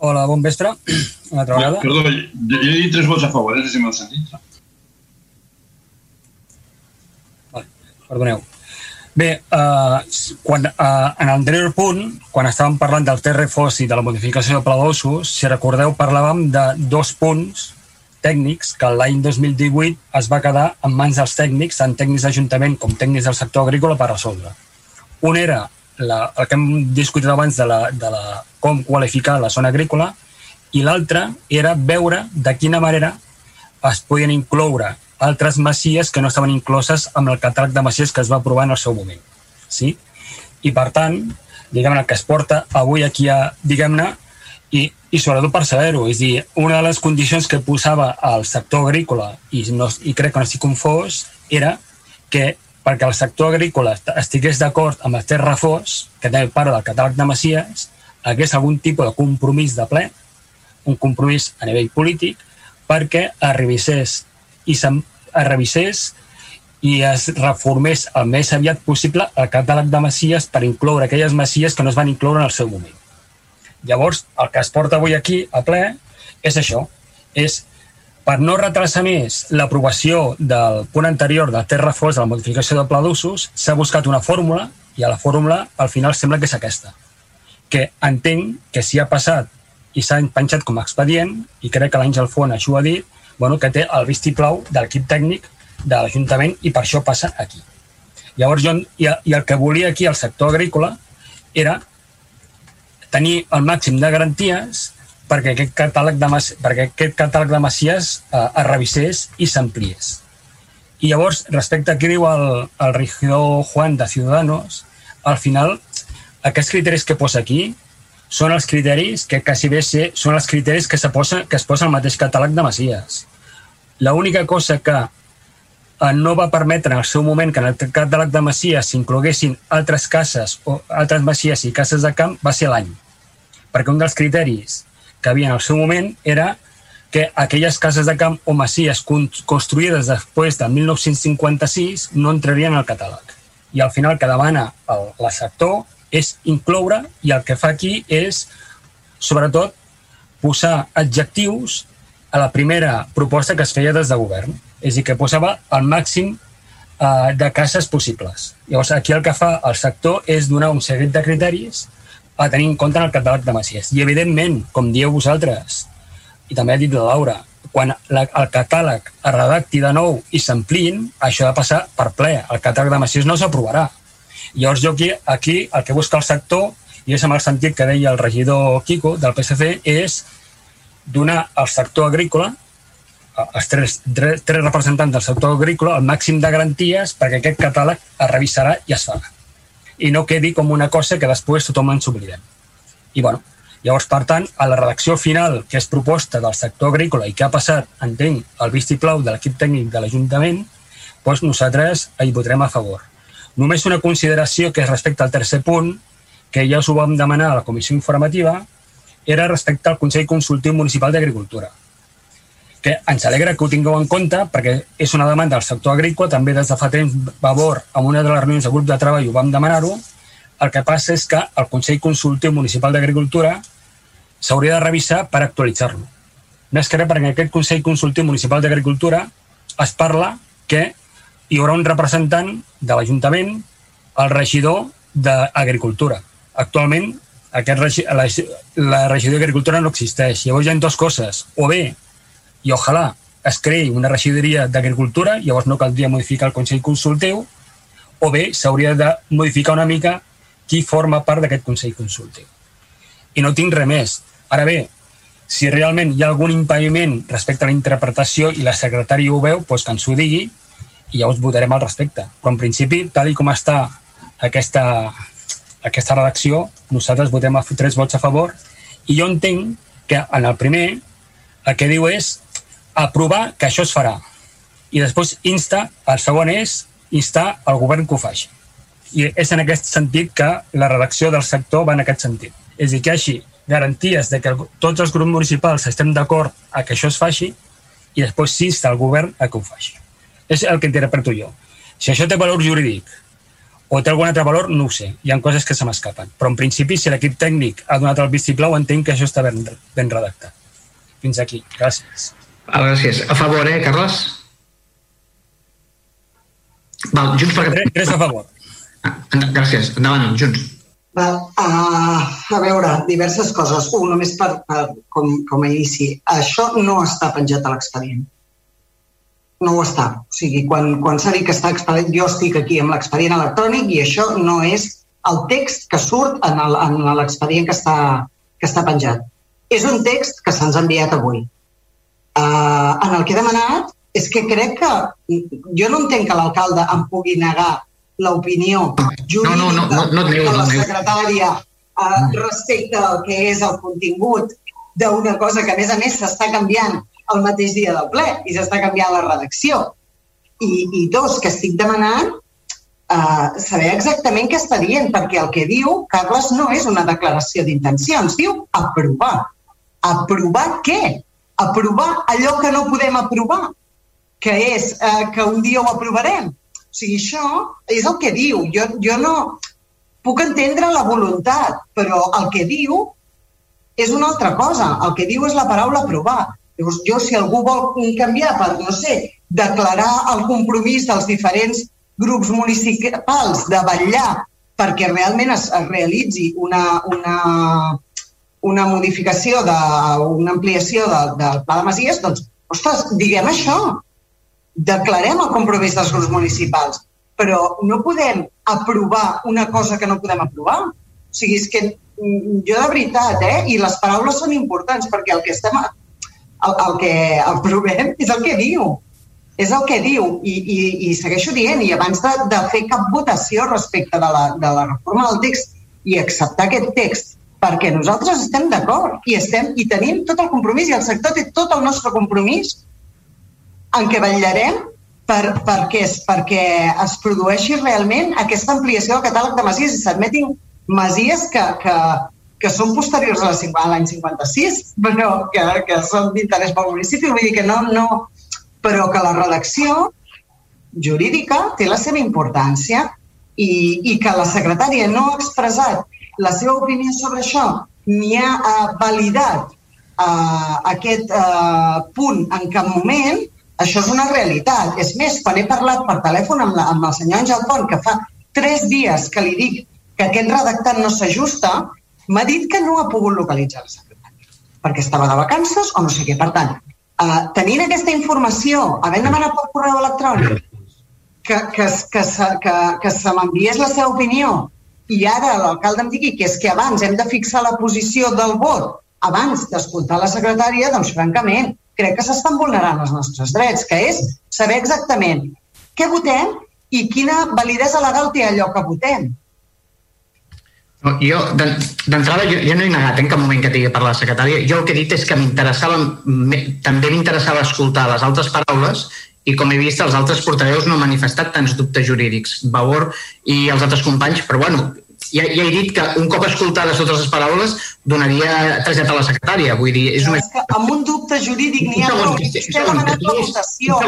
Hola, bon vespre. Una altra vegada. Perdó, jo, jo he dit tres vots a favor, eh, si m'ha sentit. Vale, perdoneu. Bé, uh, quan, uh, en l'anterior punt, quan estàvem parlant del TRFOS i de la modificació del pla d'ossos, si recordeu, parlàvem de dos punts tècnics que l'any 2018 es va quedar en mans dels tècnics, tant tècnics d'Ajuntament com tècnics del sector agrícola per resoldre. Un era la, el que hem discutit abans de, la, de la, com qualificar la zona agrícola i l'altre era veure de quina manera es podien incloure altres masies que no estaven incloses amb el catàleg de masies que es va aprovar en el seu moment. Sí? I per tant, diguem-ne, que es porta avui aquí a, diguem-ne, i, i sobretot per saber-ho. És dir, una de les condicions que posava al sector agrícola, i, no, i crec que no estic confós, era que perquè el sector agrícola estigués d'acord amb el terra fos, que té part del catàleg de Masies, hagués algun tipus de compromís de ple, un compromís a nivell polític, perquè es revisés i es revisés i es reformés el més aviat possible el catàleg de Masies per incloure aquelles Masies que no es van incloure en el seu moment. Llavors, el que es porta avui aquí a ple és això, és per no retrasar més l'aprovació del punt anterior de Terra Fos, de la modificació del pla d'usos, s'ha buscat una fórmula i a la fórmula al final sembla que és aquesta, que entenc que si ha passat i s'ha penjat com a expedient, i crec que l'Àngel Font això ho ha dit, bueno, que té el vistiplau de l'equip tècnic de l'Ajuntament i per això passa aquí. Llavors, jo, i, i el que volia aquí el sector agrícola era tenir el màxim de garanties perquè aquest catàleg de, perquè aquest catàleg de masies eh, es revisés i s'ampliés. I llavors, respecte a què diu el, el regidor Juan de Ciudadanos, al final, aquests criteris que posa aquí són els criteris que quasi bé ser, són els criteris que, se posa, que es posa al mateix catàleg de masies. L'única cosa que no va permetre en el seu moment que en el catàleg de masies s'incloguessin altres cases o altres masies i cases de camp va ser l'any. Perquè un dels criteris que havia en el seu moment era que aquelles cases de camp o masies construïdes després de 1956 no entrarien al catàleg. I al final el que demana el, el sector és incloure i el que fa aquí és, sobretot, posar adjectius a la primera proposta que es feia des de govern. És a dir, que posava el màxim eh, de cases possibles. Llavors, aquí el que fa el sector és donar un seguit de criteris a tenir en compte en el catàleg de Masies. I, evidentment, com dieu vosaltres, i també ha dit la Laura, quan la, el catàleg es redacti de nou i s'ampliïn, això ha de passar per ple. El catàleg de massius no s'aprovarà. Llavors jo aquí, aquí el que busca el sector, i és amb el sentit que deia el regidor Quico del PSC, és donar al sector agrícola els tres, tres, tres representants del sector agrícola el màxim de garanties perquè aquest catàleg es revisarà i es farà. I no quedi com una cosa que després tothom ens oblidem. I bueno, llavors, per tant, a la redacció final, que és proposta del sector agrícola i que ha passat, entenc, el vistiplau de l'equip tècnic de l'Ajuntament, doncs nosaltres hi votarem a favor. Només una consideració que és respecte al tercer punt, que ja us ho vam demanar a la comissió informativa, era respecte al Consell Consultiu Municipal d'Agricultura que ens alegra que ho tingueu en compte perquè és una demanda del sector agrícola, també des de fa temps Vavor, en una de les reunions de grup de treball ho vam demanar-ho, el que passa és que el Consell Consultiu Municipal d'Agricultura s'hauria de revisar per actualitzar-lo. Més que res perquè en aquest Consell Consultiu Municipal d'Agricultura es parla que hi haurà un representant de l'Ajuntament, el regidor d'Agricultura. Actualment, aquest, la, la regidoria d'Agricultura no existeix. Llavors hi ha dues coses. O bé i ojalà es creï una regidoria d'agricultura, llavors no caldria modificar el Consell Consultiu, o bé s'hauria de modificar una mica qui forma part d'aquest Consell Consultiu. I no tinc res més. Ara bé, si realment hi ha algun impediment respecte a la interpretació i la secretària ho veu, doncs que ens ho digui i llavors votarem al respecte. Però en principi, tal i com està aquesta, aquesta redacció, nosaltres votem a tres vots a favor i jo entenc que en el primer el que diu és aprovar que això es farà. I després insta, el segon és instar al govern que ho faci. I és en aquest sentit que la redacció del sector va en aquest sentit. És a dir, que així garanties de que tots els grups municipals estem d'acord a que això es faci i després s'insta al govern a que ho faci. És el que interpreto jo. Si això té valor jurídic o té algun altre valor, no ho sé. Hi ha coses que se m'escapen. Però en principi, si l'equip tècnic ha donat el vistiplau, entenc que això està ben, ben redactat. Fins aquí. Gràcies. Gràcies. A favor, eh, Carles? Val, Junts per Catalunya. Tres a favor. Ah, gràcies. Endavant, Junts. Val, uh, a veure, diverses coses. Un, només per, per com, com a inici. Això no està penjat a l'expedient. No ho està. O sigui, quan, quan s'ha dit que està expedient, jo estic aquí amb l'expedient electrònic i això no és el text que surt en l'expedient que, està, que està penjat. És un text que se'ns ha enviat avui Uh, en el que he demanat és que crec que jo no entenc que l'alcalde em pugui negar l'opinió jurídica no, no, no, no, no, de la secretària uh, respecte al que és el contingut d'una cosa que, a més a més, s'està canviant el mateix dia del ple i s'està canviant la redacció. I, I dos, que estic demanant uh, saber exactament què està dient, perquè el que diu, Carles, no és una declaració d'intencions, diu aprovar. Aprovar què? aprovar allò que no podem aprovar, que és eh, que un dia ho aprovarem. O sigui, això és el que diu. Jo, jo no puc entendre la voluntat, però el que diu és una altra cosa. El que diu és la paraula aprovar. Llavors, jo, si algú vol canviar per, no sé, declarar el compromís dels diferents grups municipals de vetllar perquè realment es, es realitzi una, una, una modificació, de, una ampliació de, del Pla de Masies, doncs, ostres, diguem això. Declarem el compromís dels grups municipals, però no podem aprovar una cosa que no podem aprovar. O sigui, és que mm, jo de veritat, eh, i les paraules són importants, perquè el que estem... El, el que aprovem és el que diu. És el que diu. I, i, i segueixo dient, i abans de, de fer cap votació respecte de la, de la reforma del text i acceptar aquest text perquè nosaltres estem d'acord i, estem, i tenim tot el compromís i el sector té tot el nostre compromís en què vetllarem per, perquè, es, perquè es produeixi realment aquesta ampliació del catàleg de masies i s'admetin masies que, que, que són posteriors a l'any 56, però que, que són d'interès pel municipi. Vull dir que no, no... Però que la redacció jurídica té la seva importància i, i que la secretària no ha expressat la seva opinió sobre això ni ha validat uh, aquest uh, punt en cap moment, això és una realitat. És més, quan he parlat per telèfon amb, la, amb el senyor Àngel Font, que fa tres dies que li dic que aquest redactat no s'ajusta, m'ha dit que no ha pogut localitzar la secretària, perquè estava de vacances o no sé què. Per tant, Uh, tenint aquesta informació, havent demanat per correu electrònic, que, que, que, se, que, que se m'enviés la seva opinió i ara l'alcalde em digui que és que abans hem de fixar la posició del vot abans d'escoltar la secretària, doncs francament, crec que s'estan vulnerant els nostres drets, que és saber exactament què votem i quina validesa legal té allò que votem. No, jo, d'entrada, jo, jo no he negat en cap moment que tingui parlat la secretària. Jo el que he dit és que m'interessava, també m'interessava escoltar les altres paraules i com he vist els altres portaveus no han manifestat tants dubtes jurídics, Vavor i els altres companys, però bueno, ja, ja he dit que un cop escoltades totes les paraules donaria trasllat a la secretària. Vull dir, és només... És que amb un dubte jurídic n'hi ha prou. Vostè ha demanat la votació.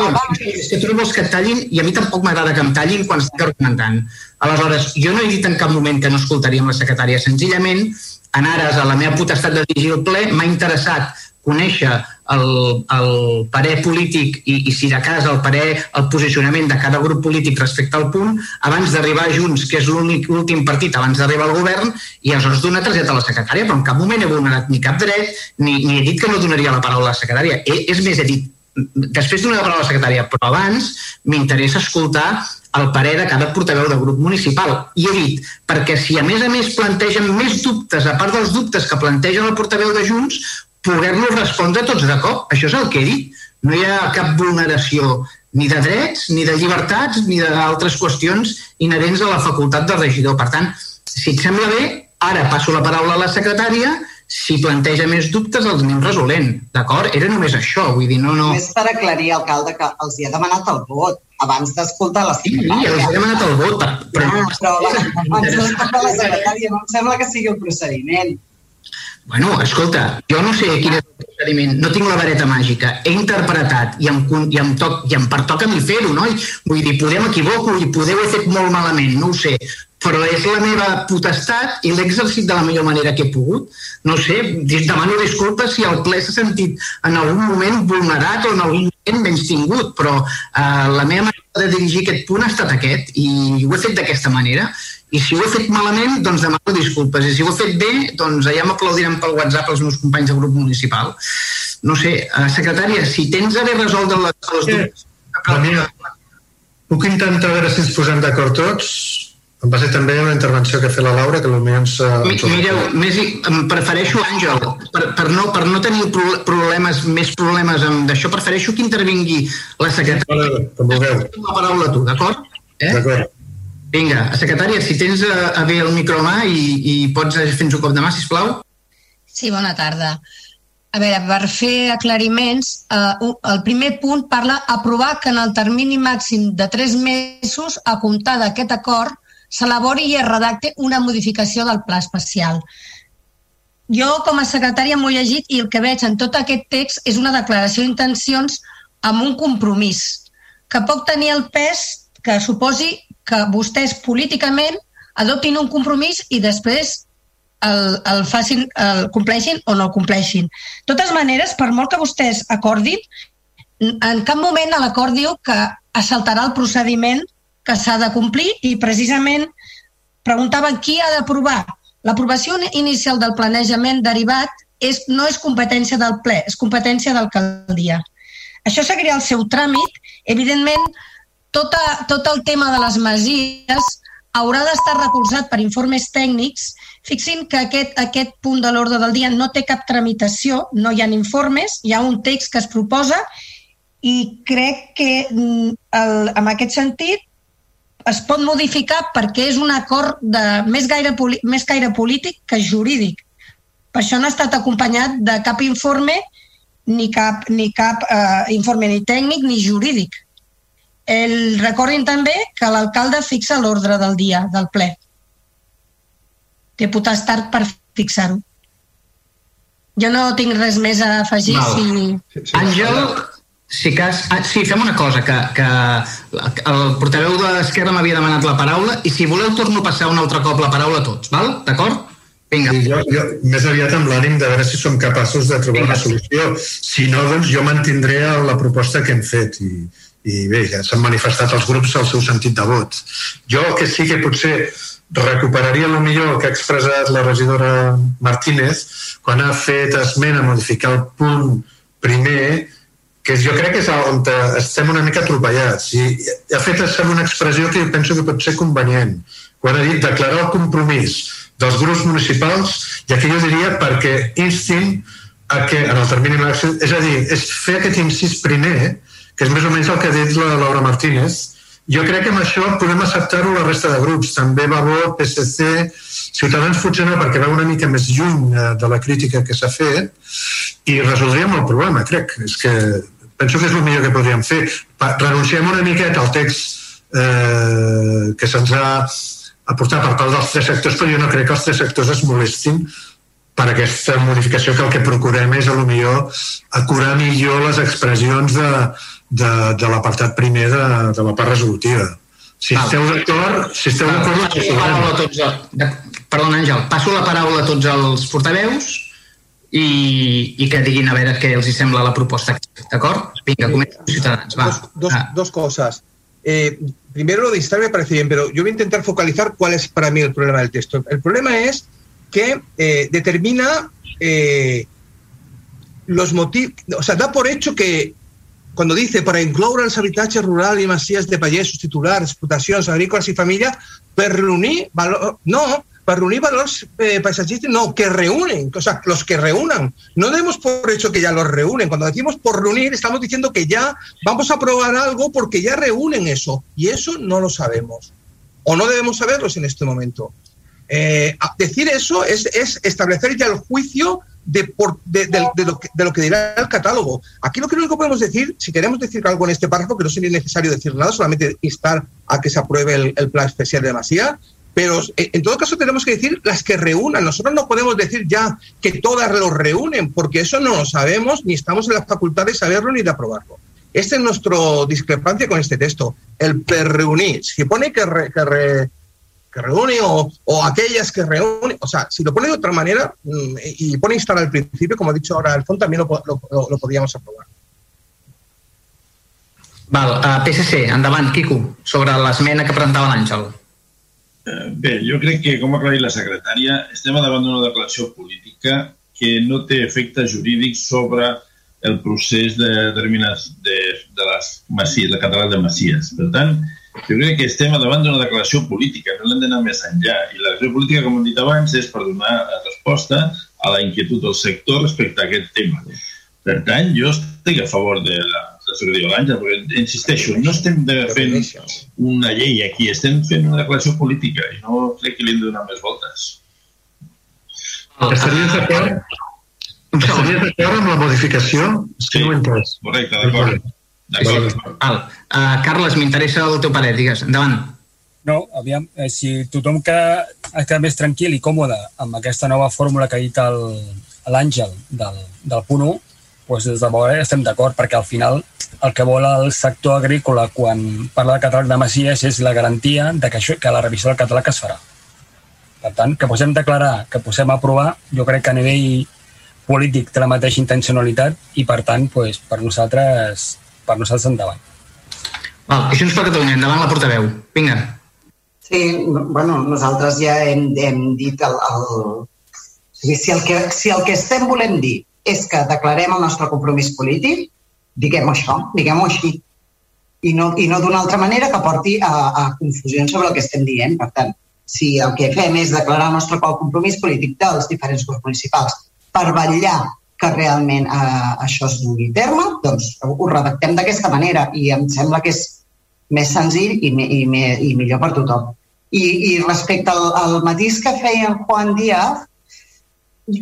És que tu no vols que et tallin i a mi tampoc m'agrada que em tallin quan estic argumentant. Aleshores, jo no he dit en cap moment que no escoltaríem la secretària. Senzillament, en ares a la meva potestat de dirigir el ple, m'ha interessat conèixer el, el parer polític i, i si de cas el parer, el posicionament de cada grup polític respecte al punt abans d'arribar a Junts, que és l'últim partit abans d'arribar al govern, i aleshores donar trasllat a la secretària, però en cap moment he vulnerat ni cap dret, ni, ni he dit que no donaria la paraula a la secretària. He, és més, he dit, després la paraula a la secretària, però abans m'interessa escoltar el parer de cada portaveu de grup municipal. I he dit, perquè si a més a més plantegen més dubtes, a part dels dubtes que plantegen el portaveu de Junts, poder-los respondre tots de cop. Això és el que he dit. No hi ha cap vulneració ni de drets, ni de llibertats, ni d'altres qüestions inherents a la facultat del regidor. Per tant, si et sembla bé, ara passo la paraula a la secretària, si planteja més dubtes els anem resolent, d'acord? Era només això, vull dir, no... no... Només per aclarir, alcalde, que els hi ha demanat el vot abans d'escoltar la secretària. Sí, els he demanat el vot, però... No, però abans d'escoltar la secretària no em sembla que sigui el procediment. Bueno, escolta, jo no sé quin és el procediment, no tinc la vareta màgica, he interpretat i em, i em, toc, i em pertoca a mi fer-ho, no? Vull dir, podem equivoco i podeu he fet molt malament, no ho sé, però és la meva potestat i l'he exercit de la millor manera que he pogut. No sé, demano disculpes si el ple s'ha sentit en algun moment vulnerat o en algun moment menys tingut, però eh, la meva manera de dirigir aquest punt ha estat aquest i ho he fet d'aquesta manera i si ho he fet malament, doncs demano disculpes. I si ho he fet bé, doncs ja m'aplaudiran pel WhatsApp els meus companys de grup municipal. No sé, uh, secretària, si tens a bé resoldre les, les dubtes... Daniel, puc intentar veure si ens posem d'acord tots? Em va ser també una intervenció que ha fet la Laura, que potser ens... ens Mireu, més, em prefereixo Àngel, per, per, no, per no tenir problemes, més problemes amb d'això, prefereixo que intervingui la secretària. Com vulgueu. La paraula tu, d'acord? Eh? D'acord. Vinga, secretària, si tens a, a bé el micro a mà i, i pots fer-nos un cop de mà, sisplau. Sí, bona tarda. A veure, per fer aclariments, eh, el primer punt parla aprovar que en el termini màxim de tres mesos a comptar d'aquest acord s'elabori i es redacte una modificació del pla especial. Jo, com a secretària, m'ho he llegit i el que veig en tot aquest text és una declaració d'intencions amb un compromís que pot tenir el pes que suposi que vostès políticament adoptin un compromís i després el, el, facin, el compleixin o no el compleixin. De totes maneres, per molt que vostès acordin, en cap moment l'acord diu que assaltarà el procediment que s'ha de complir i precisament preguntaven qui ha d'aprovar. L'aprovació inicial del planejament derivat és, no és competència del ple, és competència d'alcaldia. Això seguirà el seu tràmit. Evidentment, tota, tot el tema de les masies haurà d'estar recolzat per informes tècnics. Fixin que aquest, aquest punt de l'ordre del dia no té cap tramitació, no hi ha informes, hi ha un text que es proposa i crec que mm, el, en aquest sentit es pot modificar perquè és un acord de més gaire, més gaire polític que jurídic. Per això no ha estat acompanyat de cap informe ni cap, ni cap eh, informe ni tècnic ni jurídic. El, recordin també que l'alcalde fixa l'ordre del dia del ple. Té potestat per fixar-ho. Jo no tinc res més a afegir. Val. Si... Àngel, si cas... Ah, sí, fem una cosa, que, que el portaveu de l'Esquerra m'havia demanat la paraula i si voleu torno a passar un altre cop la paraula a tots, val? D'acord? Vinga. Jo, jo, més aviat amb l'ànim de veure si som capaços de trobar Vinga. una solució. Si no, doncs jo mantindré la proposta que hem fet i, i bé, ja s'han manifestat els grups el seu sentit de vot. Jo que sí que potser recuperaria el millor que ha expressat la regidora Martínez quan ha fet esmena a modificar el punt primer que jo crec que és on estem una mica atropellats. I ha fet una expressió que penso que pot ser convenient. Quan ha dit declarar el compromís dels grups municipals, i aquí jo diria perquè instin a que en el termini màxim, és a dir, és fer aquest incís primer, que és més o menys el que ha dit la Laura Martínez, jo crec que amb això podem acceptar-ho la resta de grups, també Vavor, PSC, Ciutadans potser no, perquè va una mica més lluny eh, de la crítica que s'ha fet i resoldríem el problema, crec. És que penso que és el millor que podríem fer. Renunciem una miqueta al text eh, que se'ns ha aportat per part dels tres sectors, però jo no crec que els tres sectors es molestin per aquesta modificació que el que procurem és a lo millor acurar millor les expressions de, de, de l'apartat primer de, de la part resolutiva. Si Val. esteu d'acord, si esteu d'acord, la tots, perdona Àngel, passo la paraula a tots els portaveus i, i que diguin a veure què els hi sembla la proposta. D'acord? Vinga, comencem Ciutadans. Va. Dos, dos, ah. dos cosas. Eh, primero lo de instar me parece bien, pero yo voy a intentar focalizar cuál es para mí el problema del texto. El problema es que eh, determina eh, los motivos, o sea, da por hecho que cuando dice para incloure els habitatges rurals i masies de pagesos titulars, explotacions agrícoles i família, per reunir. No, para reunir valores eh, paisajistas, no, que reúnen, o sea, los que reúnan. No demos por hecho que ya los reúnen. Cuando decimos por reunir, estamos diciendo que ya vamos a probar algo porque ya reúnen eso. Y eso no lo sabemos. O no debemos saberlos en este momento. Eh, decir eso es, es, establecer ya el juicio de, por, de, lo que, de, lo que, dirá el catálogo. Aquí lo que único podemos decir, si queremos decir algo en este párrafo, que no sería necesario decir nada, solamente instar a que se apruebe el, el plan especial de Masía, pero eh, en todo caso tenemos que decir las que reúnan. Nosotros no podemos decir ya que todas los reúnen, porque eso no lo sabemos, ni estamos en la facultad de saberlo ni de aprobarlo. Esta es nuestra discrepancia con este texto. El per reunir. Si pone que, re, que, re, que reúne o, o, aquellas que reúnen, o sea, si lo pone de otra manera mm, y pone instar al principio, como ha dicho ahora Alfon, también lo, lo podríamos aprobar. Val, uh, PSC, endavant, Quico, sobre l'esmena que presentava l'Àngel. Eh, bé, jo crec que, com ha aclarit la secretària, estem davant d'una declaració política que no té efectes jurídics sobre el procés de determinats de, de les masies, la catedral de Masies. Per tant, jo crec que estem davant d'una declaració política, no l'hem d'anar més enllà. I la declaració política, com hem dit abans, és per donar resposta a la inquietud del sector respecte a aquest tema. Per tant, jo estic a favor de la, això que diu l'Àngel, perquè insisteixo, no estem de fent una llei aquí, estem fent una declaració política i no crec que li hem de donar més voltes. Estaries d'acord? Estaries d'acord amb la modificació? Sí, no entès. Correcte, d'acord. D'acord. Uh, Carles, m'interessa el teu parer, digues. Endavant. No, aviam, eh, si tothom que ha quedat més tranquil i còmode amb aquesta nova fórmula que ha dit l'Àngel del, del punt 1, doncs des de Boga estem d'acord, perquè al final el que vol el sector agrícola quan parla de catàleg de Masies és la garantia de que, això, que la revisió del catàleg es farà. Per tant, que posem declarar, que posem aprovar, jo crec que a nivell polític té la mateixa intencionalitat i, per tant, doncs, per nosaltres per nosaltres endavant. Val, això ens per Catalunya, endavant la portaveu. Vinga. Sí, bueno, nosaltres ja hem, hem dit el, el... Si, el que, si el que estem volem dir és que declarem el nostre compromís polític, diguem això, diguem-ho així, i no, i no d'una altra manera que porti a, a confusions sobre el que estem dient. Per tant, si el que fem és declarar el nostre compromís polític dels diferents grups municipals per vetllar que realment eh, això es dugui a terme, doncs ho redactem d'aquesta manera i em sembla que és més senzill i, me, i, me, i millor per tothom. I, i respecte al, al matís que feia en Juan Díaz,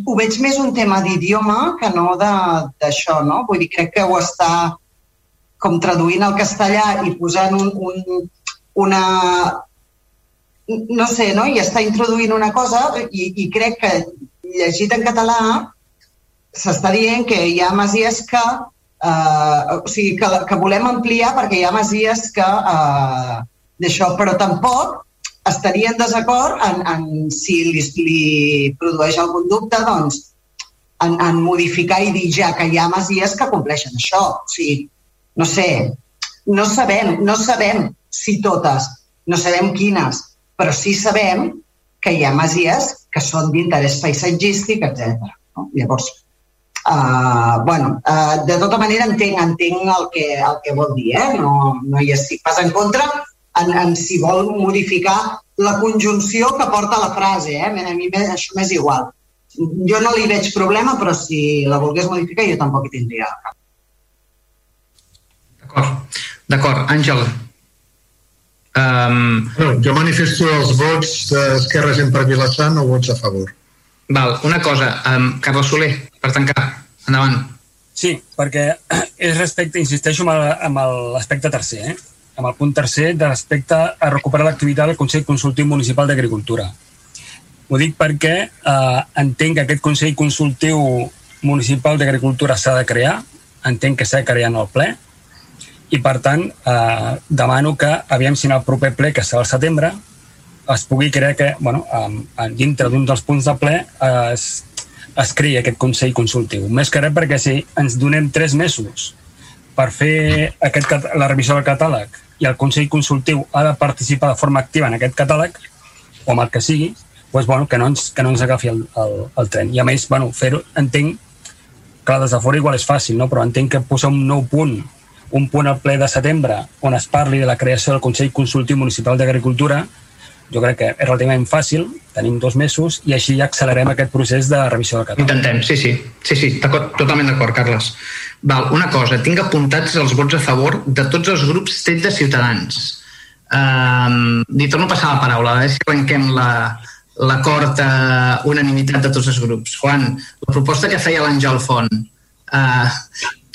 ho veig més un tema d'idioma que no d'això, no? Vull dir, crec que ho està com traduint al castellà i posant un, un, una... No sé, no? I està introduint una cosa i, i crec que llegit en català s'està dient que hi ha masies que eh, o sigui, que, que volem ampliar perquè hi ha masies que eh, d'això, però tampoc estaria en desacord en, en si li, li produeix algun dubte, doncs, en, en modificar i dir ja que hi ha masies que compleixen això. O sigui, no sé, no sabem, no sabem si totes, no sabem quines, però sí sabem que hi ha masies que són d'interès paisatgístic, etc. No? Llavors, Uh, bueno, uh, de tota manera entenc, entenc el, que, el que vol dir, eh? no, no hi estic pas en contra en, en si vol modificar la conjunció que porta la frase. Eh? A mi això m'és igual. Jo no li veig problema, però si la volgués modificar jo tampoc hi tindria cap. D'acord. D'acord. Àngel. Um... No, jo manifesto els vots d'Esquerra Gent per Vilassar, no vots a favor. Val, una cosa, um, Carles Soler, per tancar, endavant. Sí, perquè és respecte, insisteixo amb l'aspecte tercer, eh? Amb el punt tercer de respecte a recuperar l'activitat del Consell Consultiu Municipal d'Agricultura. Ho dic perquè eh, entenc que aquest Consell Consultiu Municipal d'Agricultura s'ha de crear, entenc que s'ha de crear en el ple, i per tant eh, demano que aviam si en el proper ple, que serà al setembre, es pugui crear que, bueno, eh, dintre d'un dels punts de ple eh, es, es creï aquest Consell Consultiu. Més que res perquè si ens donem tres mesos per fer aquest, la revisió del catàleg i el Consell Consultiu ha de participar de forma activa en aquest catàleg, o amb el que sigui, doncs, bueno, que, no ens, que no ens agafi el, el, el tren. I a més, bueno, fer-ho, entenc, clar, des de fora igual és fàcil, no? però entenc que posar un nou punt, un punt al ple de setembre on es parli de la creació del Consell Consultiu Municipal d'Agricultura, jo crec que és relativament fàcil, tenim dos mesos i així ja accelerem aquest procés de revisió del catàleg. Intentem, sí, sí, sí, sí totalment d'acord, Carles. Val, una cosa, tinc apuntats els vots a favor de tots els grups tret de Ciutadans. Um, li torno a passar la paraula, a veure si arrenquem l'acord la, a unanimitat de tots els grups. Juan, la proposta que feia l'Àngel Font, uh,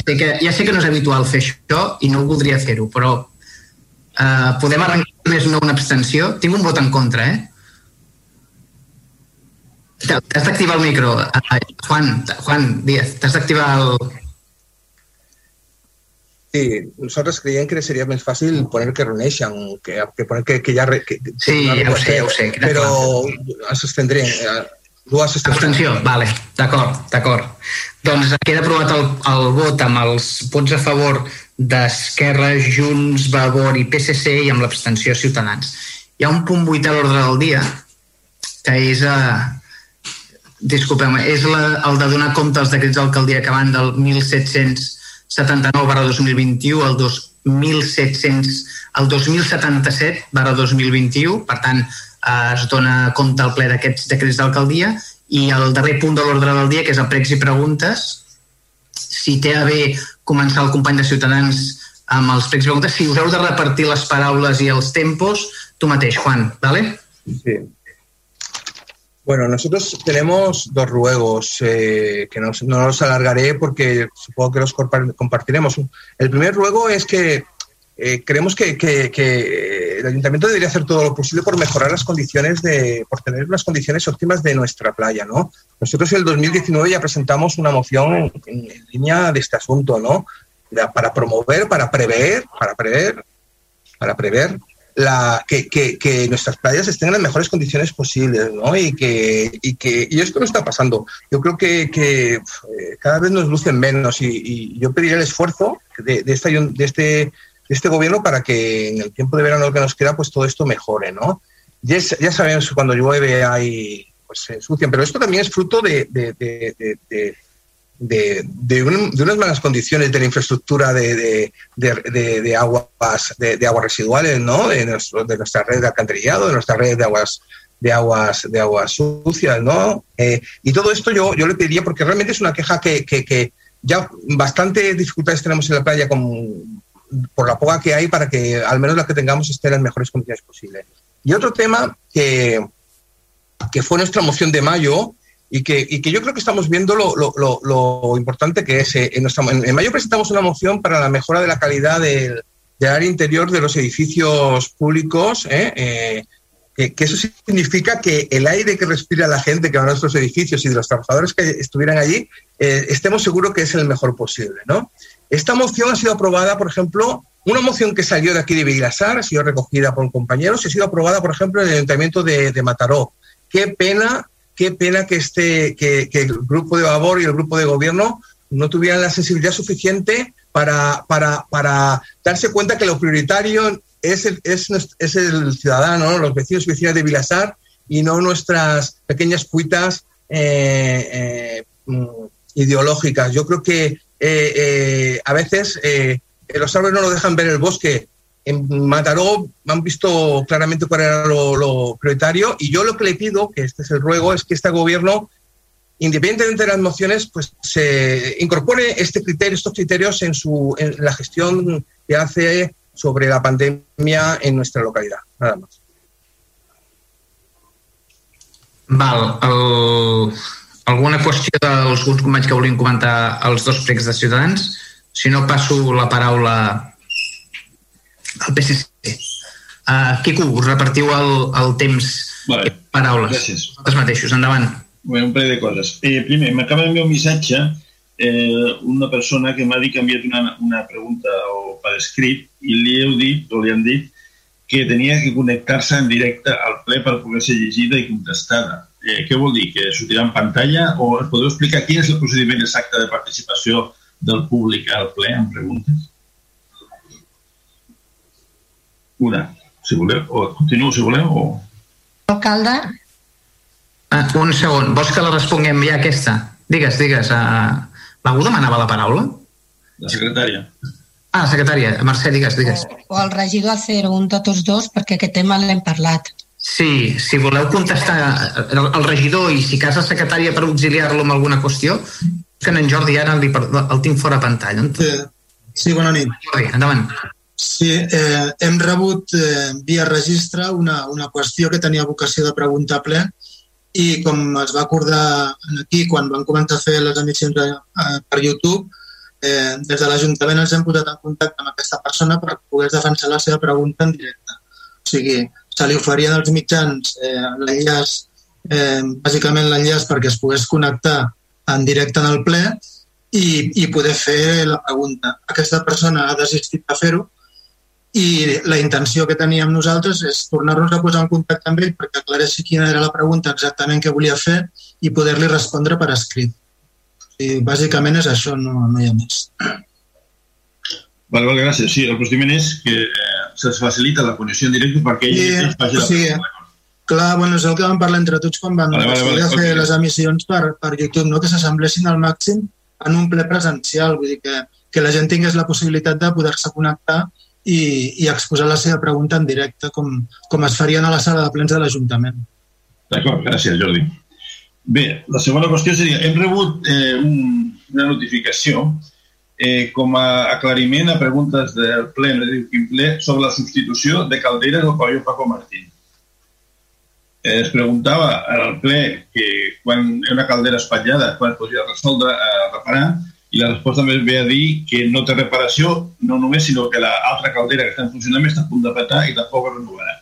que ja sé que no és habitual fer això i no voldria fer-ho, però uh, podem arrencar més no una abstenció? Tinc un vot en contra, eh? T'has d'activar el micro. Juan, Juan Díaz, t'has d'activar el... Sí, nosotros creían que sería más fácil poner que reuneixen, que, que poner que, que ya... Que, sí, ja ho sé, ja ho sé. Però ens abstendrem. Eh, dues Abstenció, vale, d'acord, d'acord. Doncs queda aprovat el, el vot amb els vots a favor d'Esquerra, Junts, Vavor i PSC i amb l'abstenció Ciutadans. Hi ha un punt vuit a l'ordre del dia que és... Eh, disculpeu és la, el de donar compte als decrets d'alcaldia que van del 1700 79 barra 2021 al 2700 al 2077 barra 2021, per tant eh, es dona compte al ple d'aquests decrets d'alcaldia i el darrer punt de l'ordre del dia, que és el pregs i preguntes, si té a bé començar el company de Ciutadans amb els pregs i preguntes, si us heu de repartir les paraules i els tempos, tu mateix, Juan, ¿vale? Sí. Bueno, nosotros tenemos dos ruegos eh, que no, no, los alargaré porque supongo que los compartiremos. El primer ruego es que eh, creemos que, el ayuntamiento debería hacer todo lo posible por mejorar las condiciones de, por tener unas condiciones óptimas de nuestra playa, ¿no? Nosotros en el 2019 ya presentamos una moción en, en línea de este asunto, ¿no? Para promover, para prever, para prever, para prever la, que, que, que, nuestras playas estén en las mejores condiciones posibles, ¿no? Y que, y que y esto no está pasando. Yo creo que, que cada vez nos lucen menos y, y yo pediría el esfuerzo de, de, esta, de, este, de este gobierno para que en el tiempo de verano que nos queda, pues todo esto mejore, ¿no? Ya, ya sabemos cuando llueve hay, pues se ensucian, pero esto también es fruto de, de, de, de un, de, unas malas condiciones de la infraestructura de, de aguas, de, aguas residuales, ¿no? De, nuestro, de nuestra red de alcantarillado, de nuestra red de aguas de aguas de aguas sucias, ¿no? Eh, y todo esto yo, yo le pediría, porque realmente es una queja que, que, que ya bastante dificultades tenemos en la playa con, por la poca que hay para que al menos la que tengamos esté en las mejores condiciones posibles. Y otro tema que, que fue nuestra moción de mayo, y que, y que yo creo que estamos viendo lo, lo, lo, lo importante que es. Eh, en, nuestra, en, mayo presentamos una moción para la mejora de la calidad del, del área interior de los edificios públicos, ¿eh? Eh, que, que, eso significa que el aire que respira la gente que va a nuestros edificios y de los trabajadores que estuvieran allí, estemos seguros que es el mejor posible. ¿no? Esta moción ha sido aprobada, por ejemplo, una moción que salió de aquí de Vilasar, ha sido recogida por compañeros y ha sido aprobada, por ejemplo, en el Ayuntamiento de, de Mataró. Qué pena qué pena que, este, que, el grupo de Vavor y el grupo de gobierno no tuvieran la sensibilidad suficiente para, para, para darse cuenta que lo prioritario es el, es, es el ciudadano, ¿no? los vecinos y vecinas de Vilasar y no nuestras pequeñas cuitas eh, eh, ideológicas. Yo creo que a veces los árboles no nos dejan ver el bosque. En Mataró han visto claramente cuál era lo, prioritario y yo lo que le pido, que este es el ruego, es que este gobierno independientemente de las mociones, pues se incorpore este criterio, estos criterios en, su, en la gestión que hace sobre la pandemia en nuestra localidad. Nada más. Val, el, alguna qüestió dels alguns companys que volien comentar els dos pregs de Ciutadans? Si no, passo la paraula al PSC. Uh, Quico, us repartiu el, el temps vale. paraules. Gràcies. Els mateixos, endavant. Bueno, un parell de coses. Eh, primer, m'acaba d'enviar un missatge eh, una persona que m'ha dit que ha enviat una, una pregunta o per escrit i li heu dit, o li han dit, que tenia que connectar-se en directe al ple per poder ser llegida i contestada. Eh, què vol dir? Que sortirà en pantalla? O podeu explicar quin és el procediment exacte de participació del públic al ple en preguntes? Una, si voleu, o continuo si voleu, o... Alcalde, Ah, un segon. Vols que la responguem ja aquesta? Digues, digues. Uh, Algú demanava la paraula? La secretària. Ah, secretària. Mercè, digues, digues. o el regidor Acero, un de tots dos, perquè aquest tema l'hem parlat. Sí, si voleu contestar el, el regidor i si casa secretària per auxiliar-lo amb alguna qüestió, que en Jordi ara li, el tinc fora pantalla. Sí, sí bona nit. Jordi, endavant. Sí, eh, hem rebut eh, via registre una, una qüestió que tenia vocació de preguntar ple i com es va acordar aquí quan van començar a fer les emissions a, a, per YouTube, eh, des de l'Ajuntament ens hem posat en contacte amb aquesta persona per poder defensar la seva pregunta en directe. O sigui, se li oferien als mitjans eh, l'enllaç, eh, bàsicament l'enllaç perquè es pogués connectar en directe en el ple i, i poder fer la pregunta. Aquesta persona ha desistit de fer-ho i la intenció que teníem nosaltres és tornar-nos a posar en contacte amb ell perquè aclareixi quina era la pregunta exactament que volia fer i poder-li respondre per escrit. I bàsicament és això, no, no hi ha més. Vale, vale, gràcies. Sí, el procediment és que eh, se'ls facilita la connexió en directe perquè ell I, faci o la sigui, clar, bueno, és el que vam parlar entre tots quan van Vale, vale, vale, fer ok. les emissions per, per YouTube, no? que s'assemblessin al màxim en un ple presencial, vull dir que, que la gent tingués la possibilitat de poder-se connectar i, i exposar la seva pregunta en directe, com, com es farien a la sala de plens de l'Ajuntament. D'acord, gràcies, Jordi. Bé, la segona qüestió seria, hem rebut eh, un, una notificació eh, com a aclariment a preguntes del ple, quin ple, sobre la substitució de calderes del pavelló Paco Martín. Eh, es preguntava al ple que quan una caldera espatllada, quan es podria resoldre, eh, reparar, i la resposta més ve a dir que no té reparació, no només, sinó que l'altra caldera que està en funcionament està a punt de petar i tampoc es renovarà.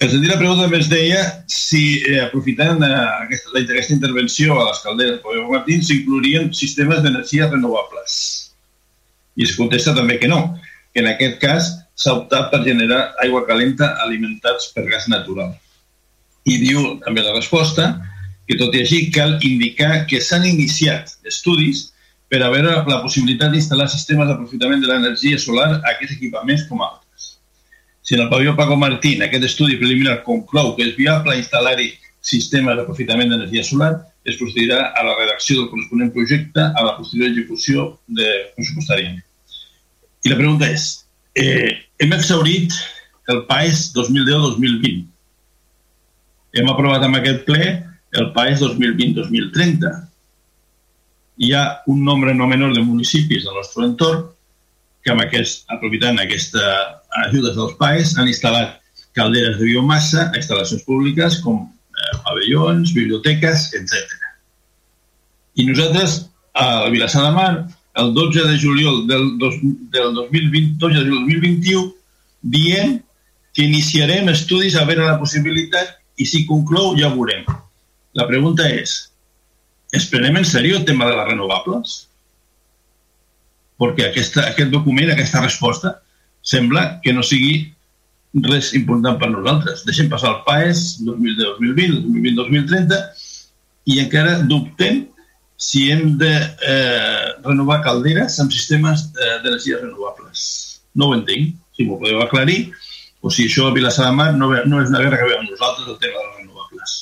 El sentit la pregunta es deia si, eh, aprofitant eh, aquesta, aquesta intervenció a les calderes de Martín, s'inclourien sistemes d'energia renovables. I es contesta també que no, que en aquest cas s'ha optat per generar aigua calenta alimentats per gas natural. I diu també la resposta que tot i així cal indicar que s'han iniciat estudis per a veure la possibilitat d'instal·lar sistemes d'aprofitament de l'energia solar a aquests equipaments com altres. Si en el pavelló Paco Martín aquest estudi preliminar conclou que és viable instal·lar-hi sistemes d'aprofitament d'energia solar, es procedirà a la redacció del corresponent projecte a la posterior execució de pressupostàriament. I la pregunta és, eh, hem exaurit el PAES 2010-2020. Hem aprovat amb aquest ple el PAES 2020-2030. Hi ha un nombre no menor de municipis del nostre entorn que amb aquest, aprofitant aquesta ajudes dels PAES han instal·lat calderes de biomassa instal·lacions públiques com eh, pavellons, biblioteques, etc. I nosaltres, a Vilassar de Mar, el 12 de juliol del, dos, del 2020, 12 de juliol 2021, diem que iniciarem estudis a veure la possibilitat i si conclou ja ho veurem. La pregunta és, es prenem en sèrio el tema de les renovables? Perquè aquesta, aquest document, aquesta resposta, sembla que no sigui res important per nosaltres. Deixem passar el PAES 2010-2020, 2020-2030 i encara dubtem si hem de eh, renovar calderes amb sistemes eh, d'energies renovables. No ho entenc, si m'ho podeu aclarir, o si això a Vilassar de Mar no, no és una guerra que veiem nosaltres, el tema de les renovables.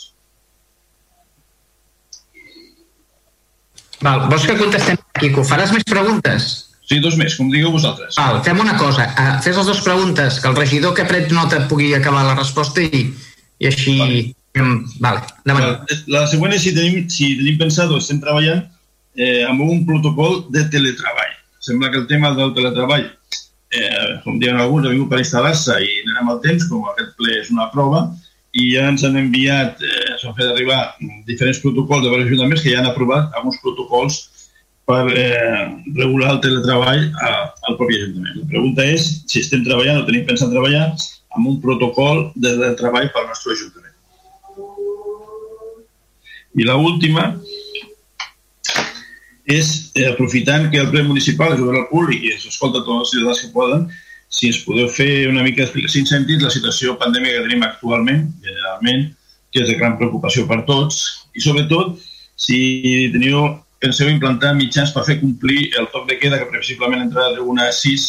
Val, vols que contestem, Quico? Faràs més preguntes? Sí, dos més, com digueu vosaltres. Val, fem una cosa. Uh, fes les dues preguntes, que el regidor que ha pres nota pugui acabar la resposta i, i així... Vale. Vale, la, la següent és si tenim, si tenim pensat o estem treballant eh, amb un protocol de teletreball. Sembla que el tema del teletreball, eh, com diuen alguns, ha vingut per instal·lar-se i anem al temps, com aquest ple és una prova, i ja ens han enviat, eh, s'han fet arribar diferents protocols de diversos ajuntaments que ja han aprovat alguns protocols per eh, regular el teletreball a, al propi Ajuntament. La pregunta és si estem treballant o tenim pensat treballar amb un protocol de teletreball pel nostre Ajuntament. I l última és, eh, aprofitant que el ple municipal és obert al públic i s'escolta tots els ciutadans que poden, si ens podeu fer una mica d'explicació en sentit la situació pandèmica que tenim actualment, generalment, que és de gran preocupació per tots, i sobretot si teniu penseu implantar mitjans per fer complir el toc de queda que previsiblement entrarà de 1 a 6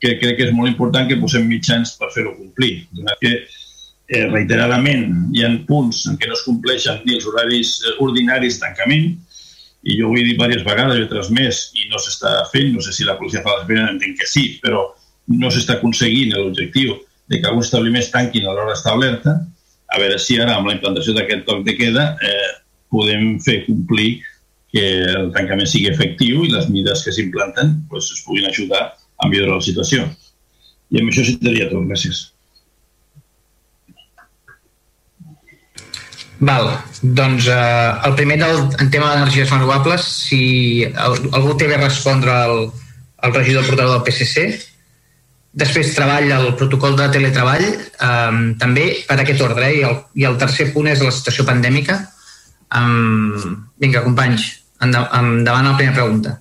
que crec que és molt important que posem mitjans per fer-ho complir. Donat que eh, reiteradament hi ha punts en què no es compleixen ni els horaris eh, ordinaris tancament i jo ho he dit diverses vegades i altres més i no s'està fent, no sé si la policia fa la feina, entenc que sí, però no s'està aconseguint l'objectiu de que alguns establiments tanquin a l'hora establerta, a veure si ara amb la implantació d'aquest toc de queda eh, podem fer complir que el tancament sigui efectiu i les mides que s'implanten pues, es puguin ajudar a millorar la situació. I amb això seria tot. Gràcies. Val, doncs eh, el primer del, en tema d'energies renovables, si el, algú té que respondre al, al regidor portador del PSC, després treball el protocol de teletreball, eh, també per aquest ordre, eh? I, el, i el tercer punt és la situació pandèmica. Um, vinga, companys, Endavant la primera pregunta.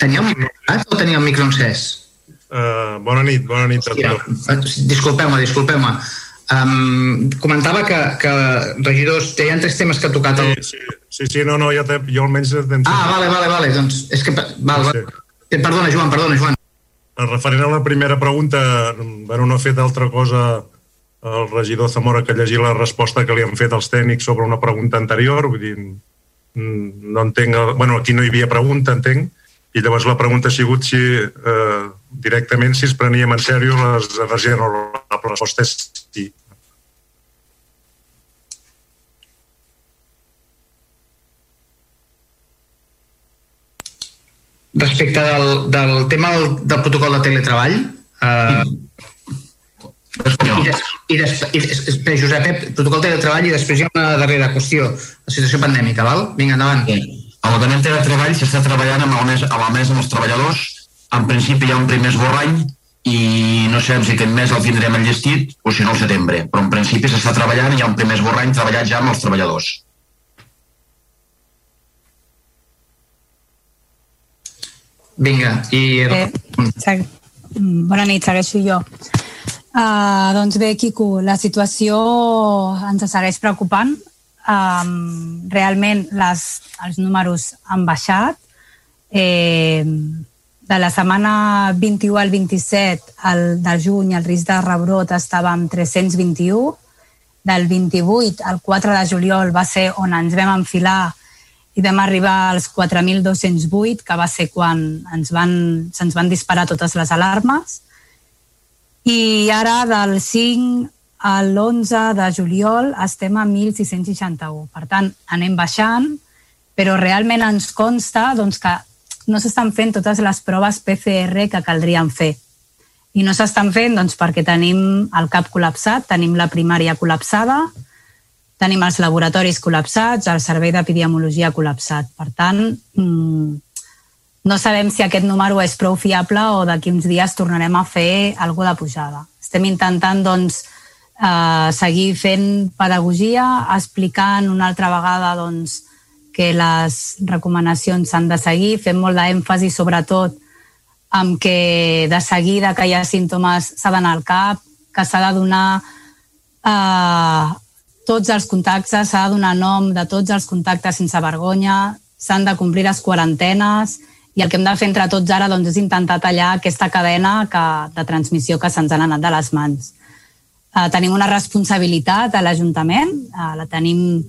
Tenia un micro o tenia un micro encès? Uh, bona nit, bona nit a tots. Disculpeu-me, disculpeu-me. Um, comentava que, que regidors, hi ha tres temes que ha tocat. El... Sí, sí, sí, no, no, jo, te, jo almenys... Ah, vale, vale, vale, doncs és que... Val, sí. val. Perdona, Joan, perdona, Joan. Referent a la primera pregunta, bueno, no ha fet altra cosa el regidor Zamora que llegir la resposta que li han fet els tècnics sobre una pregunta anterior, vull dir, no entenc... bueno, aquí no hi havia pregunta, entenc, i llavors la pregunta ha sigut si eh, directament si es preníem en sèrio les energies renovables. La resposta és sí. respecte del, del tema del, del protocol de teletreball, eh, i, des, i, des, i des, Josep, eh, protocol de teletreball i després hi ha una darrera qüestió, la situació pandèmica, val? Vinga, endavant. Sí. El tema de teletreball s'està treballant amb, el mes, amb la mesa amb els treballadors. En principi hi ha un primer esborrany i no sabem si aquest mes el tindrem enllestit o si no al setembre, però en principi s'està treballant i hi ha un primer esborrany treballat ja amb els treballadors. Vinga, i... Eh, Bona nit, segueixo jo. Uh, doncs bé, Quico, la situació ens segueix preocupant. Um, realment les, els números han baixat. Eh, de la setmana 21 al 27 el, de juny el risc de rebrot estava en 321. Del 28 al 4 de juliol va ser on ens vam enfilar i vam arribar als 4.208, que va ser quan ens van, se'ns van disparar totes les alarmes. I ara, del 5 a l'11 de juliol, estem a 1.661. Per tant, anem baixant, però realment ens consta doncs, que no s'estan fent totes les proves PCR que caldrien fer. I no s'estan fent doncs, perquè tenim el CAP col·lapsat, tenim la primària col·lapsada, tenim els laboratoris col·lapsats, el servei d'epidemiologia col·lapsat. Per tant, mmm, no sabem si aquest número és prou fiable o d'aquí uns dies tornarem a fer alguna de pujada. Estem intentant, doncs, eh, seguir fent pedagogia, explicant una altra vegada doncs, que les recomanacions s'han de seguir, fem molt d'èmfasi sobretot amb que de seguida que hi ha símptomes s'ha d'anar al CAP, que s'ha de donar eh, tots els contactes, s'ha de donar nom de tots els contactes sense vergonya, s'han de complir les quarantenes i el que hem de fer entre tots ara doncs, és intentar tallar aquesta cadena que, de transmissió que se'ns han anat de les mans. eh, tenim una responsabilitat a l'Ajuntament, eh, la tenim,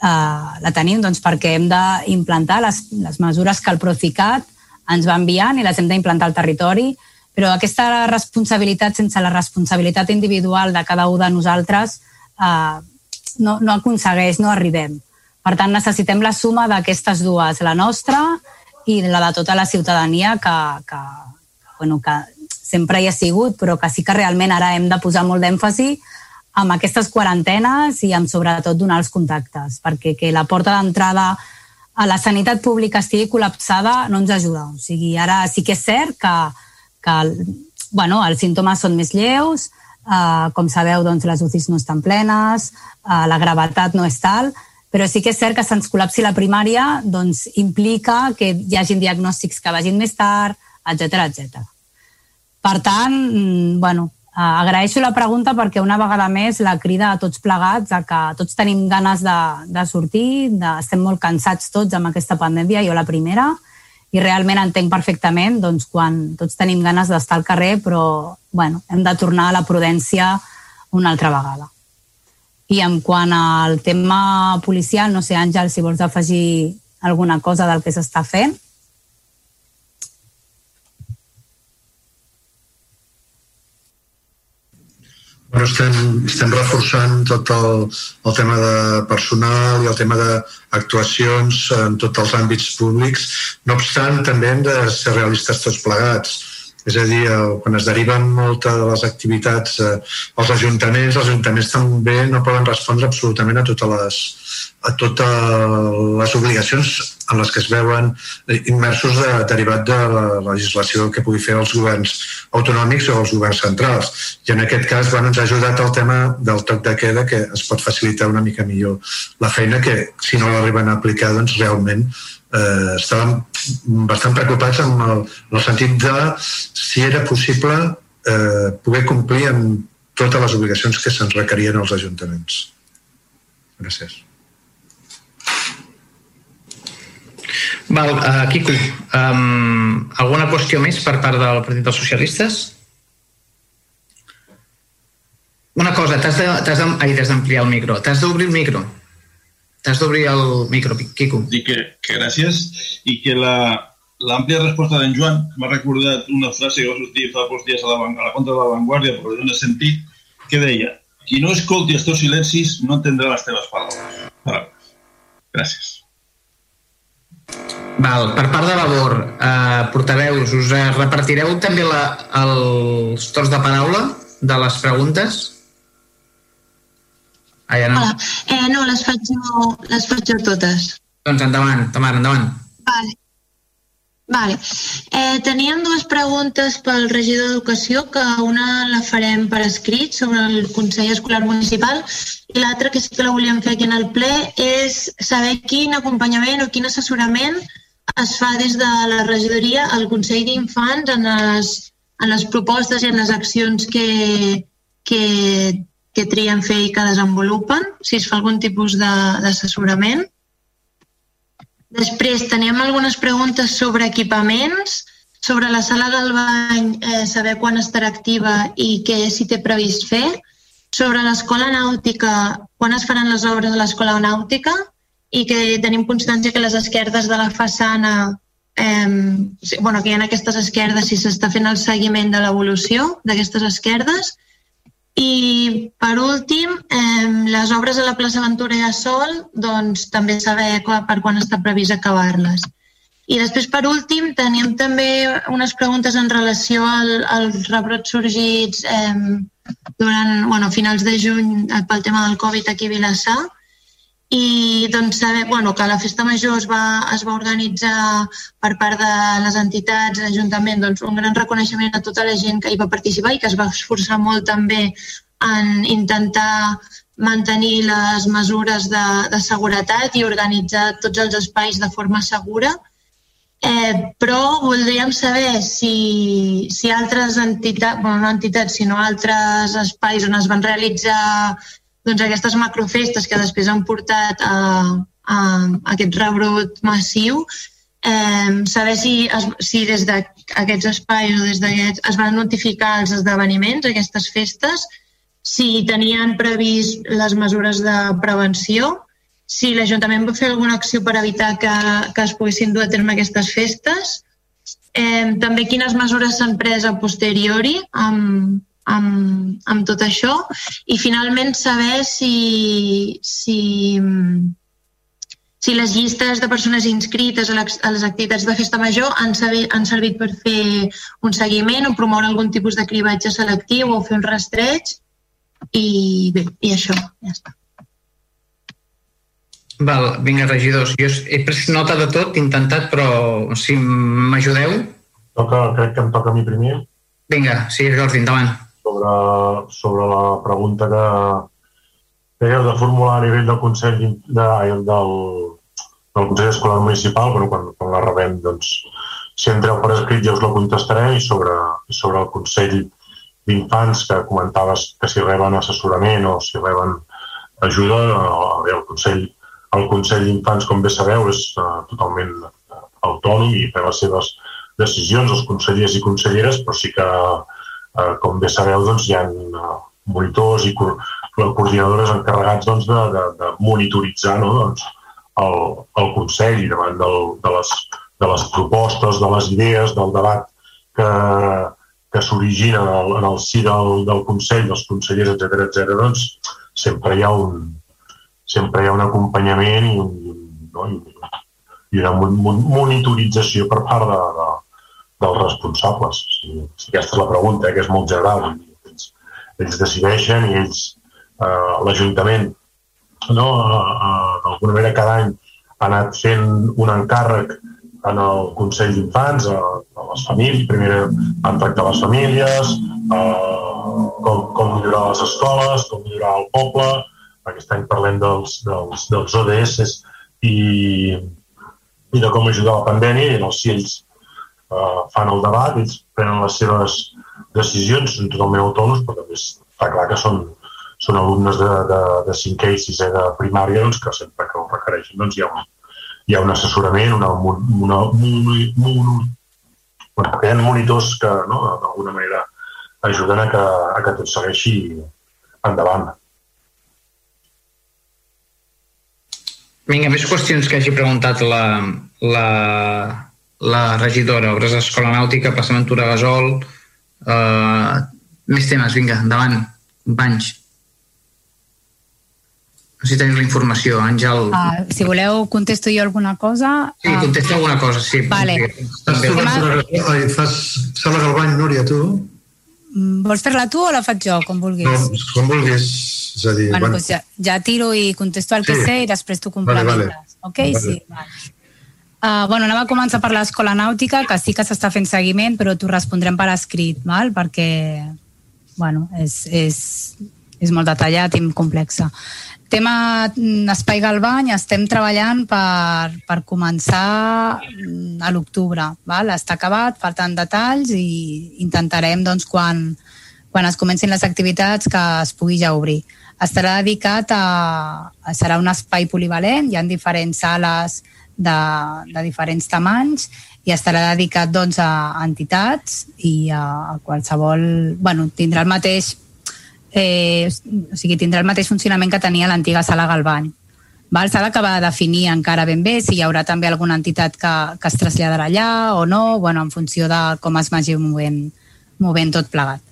la tenim doncs, perquè hem d'implantar les, les mesures que el Procicat ens va enviant i les hem d'implantar al territori, però aquesta responsabilitat sense la responsabilitat individual de cada un de nosaltres eh, no, no aconsegueix, no arribem. Per tant, necessitem la suma d'aquestes dues, la nostra i la de tota la ciutadania que, que, bueno, que sempre hi ha sigut, però que sí que realment ara hem de posar molt d'èmfasi amb aquestes quarantenes i amb sobretot donar els contactes, perquè que la porta d'entrada a la sanitat pública estigui col·lapsada no ens ajuda. O sigui, ara sí que és cert que, que bueno, els símptomes són més lleus, eh, com sabeu, doncs, les UCIs no estan plenes, eh, la gravetat no és tal, però sí que és cert que se'ns col·lapsi la primària doncs, implica que hi hagin diagnòstics que vagin més tard, etc etc. Per tant, mm, bueno, agraeixo la pregunta perquè una vegada més la crida a tots plegats a que tots tenim ganes de, de sortir, de, estem molt cansats tots amb aquesta pandèmia, jo la primera, i realment entenc perfectament doncs, quan tots tenim ganes d'estar al carrer, però bueno, hem de tornar a la prudència una altra vegada. I en quant al tema policial, no sé, Àngel, si vols afegir alguna cosa del que s'està fent. Bueno, estem, estem reforçant tot el, el tema de personal i el tema d'actuacions en tots els àmbits públics. No obstant, també hem de ser realistes tots plegats. És a dir, quan es deriven moltes de les activitats eh, als ajuntaments, els ajuntaments també no poden respondre absolutament a totes les, a totes les obligacions en les que es veuen immersos de, derivat de la legislació que pugui fer els governs autonòmics o els governs centrals. I en aquest cas bueno, ens ha ajudat el tema del toc de queda que es pot facilitar una mica millor la feina que si no l'arriben a aplicar doncs realment eh, estàvem bastant preocupats amb el, en el sentit de si era possible eh, poder complir amb totes les obligacions que se'ns requerien als ajuntaments. Gràcies. Val, uh, Quico, um, alguna qüestió més per part del Partit dels Socialistes? Una cosa, t'has d'ampliar el micro. T'has d'obrir el micro. T'has d'obrir el micro, Quico. Dic que, que gràcies i que la, l'àmplia resposta d'en Joan m'ha recordat una frase que va sortir fa pocs dies a la, a la contra de la Vanguardia, però dona sentit, que deia qui no escolti els teus silencis no entendrà les teves paraules. Gràcies. Val, per part de labor, eh, portaveus, us eh, repartireu també la, els torns de paraula de les preguntes? Ja no. Hola. Eh, no, les faig jo, les faig jo totes. Doncs endavant, Tamara, endavant. Vale. Vale. Eh, teníem dues preguntes pel regidor d'Educació, que una la farem per escrit sobre el Consell Escolar Municipal i l'altra, que sí que la volíem fer aquí en el ple, és saber quin acompanyament o quin assessorament es fa des de la regidoria al Consell d'Infants en, les, en les propostes i en les accions que, que, que trien fer i que desenvolupen, si es fa algun tipus d'assessorament. Després teníem algunes preguntes sobre equipaments, sobre la sala del bany, eh, saber quan estarà activa i què s'hi té previst fer, sobre l'escola nàutica, quan es faran les obres de l'escola nàutica, i que tenim constància que les esquerdes de la façana eh, bueno, que hi ha aquestes esquerdes si s'està fent el seguiment de l'evolució d'aquestes esquerdes i per últim eh, les obres a la plaça Ventura i a Sol doncs també saber per quan està previst acabar-les. I després, per últim, teníem també unes preguntes en relació al, als rebrots sorgits eh, durant, bueno, finals de juny pel tema del Covid aquí a Vilassar i doncs saber bueno, que la festa major es va, es va organitzar per part de les entitats, l'Ajuntament, doncs un gran reconeixement a tota la gent que hi va participar i que es va esforçar molt també en intentar mantenir les mesures de, de seguretat i organitzar tots els espais de forma segura. Eh, però voldríem saber si, si altres entitats, bueno, no entitats, sinó altres espais on es van realitzar doncs, aquestes macrofestes que després han portat a, a, aquest rebrot massiu, eh, saber si, es, si des d'aquests espais o des d'aquests es van notificar els esdeveniments, aquestes festes, si tenien previst les mesures de prevenció, si l'Ajuntament va fer alguna acció per evitar que, que es poguessin dur a terme aquestes festes, eh, també quines mesures s'han pres a posteriori amb, amb, amb tot això i finalment saber si, si, si les llistes de persones inscrites a les, a les activitats de festa major han, saber, han servit per fer un seguiment o promoure algun tipus de cribatge selectiu o fer un rastreig i bé, i això, ja està. Val, vinga, regidors. Jo he pres nota de tot, intentat, però si m'ajudeu... Toca, crec que em toca a mi primer. Vinga, sí, Jordi, endavant. Sobre, sobre la pregunta que, que de formular a nivell del Consell de, del, del Consell Escolar Municipal, però quan, quan la rebem, doncs, si entreu per escrit ja us la contestaré i sobre, sobre el Consell d'infants que comentaves que si reben assessorament o si reben ajuda, eh, el Consell, el Consell d'Infants, com bé sabeu, és uh, totalment autònom i té les seves decisions, els consellers i conselleres, però sí que, com bé sabeu, doncs, hi ha uh, monitors i coordinadores encarregats doncs, de, de, de monitoritzar no, doncs, el, el Consell davant del, de, les, de les propostes, de les idees, del debat que, que s'origina en, en el si del, del Consell, dels consellers, etc etc, doncs sempre hi ha un, sempre hi ha un acompanyament i, un, no, i una monitorització per part de, de, dels responsables. Si, si aquesta és la pregunta, que és molt general. Ells, ells decideixen i ells, eh, l'Ajuntament, no, eh, eh, d'alguna manera cada any ha anat fent un encàrrec en el Consell d'Infants, a, a les famílies, primer han tractat les famílies, eh, com, com millorar les escoles, com millorar el poble, aquest any parlem dels, dels, dels ODS i, i de com ajudar la pandèmia i els si ells eh, fan el debat, ells prenen les seves decisions, són totalment autònoms, però també està clar que són, són alumnes de, de, de 5è i 6è de primària doncs, que sempre que ho requereixen doncs, hi ha un, hi ha un assessorament, una, una, una, una, bueno, hi ha monitors que no, d'alguna manera ajuden a que, a que tot segueixi endavant. Vinga, més qüestions que hagi preguntat la, la, la regidora, obres d'escola nàutica, plaça Ventura Gasol, uh, més temes, vinga, endavant, companys. No sé si teniu la informació, Àngel. Uh, si voleu, contesto jo alguna cosa. Sí, uh, contesto alguna cosa, sí. Vale. Fas tu fas sala del bany, Núria, tu? Mm, vols fer-la tu o la faig jo, com vulguis? No, com vulguis. És a dir, bueno, bueno. Doncs ja, ja tiro i contesto el que sí. sé i després tu complementes. Vale, vale. Ok? Vale. Sí, vale. Uh, bueno, anava a començar per l'escola nàutica, que sí que s'està fent seguiment, però t'ho respondrem per escrit, val? perquè bueno, és, és, és molt detallat i complexa. Tema mm, Espai Galbany, estem treballant per, per començar mm, a l'octubre. Està acabat, falten detalls i intentarem doncs, quan, quan es comencin les activitats que es pugui ja obrir. Estarà dedicat a... serà un espai polivalent, hi ha diferents sales de, de diferents tamanys i estarà dedicat doncs, a entitats i a, a qualsevol... bueno, tindrà el mateix eh, o sigui, tindrà el mateix funcionament que tenia l'antiga sala Galbany. Val? S'ha d'acabar de definir encara ben bé si hi haurà també alguna entitat que, que es traslladarà allà o no, bueno, en funció de com es vagi movent, movent tot plegat.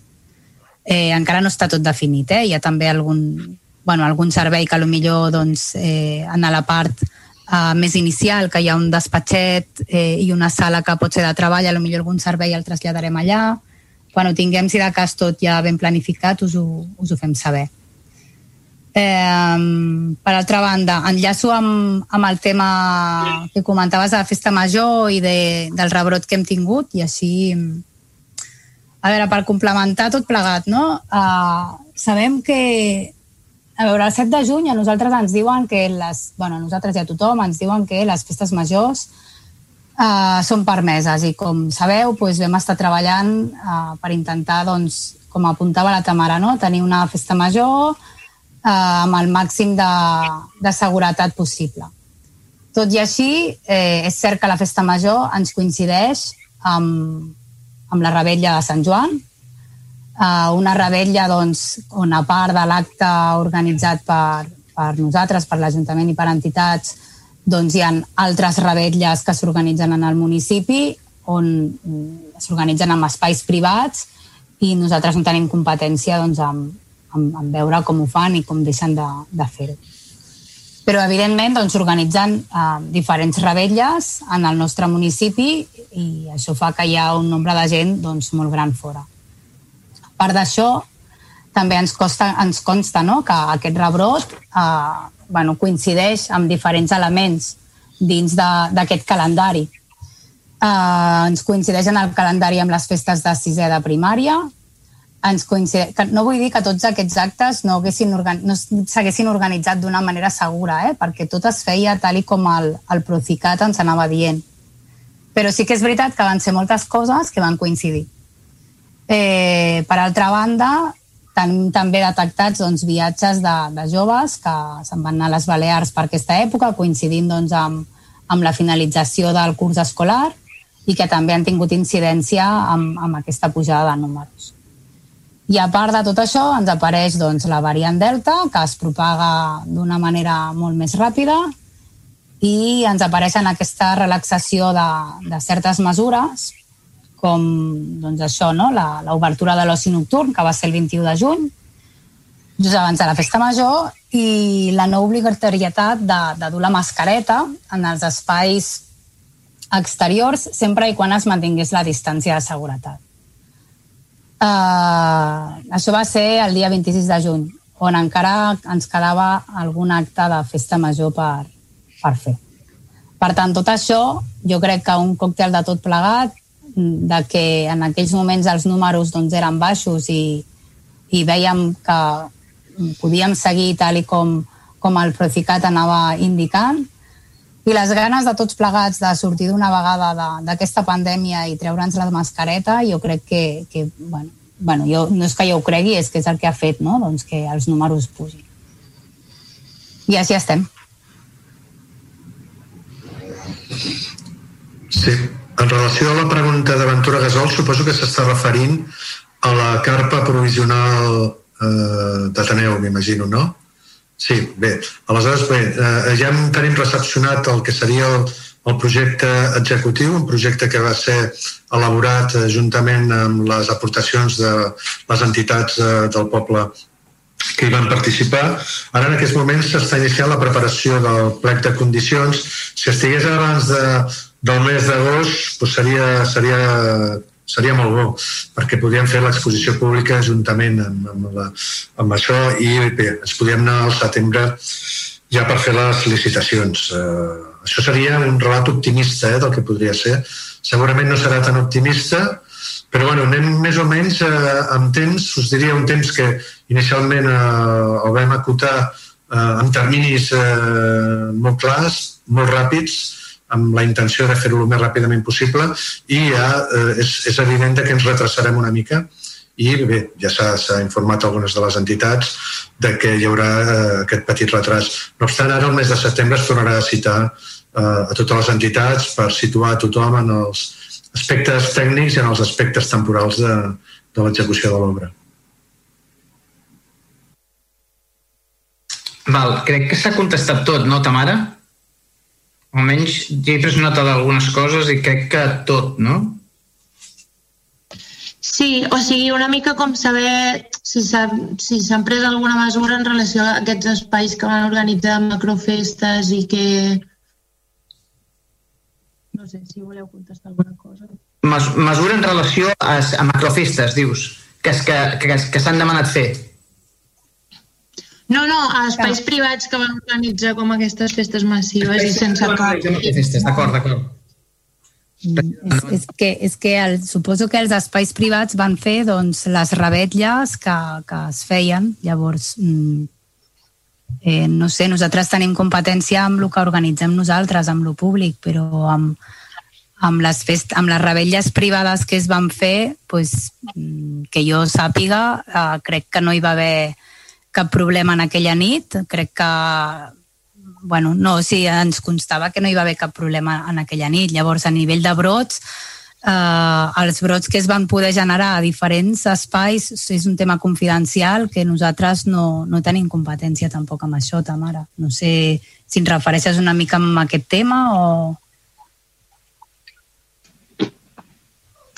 Eh, encara no està tot definit, eh? hi ha també algun, bueno, algun servei que millor doncs, eh, en la part eh, més inicial, que hi ha un despatxet eh, i una sala que pot ser de treball, a millor algun servei el traslladarem allà, quan ho tinguem, si de cas tot ja ben planificat, us ho, us ho fem saber. Eh, per altra banda, enllaço amb, amb el tema que comentaves de la festa major i de, del rebrot que hem tingut i així a veure, per complementar tot plegat, no? Uh, sabem que a veure, el 7 de juny a nosaltres ens diuen que les, bueno, a nosaltres i a tothom ens diuen que les festes majors uh, són permeses i com sabeu doncs, vam estar treballant uh, per intentar, doncs, com apuntava la Tamara, no? tenir una festa major uh, amb el màxim de, de seguretat possible. Tot i així, eh, és cert que la festa major ens coincideix amb, amb la rebella de Sant Joan. Uh, una rebetlla doncs, on a part de l'acte organitzat per, per nosaltres, per l'Ajuntament i per entitats, doncs hi ha altres rebetlles que s'organitzen en el municipi on s'organitzen en espais privats i nosaltres no tenim competència doncs, en, en, en veure com ho fan i com deixen de, de fer-ho. Però, evidentment, doncs, organitzen eh, diferents rebetlles en el nostre municipi i això fa que hi ha un nombre de gent doncs, molt gran fora. Part d'això, també ens, costa, ens consta no, que aquest rebrot eh, bueno, coincideix amb diferents elements dins d'aquest calendari. Uh, ens coincideix en el calendari amb les festes de sisè de primària, ens coincideix, que no vull dir que tots aquests actes no, haguessin organ, no s'haguessin organitzat d'una manera segura, eh? perquè tot es feia tal i com el, el Procicat ens anava dient. Però sí que és veritat que van ser moltes coses que van coincidir. Eh, per altra banda, Tenim també detectats doncs, viatges de, de joves que se'n van anar a les Balears per aquesta època, coincidint doncs, amb, amb la finalització del curs escolar i que també han tingut incidència amb, amb aquesta pujada de números. I a part de tot això ens apareix doncs, la variant Delta, que es propaga d'una manera molt més ràpida i ens apareixen aquesta relaxació de, de certes mesures com doncs això, no? l'obertura de l'oci nocturn, que va ser el 21 de juny, just abans de la festa major, i la no obligatorietat de, de dur la mascareta en els espais exteriors sempre i quan es mantingués la distància de seguretat. Uh, això va ser el dia 26 de juny, on encara ens quedava algun acte de festa major per, per fer. Per tant, tot això, jo crec que un còctel de tot plegat de que en aquells moments els números doncs, eren baixos i, i veiem que podíem seguir tal i com, com el Procicat anava indicant i les ganes de tots plegats de sortir d'una vegada d'aquesta pandèmia i treure'ns la mascareta, jo crec que, que bueno, bueno, jo, no és que jo ho cregui, és que és el que ha fet no? doncs que els números pugin. I així estem. Sí, en relació a la pregunta d'Aventura Gasol, suposo que s'està referint a la carpa provisional eh, d'Ateneu, m'imagino, no? Sí, bé. Aleshores, bé, eh, ja tenim recepcionat el que seria el, el projecte executiu, un projecte que va ser elaborat eh, juntament amb les aportacions de les entitats eh, del poble que hi van participar. Ara, en aquests moments, s'està iniciant la preparació del plec de condicions. Si estigués abans de, del mes d'agost doncs seria, seria, seria molt bo, perquè podríem fer l'exposició pública juntament amb, amb, la, amb això i bé, ens podríem anar al setembre ja per fer les licitacions. Eh, això seria un relat optimista eh, del que podria ser. Segurament no serà tan optimista, però bueno, anem més o menys eh, amb temps, us diria un temps que inicialment eh, el vam acotar eh, en terminis eh, molt clars, molt ràpids, amb la intenció de fer-ho el més ràpidament possible i ja eh, és, és evident que ens retrasarem una mica i bé, ja s'ha informat algunes de les entitats de que hi haurà eh, aquest petit retras. No obstant, ara el mes de setembre es tornarà a citar eh, a totes les entitats per situar tothom en els aspectes tècnics i en els aspectes temporals de, de l'execució de l'obra. Val, crec que s'ha contestat tot, no, Tamara? Almenys ja he pres nota d'algunes coses i crec que tot, no? Sí, o sigui, una mica com saber si s'han si pres alguna mesura en relació a aquests espais que van organitzar macrofestes i que... No sé si voleu contestar alguna cosa. Mes mesura en relació a, a macrofestes, dius, que, que, que, que s'han demanat fer. No, no, a espais privats que van organitzar com aquestes festes massives i sense cap... Festes, d'acord, d'acord. Mm, és, és que, és que el, suposo que els espais privats van fer doncs, les rebetlles que, que es feien. Llavors, mm, eh, no sé, nosaltres tenim competència amb el que organitzem nosaltres, amb lo públic, però amb, amb les, fest, amb les rebelles privades que es van fer, pues, mm, que jo sàpiga, eh, crec que no hi va haver cap problema en aquella nit. Crec que bueno, no, sí, ens constava que no hi va haver cap problema en aquella nit. Llavors, a nivell de brots, eh, els brots que es van poder generar a diferents espais és un tema confidencial que nosaltres no, no tenim competència tampoc amb això, Tamara. No sé si ens refereixes una mica a aquest tema o...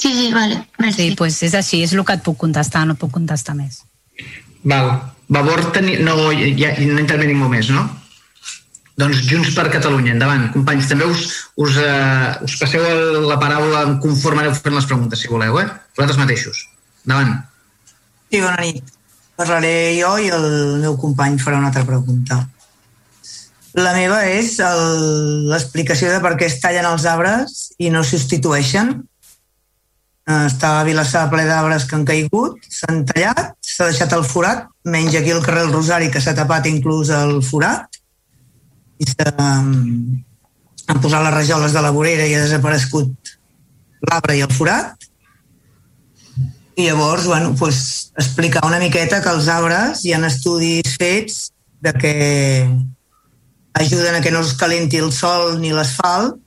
Sí, sí, vale. Merci. Sí, pues és així, és el que et puc contestar, no puc contestar més. Val. Vavor teni... no, ja, no intervé ningú més, no? Doncs Junts per Catalunya, endavant. Companys, també us, us, uh, us passeu la paraula conforme aneu fent les preguntes, si voleu, eh? Vosaltres mateixos. Endavant. Sí, bona nit. Parlaré jo i el meu company farà una altra pregunta. La meva és l'explicació de per què es tallen els arbres i no substitueixen. Eh, Estava a Vilassar ple d'arbres que han caigut, s'han tallat, s'ha deixat el forat, menys aquí al carrer del Rosari que s'ha tapat inclús el forat, i um, han posat les rajoles de la vorera i ha desaparegut l'arbre i el forat. I llavors, bueno, pues, explicar una miqueta que els arbres hi ha estudis fets de que ajuden a que no es calenti el sol ni l'asfalt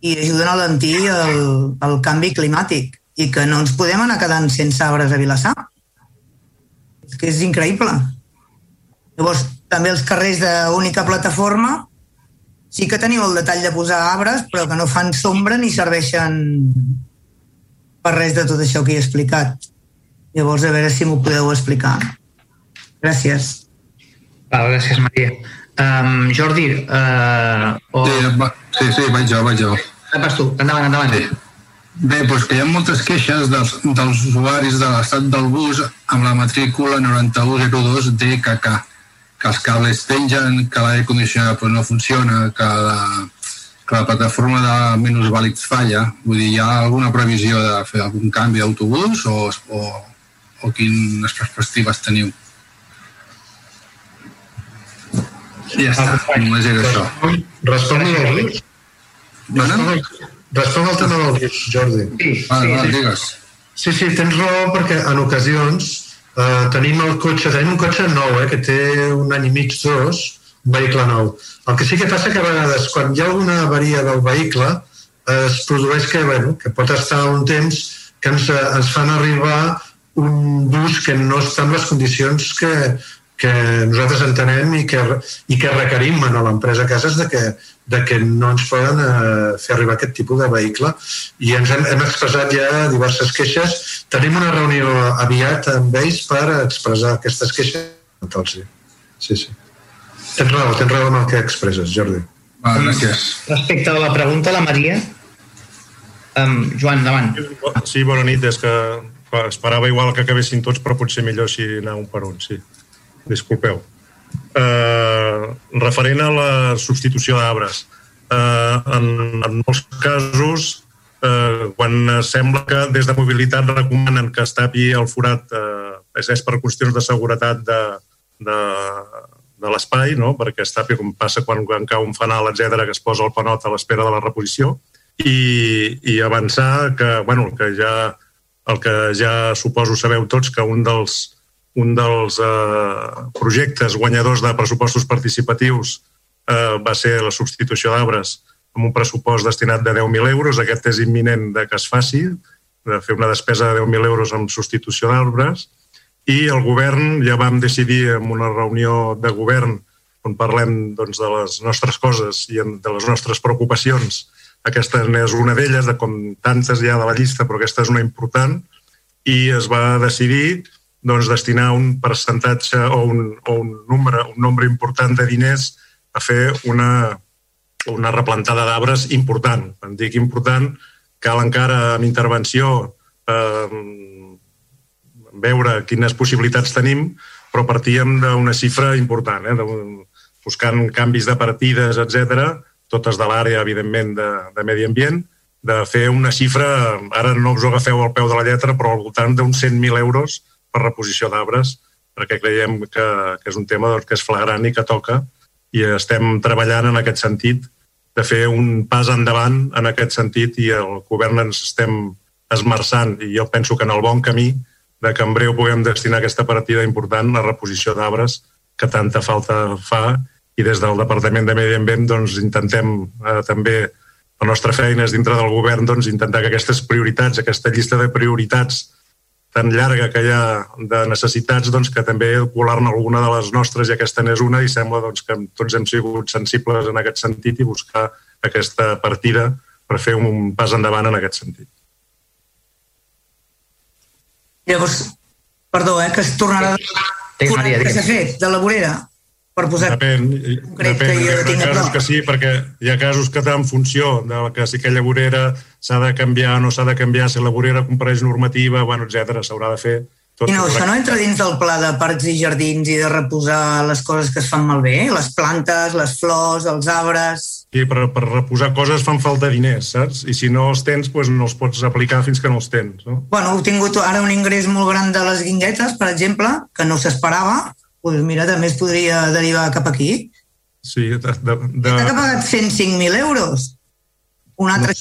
i ajuden a alentir el, el canvi climàtic i que no ens podem anar quedant sense arbres a Vilassar. És que és increïble. Llavors, també els carrers d'única plataforma sí que teniu el detall de posar arbres, però que no fan sombra ni serveixen per res de tot això que he explicat. Llavors, a veure si m'ho podeu explicar. Gràcies. Val, gràcies, Maria. Um, Jordi, uh, o... Sí, va, sí, sí, vaig jo, vaig jo. Vas tu, endavant, endavant. Sí. Bé, doncs que hi ha moltes queixes dels, dels usuaris de l'estat del bus amb la matrícula 9102 DKK que els cables pengen, que l'aire condicionat no funciona, que la, que la plataforma de minusvàlids falla. Vull dir, hi ha alguna previsió de fer algun canvi d'autobús o, o, o quines perspectives teniu? I ja està, només era això. Respon al bus. Respon al tema del bus, Jordi. Sí, vale, vale, digues. Sí, sí, tens raó perquè en ocasions Uh, tenim el cotxe, tenim un cotxe nou, eh, que té un any i mig, dos, un vehicle nou. El que sí que passa que a vegades, quan hi ha alguna avaria del vehicle, eh, es produeix que, bueno, que pot estar un temps que ens, ens fan arribar un bus que no està en les condicions que, que nosaltres entenem i que, i que requerim a l'empresa Cases de que, de que no ens poden eh, fer arribar aquest tipus de vehicle i ens hem, hem expressat ja diverses queixes. Tenim una reunió aviat amb ells per expressar aquestes queixes. Sí, sí. sí. Tens raó, tens raó en el que expresses, Jordi. Ah, gràcies. Respecte a la pregunta, la Maria, um, Joan, endavant. Sí, bona nit. És que esperava igual que acabessin tots, però potser millor si anar un per un, sí. Disculpeu eh, referent a la substitució d'arbres. Eh, en, en molts casos, eh, quan sembla que des de mobilitat recomanen que es tapi el forat, eh, és, és per qüestions de seguretat de, de, de l'espai, no? perquè es tapi com passa quan, quan cau un fanal, etc que es posa el panot a l'espera de la reposició, i, i avançar que, bueno, que ja el que ja suposo sabeu tots que un dels, un dels eh, projectes guanyadors de pressupostos participatius eh, va ser la substitució d'arbres amb un pressupost destinat de 10.000 euros. Aquest és imminent de que es faci, de fer una despesa de 10.000 euros amb substitució d'arbres. I el govern ja vam decidir en una reunió de govern on parlem doncs, de les nostres coses i de les nostres preocupacions. Aquesta és una d'elles, de com tantes hi ha de la llista, però aquesta és una important, i es va decidir doncs, destinar un percentatge o un, o un, nombre, un nombre important de diners a fer una, una replantada d'arbres important. Em dic important, cal encara amb intervenció eh, veure quines possibilitats tenim, però partíem d'una xifra important, eh, buscant canvis de partides, etc, totes de l'àrea, evidentment, de, de medi ambient, de fer una xifra, ara no us ho agafeu al peu de la lletra, però al voltant d'uns 100.000 euros per reposició d'arbres, perquè creiem que, que és un tema doncs, que és flagrant i que toca i estem treballant en aquest sentit de fer un pas endavant en aquest sentit i el govern ens estem esmerçant i jo penso que en el bon camí de que en breu puguem destinar aquesta partida important a reposició d'arbres que tanta falta fa i des del Departament de Medi Ambient doncs, intentem eh, també la nostra feina és dintre del govern doncs, intentar que aquestes prioritats, aquesta llista de prioritats tan llarga que hi ha de necessitats doncs, que també colar-ne alguna de les nostres i aquesta n'és una i sembla doncs, que tots hem sigut sensibles en aquest sentit i buscar aquesta partida per fer un pas endavant en aquest sentit. Llavors, perdó, eh, que es tornarà... Digues, Maria, que digues. s'ha fet, de la vorera, per posar... Depèn, crec depèn. Hi ha casos prop. que sí, perquè hi ha casos que en funció de que si aquella vorera s'ha de canviar o no s'ha de canviar, si la vorera compareix normativa, bueno, etc s'haurà de fer. Tot I no, això no entra dins del pla de parcs i jardins i de reposar les coses que es fan malbé? Les plantes, les flors, els arbres... Sí, per, per reposar coses fan falta diners, saps? I si no els tens, doncs no els pots aplicar fins que no els tens. No? Bueno, heu tingut ara un ingrés molt gran de les guinguetes, per exemple, que no s'esperava, doncs mira, també es podria derivar cap aquí. Sí, de, de, de, T'ha pagat 105.000 euros. Un altre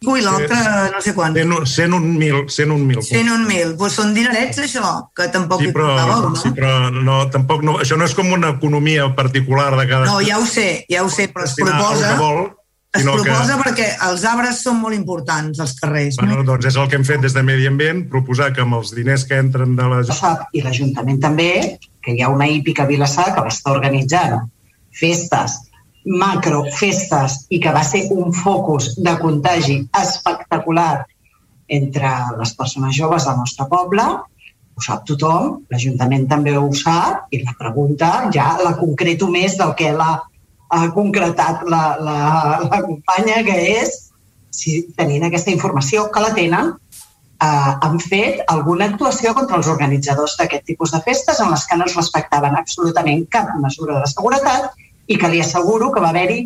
i l'altre no sé quant. 101.000. 101.000. 101.000. Doncs són dinerets, això, que tampoc Sí, hi però, comptàveu, no? sí, però no, tampoc no, això no és com una economia particular de cada... No, ja ho sé, ja ho sé, però es proposa... que vol, Es sinó proposa que, perquè els arbres són molt importants, als carrers. bueno, doncs és el que hem fet des de Medi Ambient, proposar que amb els diners que entren de la... i l'Ajuntament també, que hi ha una hípica a Vilassar que va estar organitzant festes, macrofestes, i que va ser un focus de contagi espectacular entre les persones joves del nostre poble, ho sap tothom, l'Ajuntament també ho sap, i la pregunta ja la concreto més del que l'ha ha concretat la, la, la companya, que és si tenint aquesta informació que la tenen, eh, han fet alguna actuació contra els organitzadors d'aquest tipus de festes en les que no es respectaven absolutament cap mesura de seguretat i que li asseguro que va haver-hi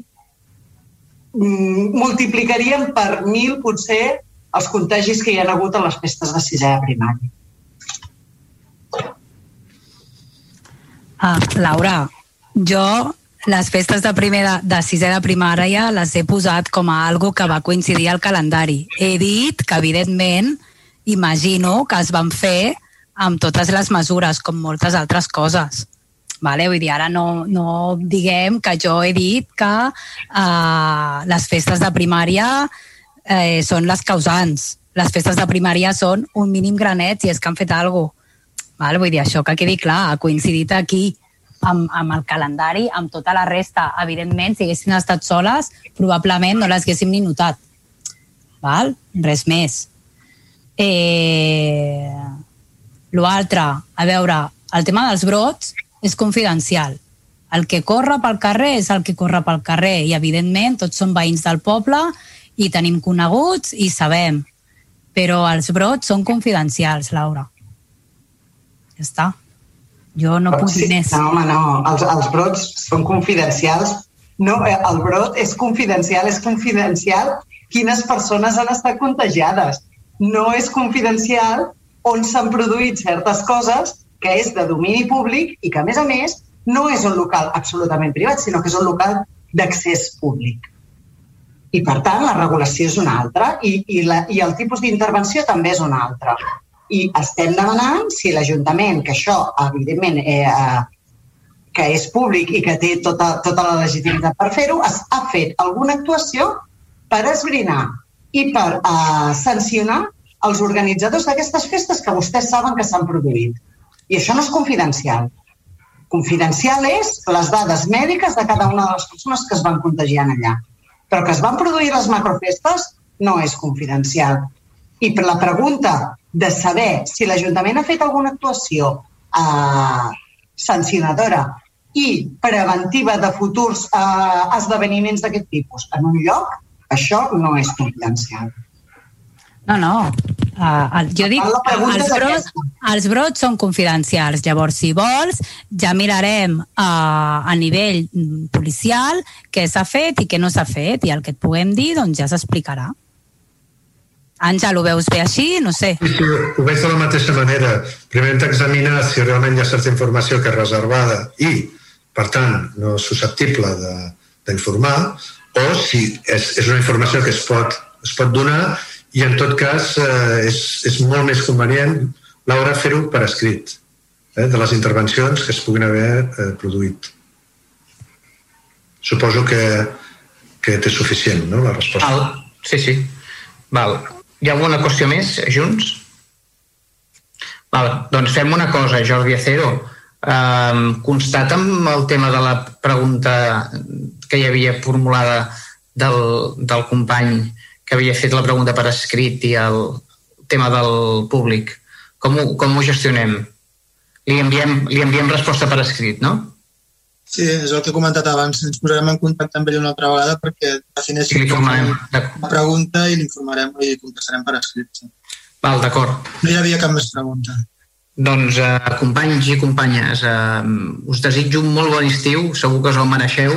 mm, multiplicaríem per mil potser els contagis que hi ha hagut a les festes de sisè de primària. Ah, Laura, jo les festes de primer de, de sisè de primària les he posat com a algo que va coincidir al calendari. He dit que, evidentment, imagino que es van fer amb totes les mesures, com moltes altres coses. Vale? Vull dir, ara no, no diguem que jo he dit que uh, les festes de primària eh, són les causants. Les festes de primària són un mínim granet i és que han fet alguna cosa. Val? Vull dir, això que quedi clar, ha coincidit aquí amb, amb el calendari, amb tota la resta. Evidentment, si haguessin estat soles, probablement no les haguéssim ni notat. Val? Res més. Eh... L'altre, a veure, el tema dels brots és confidencial. El que corre pel carrer és el que corre pel carrer i, evidentment, tots som veïns del poble i tenim coneguts i sabem. Però els brots són confidencials, Laura. Ja està. Jo no puc dir més. No, home, no. Els, els brots són confidencials. No, eh, el brot és confidencial, és confidencial quines persones han estat contagiades. No és confidencial on s'han produït certes coses que és de domini públic i que, a més a més, no és un local absolutament privat, sinó que és un local d'accés públic. I, per tant, la regulació és una altra i, i, la, i el tipus d'intervenció també és una altra. I estem demanant si l'Ajuntament, que això, evidentment, eh, eh, que és públic i que té tota, tota la legitimitat per fer-ho, ha fet alguna actuació per esbrinar i per eh, sancionar els organitzadors d'aquestes festes que vostès saben que s'han produït. I això no és confidencial. Confidencial és les dades mèdiques de cada una de les persones que es van contagiar allà. Però que es van produir les macrofestes no és confidencial. I per la pregunta de saber si l'Ajuntament ha fet alguna actuació eh, sancionadora i preventiva de futurs eh, esdeveniments d'aquest tipus en un lloc, això no és confidencial. No, no. Uh, el, jo dic que els brots, els brots són confidencials. Llavors, si vols, ja mirarem uh, a nivell policial què s'ha fet i què no s'ha fet i el que et puguem dir doncs ja s'explicarà. Àngel, ho veus bé així? No sé. Sí, sí, ho veig de la mateixa manera. Primer hem d'examinar si realment hi ha certa informació que és reservada i, per tant, no és susceptible de- d'informar, o si és, és una informació que es pot, es pot donar i, en tot cas, eh, és, és molt més convenient, Laura, fer-ho per escrit, eh, de les intervencions que es puguin haver eh, produït. Suposo que, aquest és suficient, no?, la resposta. Val. Sí, sí. Val. Hi ha alguna qüestió més, junts? Val, doncs fem una cosa, Jordi Acero. Um, constata'm el tema de la pregunta que hi havia formulada del, del company que havia fet la pregunta per escrit i el tema del públic. Com ho, com ho gestionem? Li enviem, li enviem resposta per escrit, no? Sí, és el que he comentat abans. Ens posarem en contacte amb ell una altra vegada perquè defineixi Sí, la pregunta i l'informarem i contestarem per escrit. Sí. Val, d'acord. No hi havia cap més pregunta. Doncs, eh, companys i companyes, eh, us desitjo un molt bon estiu, segur que us el mereixeu,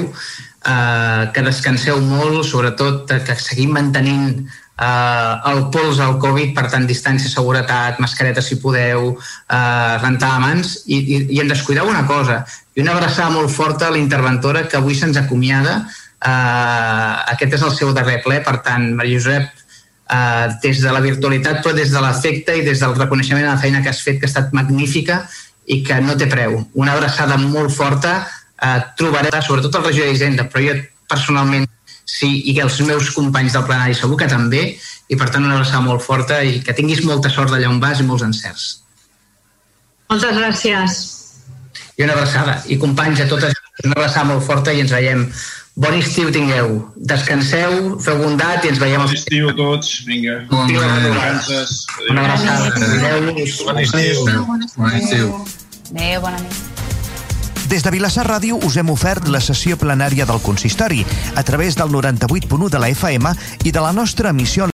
eh, que descanseu molt, sobretot eh, que seguim mantenint eh, el pols al Covid, per tant, distància, seguretat, mascareta si podeu, eh, rentar mans, i, i, i em descuideu una cosa, i una abraçada molt forta a la interventora que avui se'ns acomiada, eh, aquest és el seu darrer ple, per tant, Maria Josep, eh, des de la virtualitat, però des de l'efecte i des del reconeixement de la feina que has fet, que ha estat magnífica i que no té preu. Una abraçada molt forta, eh, trobaré, sobretot al regió d'Hisenda, però jo personalment sí, i que els meus companys del plenari segur que també, i per tant una abraçada molt forta i que tinguis molta sort d'allà on vas i molts encerts. Moltes gràcies. I una abraçada. I companys, a totes, una abraçada molt forta i ens veiem. Bon estiu tingueu. Descanseu, feu bondat i ens veiem. Bon estiu a tots. Vinga. Bon Vacances. Una abraçada. Adéu. Bon estiu. Bon estiu. Adéu, bona nit. Des de Vilassar Ràdio us hem ofert la sessió plenària del consistori a través del 98.1 de la FM i de la nostra emissió